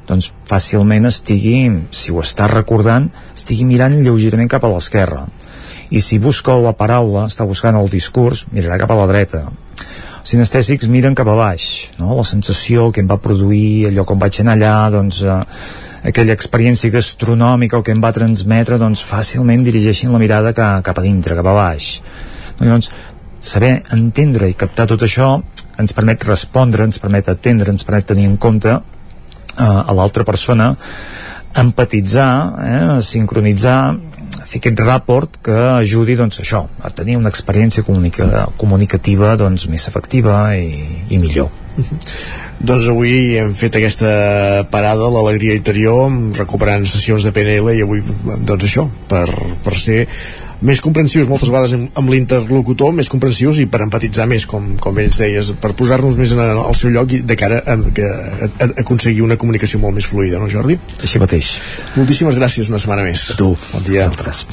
doncs fàcilment estigui, si ho està recordant, estigui mirant lleugerament cap a l'esquerra. I si busca la paraula, està buscant el discurs, mirarà cap a la dreta. Els sinestèsics miren cap a baix, no? la sensació, que em va produir, allò com vaig anar allà, doncs, eh, aquella experiència gastronòmica, el que em va transmetre, doncs fàcilment dirigeixin la mirada cap, cap a dintre, cap a baix. Llavors, saber entendre i captar tot això ens permet respondre, ens permet atendre, ens permet tenir en compte eh, a l'altra persona empatitzar, eh, sincronitzar fer aquest rapport que ajudi doncs, això, a tenir una experiència comunica comunicativa doncs, més efectiva i, i millor. Doncs avui hem fet aquesta parada, l'alegria interior, recuperant sessions de PNL i avui, doncs això, per, per ser més comprensius moltes vegades amb, amb l'interlocutor, més comprensius i per empatitzar més, com, com ells deies, per posar-nos més en el seu lloc i de cara a, a, a, a aconseguir una comunicació molt més fluida, no Jordi? Així mateix. Moltíssimes gràcies una setmana més. A tu. Bon dia. Altres.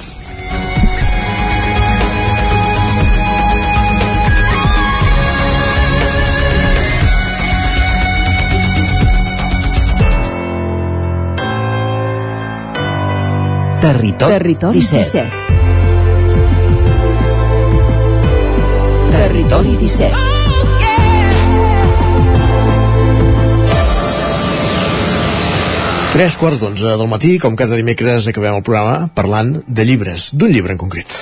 Territori, Territori 17. 17. Territori 17. Tres quarts d'onze del matí, com cada dimecres acabem el programa parlant de llibres, d'un llibre en concret.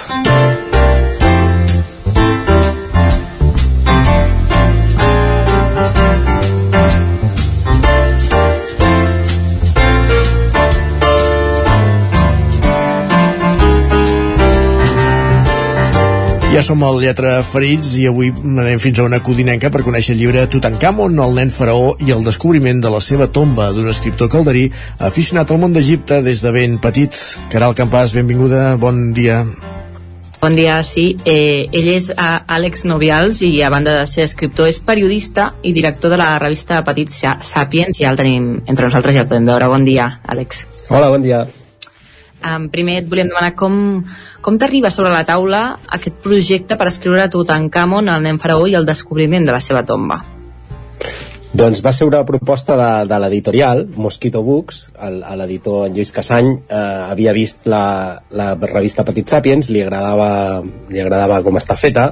Ja som al Lletra Ferits i avui anem fins a una codinenca per conèixer el llibre Tutankamon, el nen faraó i el descobriment de la seva tomba d'un escriptor calderí aficionat al món d'Egipte des de ben petit. Caral Campàs, benvinguda, bon dia. Bon dia, sí. Eh, ell és uh, Àlex Novials i a banda de ser escriptor és periodista i director de la revista Petit Sapiens i ja el tenim entre nosaltres, ja el podem veure. Bon dia, Àlex. Hola, bon dia. Um, primer et volíem demanar com, com t'arriba sobre la taula aquest projecte per escriure Tutankamon, el nen faraó i el descobriment de la seva tomba. Doncs va ser una proposta de, de l'editorial, Mosquito Books, l'editor en Lluís Cassany eh, havia vist la, la revista Petit Sapiens, li agradava, li agradava com està feta,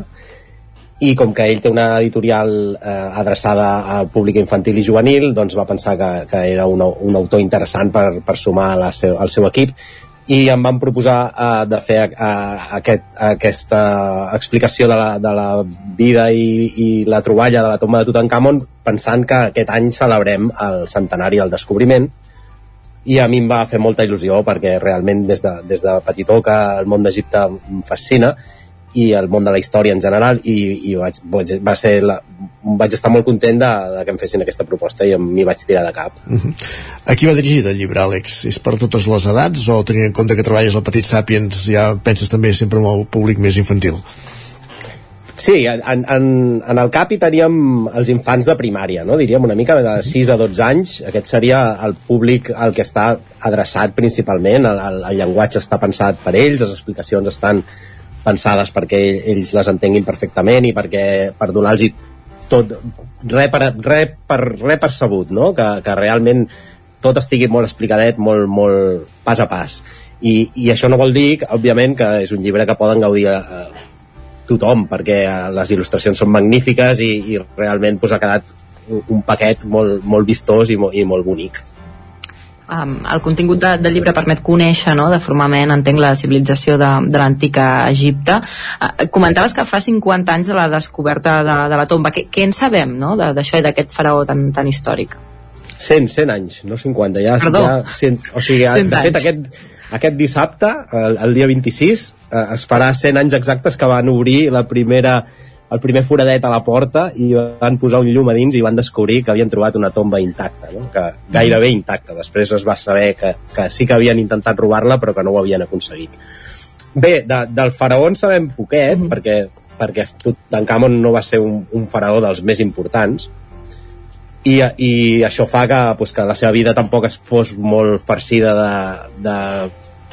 i com que ell té una editorial eh, adreçada al públic infantil i juvenil, doncs va pensar que, que era un, un autor interessant per, per sumar la seu, al seu equip i em van proposar uh, de fer uh, aquest, aquesta explicació de la, de la vida i, i la troballa de la tomba de Tutankamon pensant que aquest any celebrem el centenari del descobriment. I a mi em va fer molta il·lusió perquè realment des de, des de petitó que el món d'Egipte em fascina i el món de la història en general i, i vaig, va ser la, vaig estar molt content de, de que em fessin aquesta proposta i m'hi vaig tirar de cap. Uh -huh. A qui va dirigit el llibre, Àlex? És per totes les edats o tenint en compte que treballes al Petit Sapiens ja penses també sempre en el públic més infantil? Sí, en, en, en el cap hi teníem els infants de primària, no? diríem una mica de 6 a 12 anys. Aquest seria el públic al que està adreçat principalment. El, el, el llenguatge està pensat per ells, les explicacions estan pensades perquè ells les entenguin perfectament i perquè per donar-los tot res per, res per, res per sabut, no? que, que realment tot estigui molt explicadet, molt, molt pas a pas. I, I això no vol dir, òbviament, que és un llibre que poden gaudir eh, tothom, perquè eh, les il·lustracions són magnífiques i, i realment pues, ha quedat un paquet molt, molt vistós i, molt, i molt bonic um, el contingut de, del llibre permet conèixer no, de formament, entenc, la civilització de, de l'antic Egipte. Uh, comentaves que fa 50 anys de la descoberta de, de la tomba. Què, què en sabem no, d'això i d'aquest faraó tan, tan històric? 100, 100 anys, no 50, ja, Perdó. ja 100, o sigui, 100 de fet aquest, aquest dissabte, el, el dia 26, eh, es farà 100 anys exactes que van obrir la primera el primer foradet a la porta i van posar un llum a dins i van descobrir que havien trobat una tomba intacta, no? que gairebé intacta. Després es va saber que, que sí que havien intentat robar-la però que no ho havien aconseguit. Bé, de, del faraó en sabem poquet, mm -hmm. perquè, perquè Tutankamon no va ser un, un faraó dels més importants, i, i això fa que, pues, que la seva vida tampoc es fos molt farcida de, de,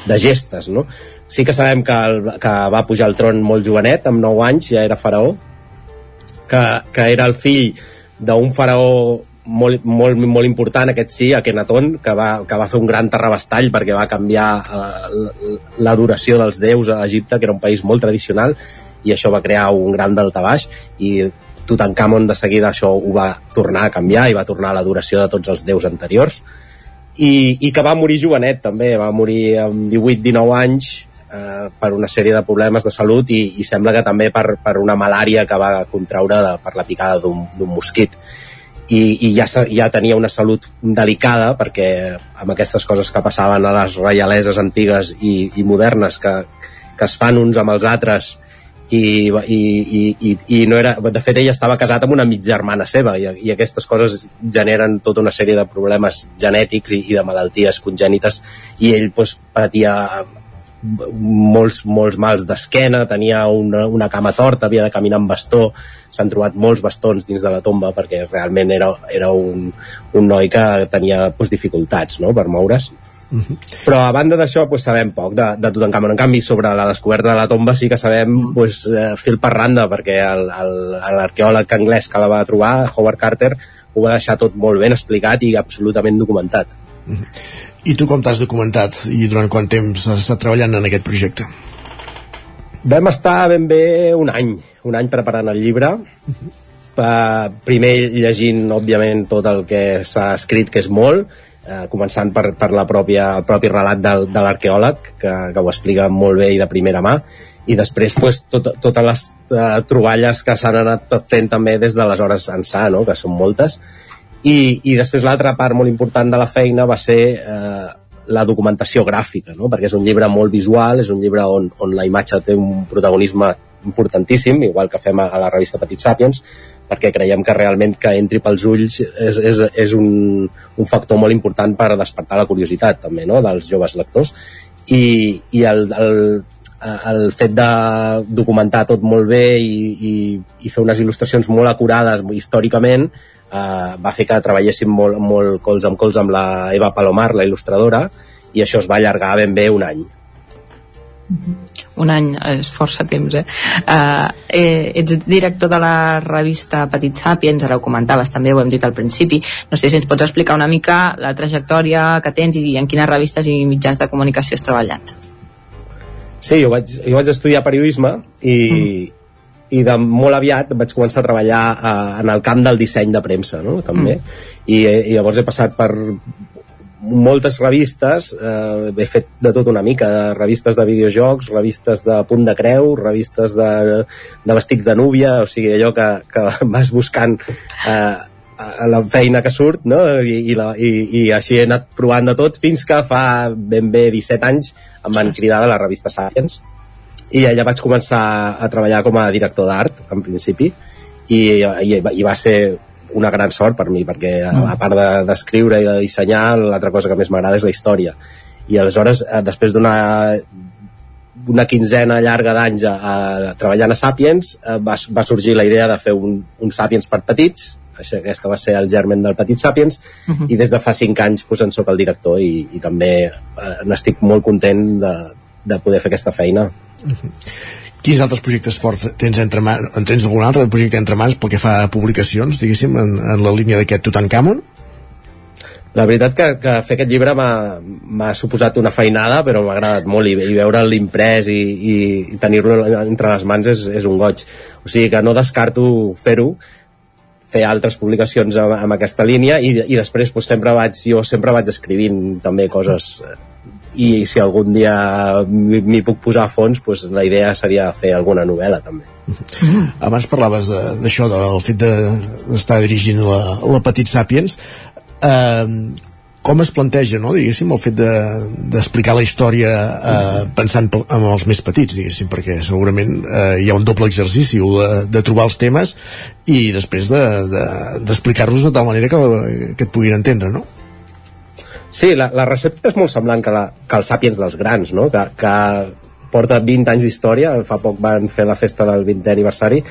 de gestes, no? Sí que sabem que, el, que va pujar al tron molt jovenet, amb 9 anys ja era faraó, que, que era el fill d'un faraó molt, molt, molt important, aquest sí, Akenaton, que va, que va fer un gran terrabastall perquè va canviar eh, l'adoració dels déus a Egipte, que era un país molt tradicional, i això va crear un gran daltabaix, i Tutankamon de seguida això ho va tornar a canviar i va tornar a l'adoració de tots els déus anteriors, i, i que va morir jovenet també, va morir amb 18-19 anys eh, per una sèrie de problemes de salut i, i sembla que també per, per una malària que va contraure de, per la picada d'un mosquit. I, i ja, ja tenia una salut delicada perquè amb aquestes coses que passaven a les reialeses antigues i, i modernes que, que es fan uns amb els altres i, i, i, i, i no era, de fet ell estava casat amb una mitgermana seva i, i aquestes coses generen tota una sèrie de problemes genètics i, i de malalties congènites i ell pues, patia molts, molts mals d'esquena, tenia una, una cama torta, havia de caminar amb bastó, s'han trobat molts bastons dins de la tomba perquè realment era, era un, un noi que tenia pues, dificultats no?, per moure's. Uh -huh. però a banda d'això pues, sabem poc de, de Tutankamon en canvi sobre la descoberta de la tomba sí que sabem pues, eh, fil per randa perquè l'arqueòleg anglès que la va trobar Howard Carter ho va deixar tot molt ben explicat i absolutament documentat uh -huh. I tu com t'has documentat i durant quant temps has estat treballant en aquest projecte? Vam estar ben bé un any, un any preparant el llibre. Uh -huh. uh, primer llegint, òbviament, tot el que s'ha escrit, que és molt, uh, començant per, per la pròpia, el propi relat del, de l'arqueòleg, que, que ho explica molt bé i de primera mà, i després pues, tot, totes les uh, troballes que s'han anat fent també des d'aleshores ençà, no? que són moltes, i, i després l'altra part molt important de la feina va ser eh, la documentació gràfica, no? perquè és un llibre molt visual, és un llibre on, on la imatge té un protagonisme importantíssim, igual que fem a, a la revista Petit Sapiens, perquè creiem que realment que entri pels ulls és, és, és un, un factor molt important per despertar la curiositat també no? dels joves lectors i, i el, el, el fet de documentar tot molt bé i, i, i fer unes il·lustracions molt acurades històricament eh, va fer que treballéssim molt, molt cols amb cols amb la Eva Palomar, la il·lustradora, i això es va allargar ben bé un any. un any és força temps eh? Uh, eh, ets director de la revista Petit Sapiens ara ho comentaves també, ho hem dit al principi no sé si ens pots explicar una mica la trajectòria que tens i en quines revistes i mitjans de comunicació has treballat Sí, jo vaig, jo vaig estudiar periodisme i, mm i de molt aviat vaig començar a treballar eh, en el camp del disseny de premsa no? també mm. I, i llavors he passat per moltes revistes eh, he fet de tot una mica de revistes de videojocs, revistes de punt de creu revistes de, de vestits de núvia o sigui allò que, que vas buscant eh, a la feina que surt no? I, i, la, i, i així he anat provant de tot fins que fa ben bé 17 anys em van cridar de la revista Science i allà vaig començar a treballar com a director d'art en principi i, i, i va ser una gran sort per mi perquè a, mm. a part d'escriure de, i de dissenyar l'altra cosa que més m'agrada és la història i aleshores eh, després d'una una quinzena llarga d'anys a, treballant a Sapiens eh, va, va sorgir la idea de fer un, un Sapiens per petits això, aquesta va ser el germen del Petit Sapiens uh -huh. i des de fa cinc anys pues, en soc el director i, i també eh, n'estic molt content de, de poder fer aquesta feina Quins altres projectes forts tens entre mans? En tens algun altre projecte entre mans pel que fa a publicacions, diguéssim, en, en la línia d'aquest Tutankamon? La veritat que, que fer aquest llibre m'ha suposat una feinada, però m'ha agradat molt i, i veure l'imprès i, i, i tenir-lo entre les mans és, és un goig. O sigui que no descarto fer-ho, fer altres publicacions amb, amb aquesta línia i, i després pues, sempre vaig, jo sempre vaig escrivint també coses i si algun dia m'hi puc posar a fons pues, la idea seria fer alguna novel·la també. Abans parlaves d'això de, del fet d'estar de, dirigint la, la Petit Sapiens. Eh, com es planteja, no, diguéssim, el fet d'explicar de, la història eh, pensant en els més petits, diguéssim, perquè segurament eh, hi ha un doble exercici de, de trobar els temes i després d'explicar-los de, de, de tal manera que, que et puguin entendre, no? Sí, la, la recepta és molt semblant que, la, que els Sàpiens dels grans, no? que, que porta 20 anys d'història, fa poc van fer la festa del 20è aniversari,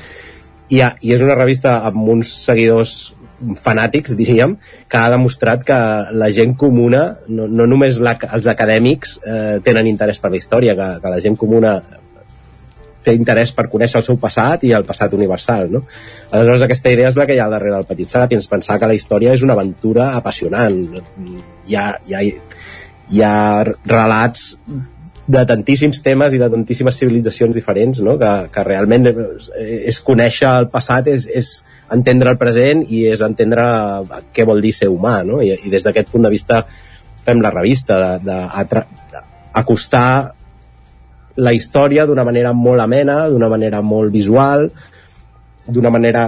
i, ha, i és una revista amb uns seguidors fanàtics, diríem, que ha demostrat que la gent comuna, no, no només la, els acadèmics eh, tenen interès per la història, que, que la gent comuna té interès per conèixer el seu passat i el passat universal, no? Aleshores, aquesta idea és la que hi ha darrere del Petit Sapiens, pensar que la història és una aventura apassionant. Hi ha, hi ha, hi ha relats de tantíssims temes i de tantíssimes civilitzacions diferents, no? que, que realment és conèixer el passat, és, és entendre el present i és entendre què vol dir ser humà, no? I, i des d'aquest punt de vista fem la revista, d'acostar la història d'una manera molt amena, d'una manera molt visual, d'una manera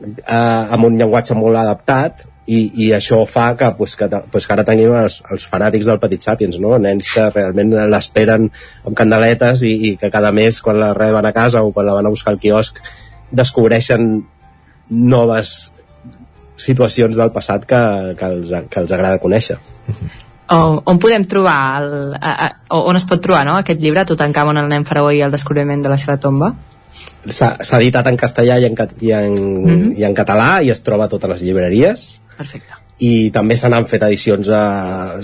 eh, amb un llenguatge molt adaptat i, i això fa que, pues, que, pues, que ara tinguem els, els fanàtics del Petit Sapiens, no? nens que realment l'esperen amb candeletes i, i que cada mes quan la reben a casa o quan la van a buscar al quiosc descobreixen noves situacions del passat que, que, els, que els agrada conèixer on, on podem trobar el, a, a, on es pot trobar no? aquest llibre Tutankamon, el nen faraó i el descobriment de la seva tomba? S'ha editat en castellà i en, i, en, mm -hmm. i en català i es troba a totes les llibreries Perfecte i també se n'han fet edicions a,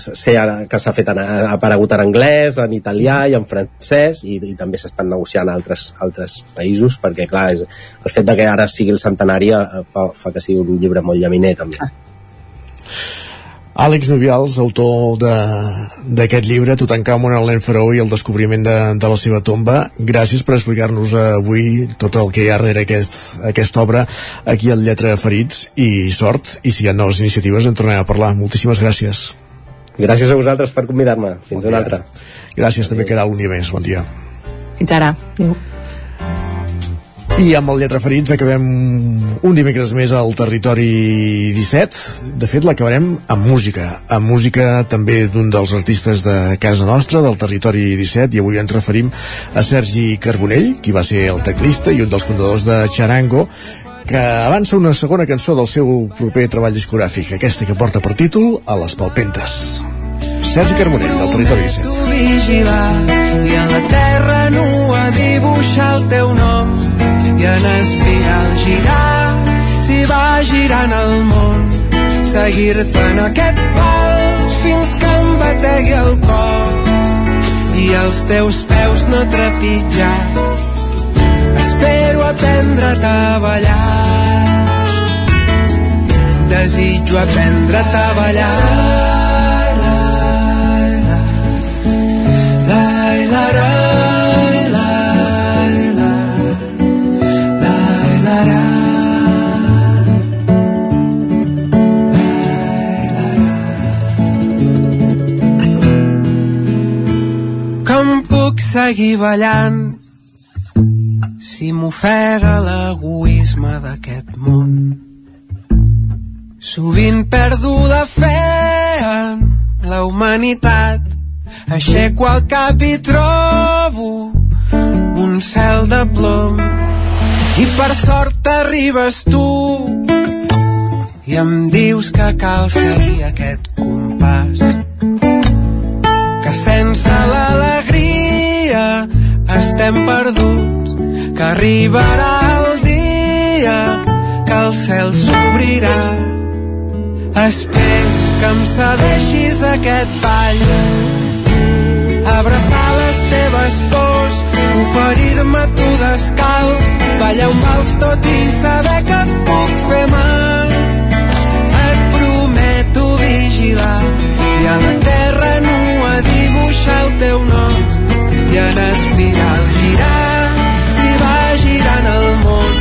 sé que s'ha fet en, ha aparegut en anglès, en italià i en francès i, i també s'estan negociant a altres, altres països perquè clar, és, el fet de que ara sigui el centenari eh, fa, fa que sigui un llibre molt llaminer també ah. Àlex Nubials, autor d'aquest llibre, Tutankamon, el nen faraó i el descobriment de, de la seva tomba. Gràcies per explicar-nos avui tot el que hi ha darrere aquest, aquesta obra aquí al Lletra Ferits i sort. I si hi ha noves iniciatives en tornem a parlar. Moltíssimes gràcies. Gràcies a vosaltres per convidar-me. Fins bon una altra. Gràcies, també quedar un dia més. Bon dia. Fins ara. Adéu. I amb el Lletra Ferits acabem un dimecres més al Territori 17. De fet, l'acabarem amb música. Amb música també d'un dels artistes de casa nostra, del Territori 17, i avui ens referim a Sergi Carbonell, qui va ser el teclista i un dels fundadors de Charango, que avança una segona cançó del seu proper treball discogràfic, aquesta que porta per títol A les Palpentes. Sergi Carbonell, del Territori 17. Vigilar, I en la terra nua dibuixar el teu nom i en espiral girar si va girant el món. Seguir-te en aquest vals fins que em bategui el cor. I els teus peus no trepitjar espero aprendre't a ballar. Desitjo aprendre't a ballar seguir ballant si m'ofega l'egoisme d'aquest món. Sovint perdo de fe en la humanitat, aixeco el cap i trobo un cel de plom. I per sort arribes tu i em dius que cal seguir aquest compàs que sense dia estem perduts, que arribarà el dia que el cel s'obrirà. Espero que em cedeixis aquest ball, abraçar les teves pors, oferir-me tu descalç, ballar un vals tot i saber que et puc fer mal. Et prometo vigilar i a la terra nua dibuixar el teu nom en espiral girar si va girant el món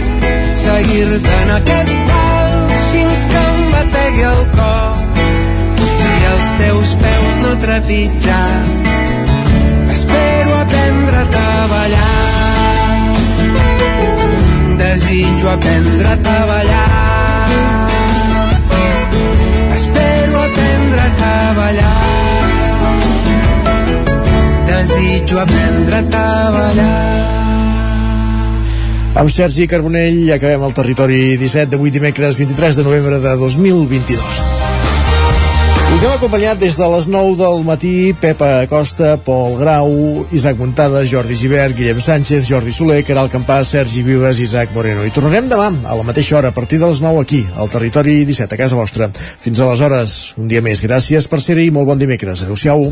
seguir-te en aquest vals fins que em bategui el cor. I els teus peus no trepitjar espero aprendre't a ballar. Desitjo aprendre't a ballar. Espero aprendre't a aprendre a ballar. Amb Sergi Carbonell acabem el territori 17 d'avui dimecres 23 de novembre de 2022. Us hem acompanyat des de les 9 del matí Pepa Costa, Pol Grau, Isaac Montada, Jordi Givert, Guillem Sánchez, Jordi Soler, Caral Campàs, Sergi Vives, Isaac Moreno. I tornarem demà a la mateixa hora, a partir de les 9 aquí, al territori 17, a casa vostra. Fins aleshores, un dia més. Gràcies per ser-hi i molt bon dimecres. Adéu-siau.